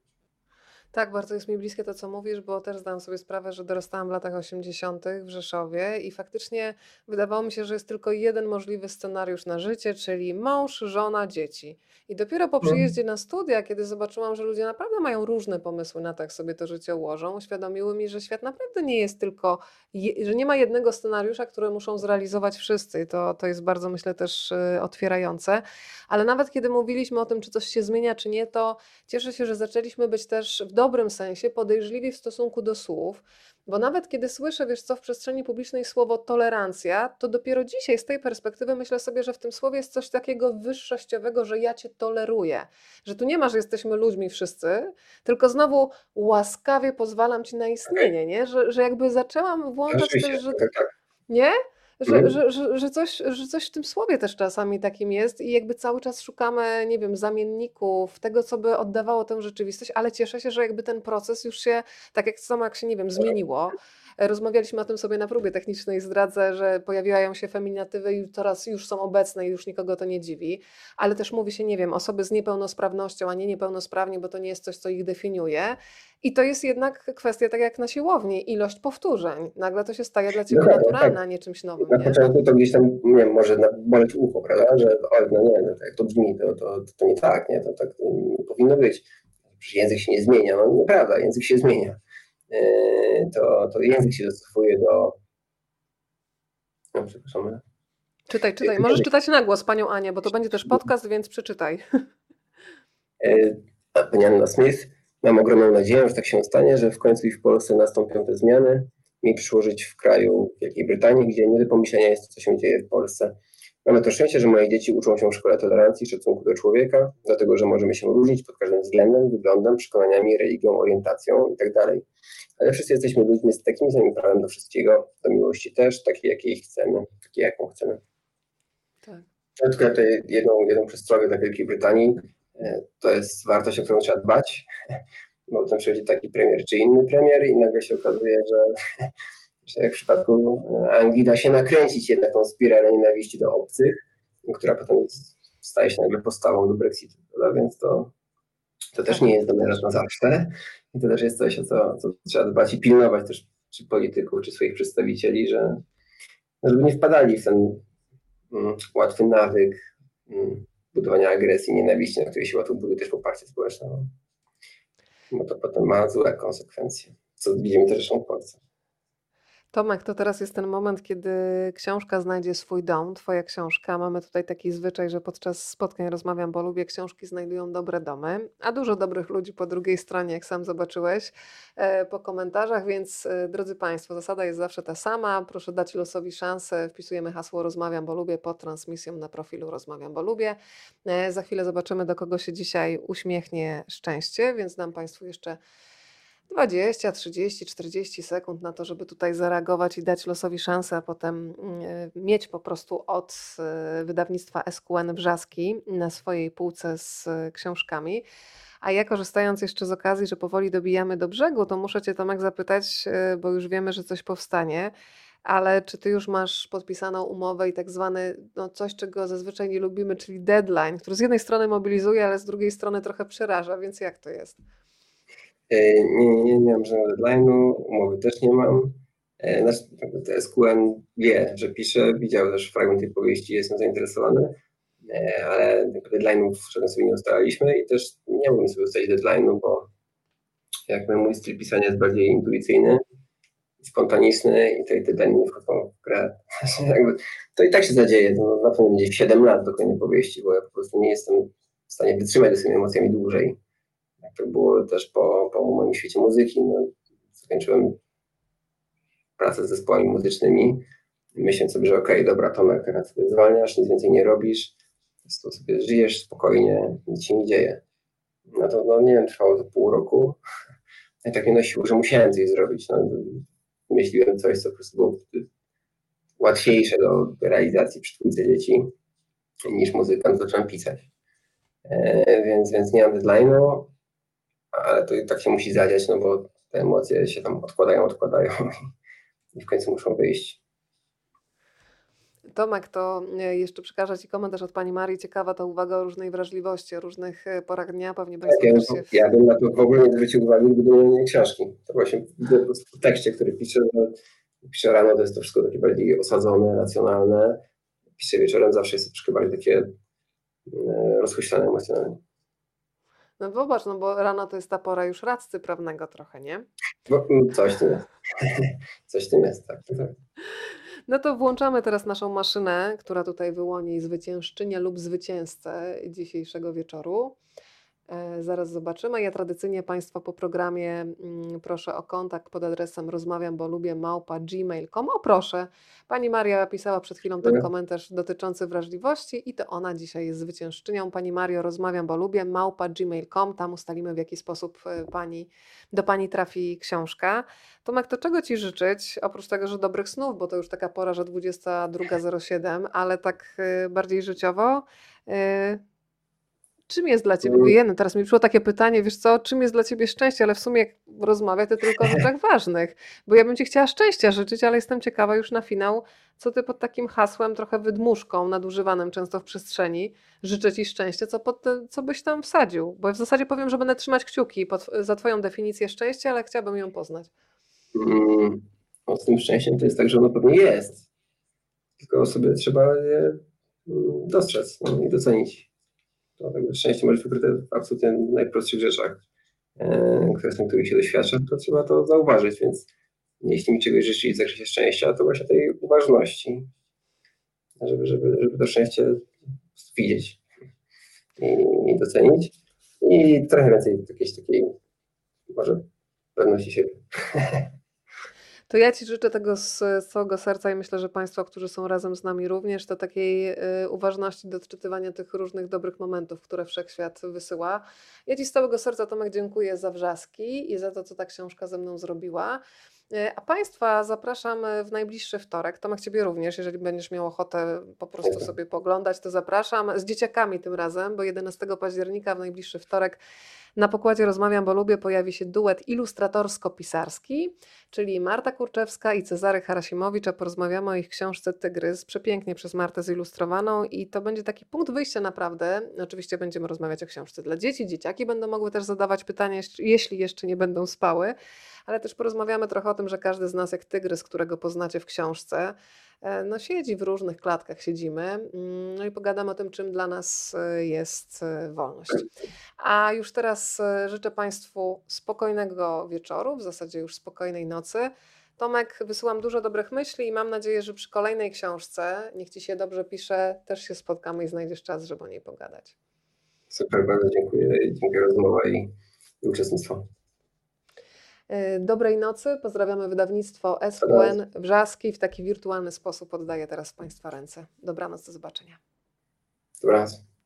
Tak, bardzo jest mi bliskie to, co mówisz, bo też zdałam sobie sprawę, że dorastałam w latach 80. w Rzeszowie i faktycznie wydawało mi się, że jest tylko jeden możliwy scenariusz na życie, czyli mąż, żona, dzieci. I dopiero po mhm. przyjeździe na studia, kiedy zobaczyłam, że ludzie naprawdę mają różne pomysły na to, jak sobie to życie ułożą, uświadomiły mi, że świat naprawdę nie jest tylko, że nie ma jednego scenariusza, który muszą zrealizować wszyscy. I to, to jest bardzo, myślę, też y, otwierające. Ale nawet kiedy mówiliśmy o tym, czy coś się zmienia, czy nie, to cieszę się, że zaczęliśmy być też w dobrym sensie podejrzliwi w stosunku do słów, bo nawet kiedy słyszę, wiesz co, w przestrzeni publicznej słowo tolerancja, to dopiero dzisiaj z tej perspektywy myślę sobie, że w tym słowie jest coś takiego wyższościowego, że ja cię toleruję. Że tu nie ma, że jesteśmy ludźmi wszyscy, tylko znowu łaskawie pozwalam ci na istnienie, nie? Że, że jakby zaczęłam włączać też, że... Tak, tak. Nie? Że, mhm. że, że, że, coś, że coś w tym słowie też czasami takim jest i jakby cały czas szukamy, nie wiem, zamienników, tego, co by oddawało tę rzeczywistość, ale cieszę się, że jakby ten proces już się, tak jak samo jak się, nie wiem, zmieniło, Rozmawialiśmy o tym sobie na próbie technicznej. Zdradzę, że pojawiają się feminatywy i teraz już są obecne i już nikogo to nie dziwi. Ale też mówi się, nie wiem, osoby z niepełnosprawnością, a nie niepełnosprawni, bo to nie jest coś, co ich definiuje. I to jest jednak kwestia, tak jak na siłowni, ilość powtórzeń. Nagle to się staje dla ciebie no, tak, naturalne, tak. a nie czymś nowym. Na nie? początku to gdzieś tam, nie wiem, może boleć ucho, prawda? Że oj, no nie, no, jak to brzmi, to, to, to nie tak, nie, to tak nie powinno być. Przecież język się nie zmienia. No nieprawda, język się zmienia. Yy, to, to język się dostosowuje do. No, przepraszam. Czytaj, czytaj. Możesz czytać na głos panią Anię, bo to będzie też podcast, więc przeczytaj. Yy, pani Anna Smith, mam ogromną nadzieję, że tak się stanie, że w końcu i w Polsce nastąpią te zmiany. Mi przyszło żyć w kraju Wielkiej Brytanii, gdzie nie do pomyślenia jest to, co się dzieje w Polsce. Mamy to szczęście, że moje dzieci uczą się w szkole tolerancji i szacunku do człowieka, dlatego że możemy się różnić pod każdym względem, wyglądem, przekonaniami, religią, orientacją itd. Tak Ale wszyscy jesteśmy ludźmi z takim samym prawem do wszystkiego, do miłości też, takiej jakiej chcemy, takiej jaką chcemy. Tak. Ja tylko tutaj jedną, jedną przestrogę dla Wielkiej Brytanii. To jest wartość, o którą trzeba dbać, bo potem przychodzi taki premier czy inny premier i nagle się okazuje, że że jak w przypadku Anglii da się nakręcić jednak tą spiralę nienawiści do obcych, która potem staje się nagle postawą do Brexitu, prawda? więc to, to też nie jest dobre na zawsze i to też jest coś, o co, co trzeba dbać i pilnować też czy polityków, czy swoich przedstawicieli, że żeby nie wpadali w ten mm, łatwy nawyk mm, budowania agresji, nienawiści, na której się łatwo buduje też poparcie społeczne. Bo to potem ma złe konsekwencje, co widzimy też w Polsce. Tomek, to teraz jest ten moment, kiedy książka znajdzie swój dom, twoja książka. Mamy tutaj taki zwyczaj, że podczas spotkań rozmawiam, bo lubię książki znajdują dobre domy, a dużo dobrych ludzi po drugiej stronie, jak sam zobaczyłeś e, po komentarzach, więc e, drodzy Państwo, zasada jest zawsze ta sama. Proszę dać losowi szansę. Wpisujemy hasło rozmawiam, bo lubię pod transmisją na profilu rozmawiam, bo lubię. E, za chwilę zobaczymy, do kogo się dzisiaj uśmiechnie szczęście, więc dam Państwu jeszcze 20, 30, 40 sekund na to, żeby tutaj zareagować i dać losowi szansę, a potem mm, mieć po prostu od y, wydawnictwa SQN Wrzaski na swojej półce z y, książkami. A ja korzystając jeszcze z okazji, że powoli dobijamy do brzegu, to muszę Cię Tomek zapytać, bo już wiemy, że coś powstanie, ale czy Ty już masz podpisaną umowę i tak zwany, no coś, czego zazwyczaj nie lubimy, czyli deadline, który z jednej strony mobilizuje, ale z drugiej strony trochę przeraża, więc jak to jest? E, nie, nie, nie mam żadnego deadline'u, umowy też nie mam. E, znaczy, SQN wie, że piszę, widział też fragment tej powieści, jestem zainteresowany, e, ale deadline'ów żaden sobie nie ustalaliśmy i też nie mógłbym sobie ustalić deadline'u, bo jak mój styl pisania jest bardziej intuicyjny, spontaniczny i tej deadline nie wchodzą w grę. to i tak się zadzieje, na pewno będzie 7 lat do końca powieści, bo ja po prostu nie jestem w stanie wytrzymać ze swoimi emocjami dłużej. To było też po, po moim świecie muzyki. No, skończyłem pracę z zespołami muzycznymi, myśląc sobie, że okej, okay, dobra, Tomek, teraz sobie zwalniasz, nic więcej nie robisz, to sobie żyjesz spokojnie, nic się nie dzieje. No to, no nie wiem, trwało to pół roku. I tak mnie nosiło, że musiałem coś zrobić. No, myśliłem coś, co po prostu było łatwiejsze do realizacji przy trójce dzieci niż muzykant, zacząłem pisać. E, więc, więc nie mam deadline'u, ale to tak się musi zadziać, no bo te emocje się tam odkładają, odkładają i w końcu muszą wyjść. Tomek, to e, jeszcze przekażę Ci komentarz od Pani Marii. Ciekawa ta uwaga o różnej wrażliwości, o różnych e, porach dnia. Pewnie tak, ja, się... ja bym na to w ogóle nie zwrócił uwagi, gdyby nie książki. To właśnie w tekście, który piszę, piszę rano, to jest to wszystko takie bardziej osadzone, racjonalne. Piszę wieczorem, zawsze jest to troszkę bardziej takie e, rozhuślane emocjonalnie. No zobacz, no bo rano to jest ta pora już radcy prawnego trochę, nie? No, mm, coś tym jest. coś tym jest, tak. tak. No to włączamy teraz naszą maszynę, która tutaj wyłoni zwyciężczynię lub zwycięzcę dzisiejszego wieczoru. E, zaraz zobaczymy. Ja tradycyjnie Państwa po programie mm, proszę o kontakt pod adresem rozmawiam, bo lubię małpa gmail.com. O proszę, Pani Maria pisała przed chwilą ten komentarz dotyczący wrażliwości i to ona dzisiaj jest zwyciężczynią. Pani Mario, rozmawiam, bo lubię małpa gmail.com. Tam ustalimy w jaki sposób e, pani, do Pani trafi książka. Tomek, to czego Ci życzyć? Oprócz tego, że dobrych snów, bo to już taka pora, że 22.07, ale tak e, bardziej życiowo. Czym jest dla ciebie, mm. teraz mi przyszło takie pytanie, wiesz co, czym jest dla ciebie szczęście, ale w sumie jak rozmawia to tylko o rzeczach ważnych, bo ja bym ci chciała szczęścia życzyć, ale jestem ciekawa już na finał, co ty pod takim hasłem, trochę wydmuszką, nadużywanym często w przestrzeni, życzę ci szczęścia, co, pod co byś tam wsadził, bo w zasadzie powiem, że będę trzymać kciuki pod, za twoją definicję szczęścia, ale chciałabym ją poznać. Hmm, no z tym szczęściem to jest tak, że ono pewnie jest, tylko sobie trzeba je mm, dostrzec no, i docenić. To szczęście może być ukryte w absolutnie najprostszych rzeczach, e, które są, których się doświadcza, to trzeba to zauważyć, więc jeśli mi czegoś życzyć w zakresie szczęścia, to właśnie tej uważności, żeby, żeby, żeby to szczęście widzieć i docenić i trochę więcej jakiejś takiej może pewności siebie. To ja Ci życzę tego z całego serca i myślę, że Państwo, którzy są razem z nami również, to takiej y, uważności do odczytywania tych różnych dobrych momentów, które wszechświat wysyła. Ja Ci z całego serca, Tomek, dziękuję za wrzaski i za to, co ta książka ze mną zrobiła. Y, a Państwa zapraszam w najbliższy wtorek. Tomek, Ciebie również, jeżeli będziesz miał ochotę po prostu sobie poglądać, to zapraszam. Z dzieciakami tym razem, bo 11 października w najbliższy wtorek na pokładzie Rozmawiam, bo lubię pojawi się duet ilustratorsko-pisarski, czyli Marta Kurczewska i Cezary Harasimowicz, a porozmawiamy o ich książce Tygrys, przepięknie przez Martę zilustrowaną i to będzie taki punkt wyjścia naprawdę. Oczywiście będziemy rozmawiać o książce dla dzieci, dzieciaki będą mogły też zadawać pytania, jeśli jeszcze nie będą spały, ale też porozmawiamy trochę o tym, że każdy z nas jak tygrys, którego poznacie w książce, no siedzi w różnych klatkach, siedzimy, mm, no i pogadamy o tym, czym dla nas e, jest e, wolność. A już teraz życzę Państwu spokojnego wieczoru, w zasadzie już spokojnej nocy. Tomek, wysyłam dużo dobrych myśli i mam nadzieję, że przy kolejnej książce, niech Ci się dobrze pisze, też się spotkamy i znajdziesz czas, żeby o niej pogadać. Super, bardzo dziękuję. Dziękuję za rozmowę i uczestnictwo. Y, dobrej nocy, pozdrawiamy wydawnictwo SQN Wrzaski. W taki wirtualny sposób oddaję teraz Państwa ręce. Dobranoc, do zobaczenia. Dobranoc.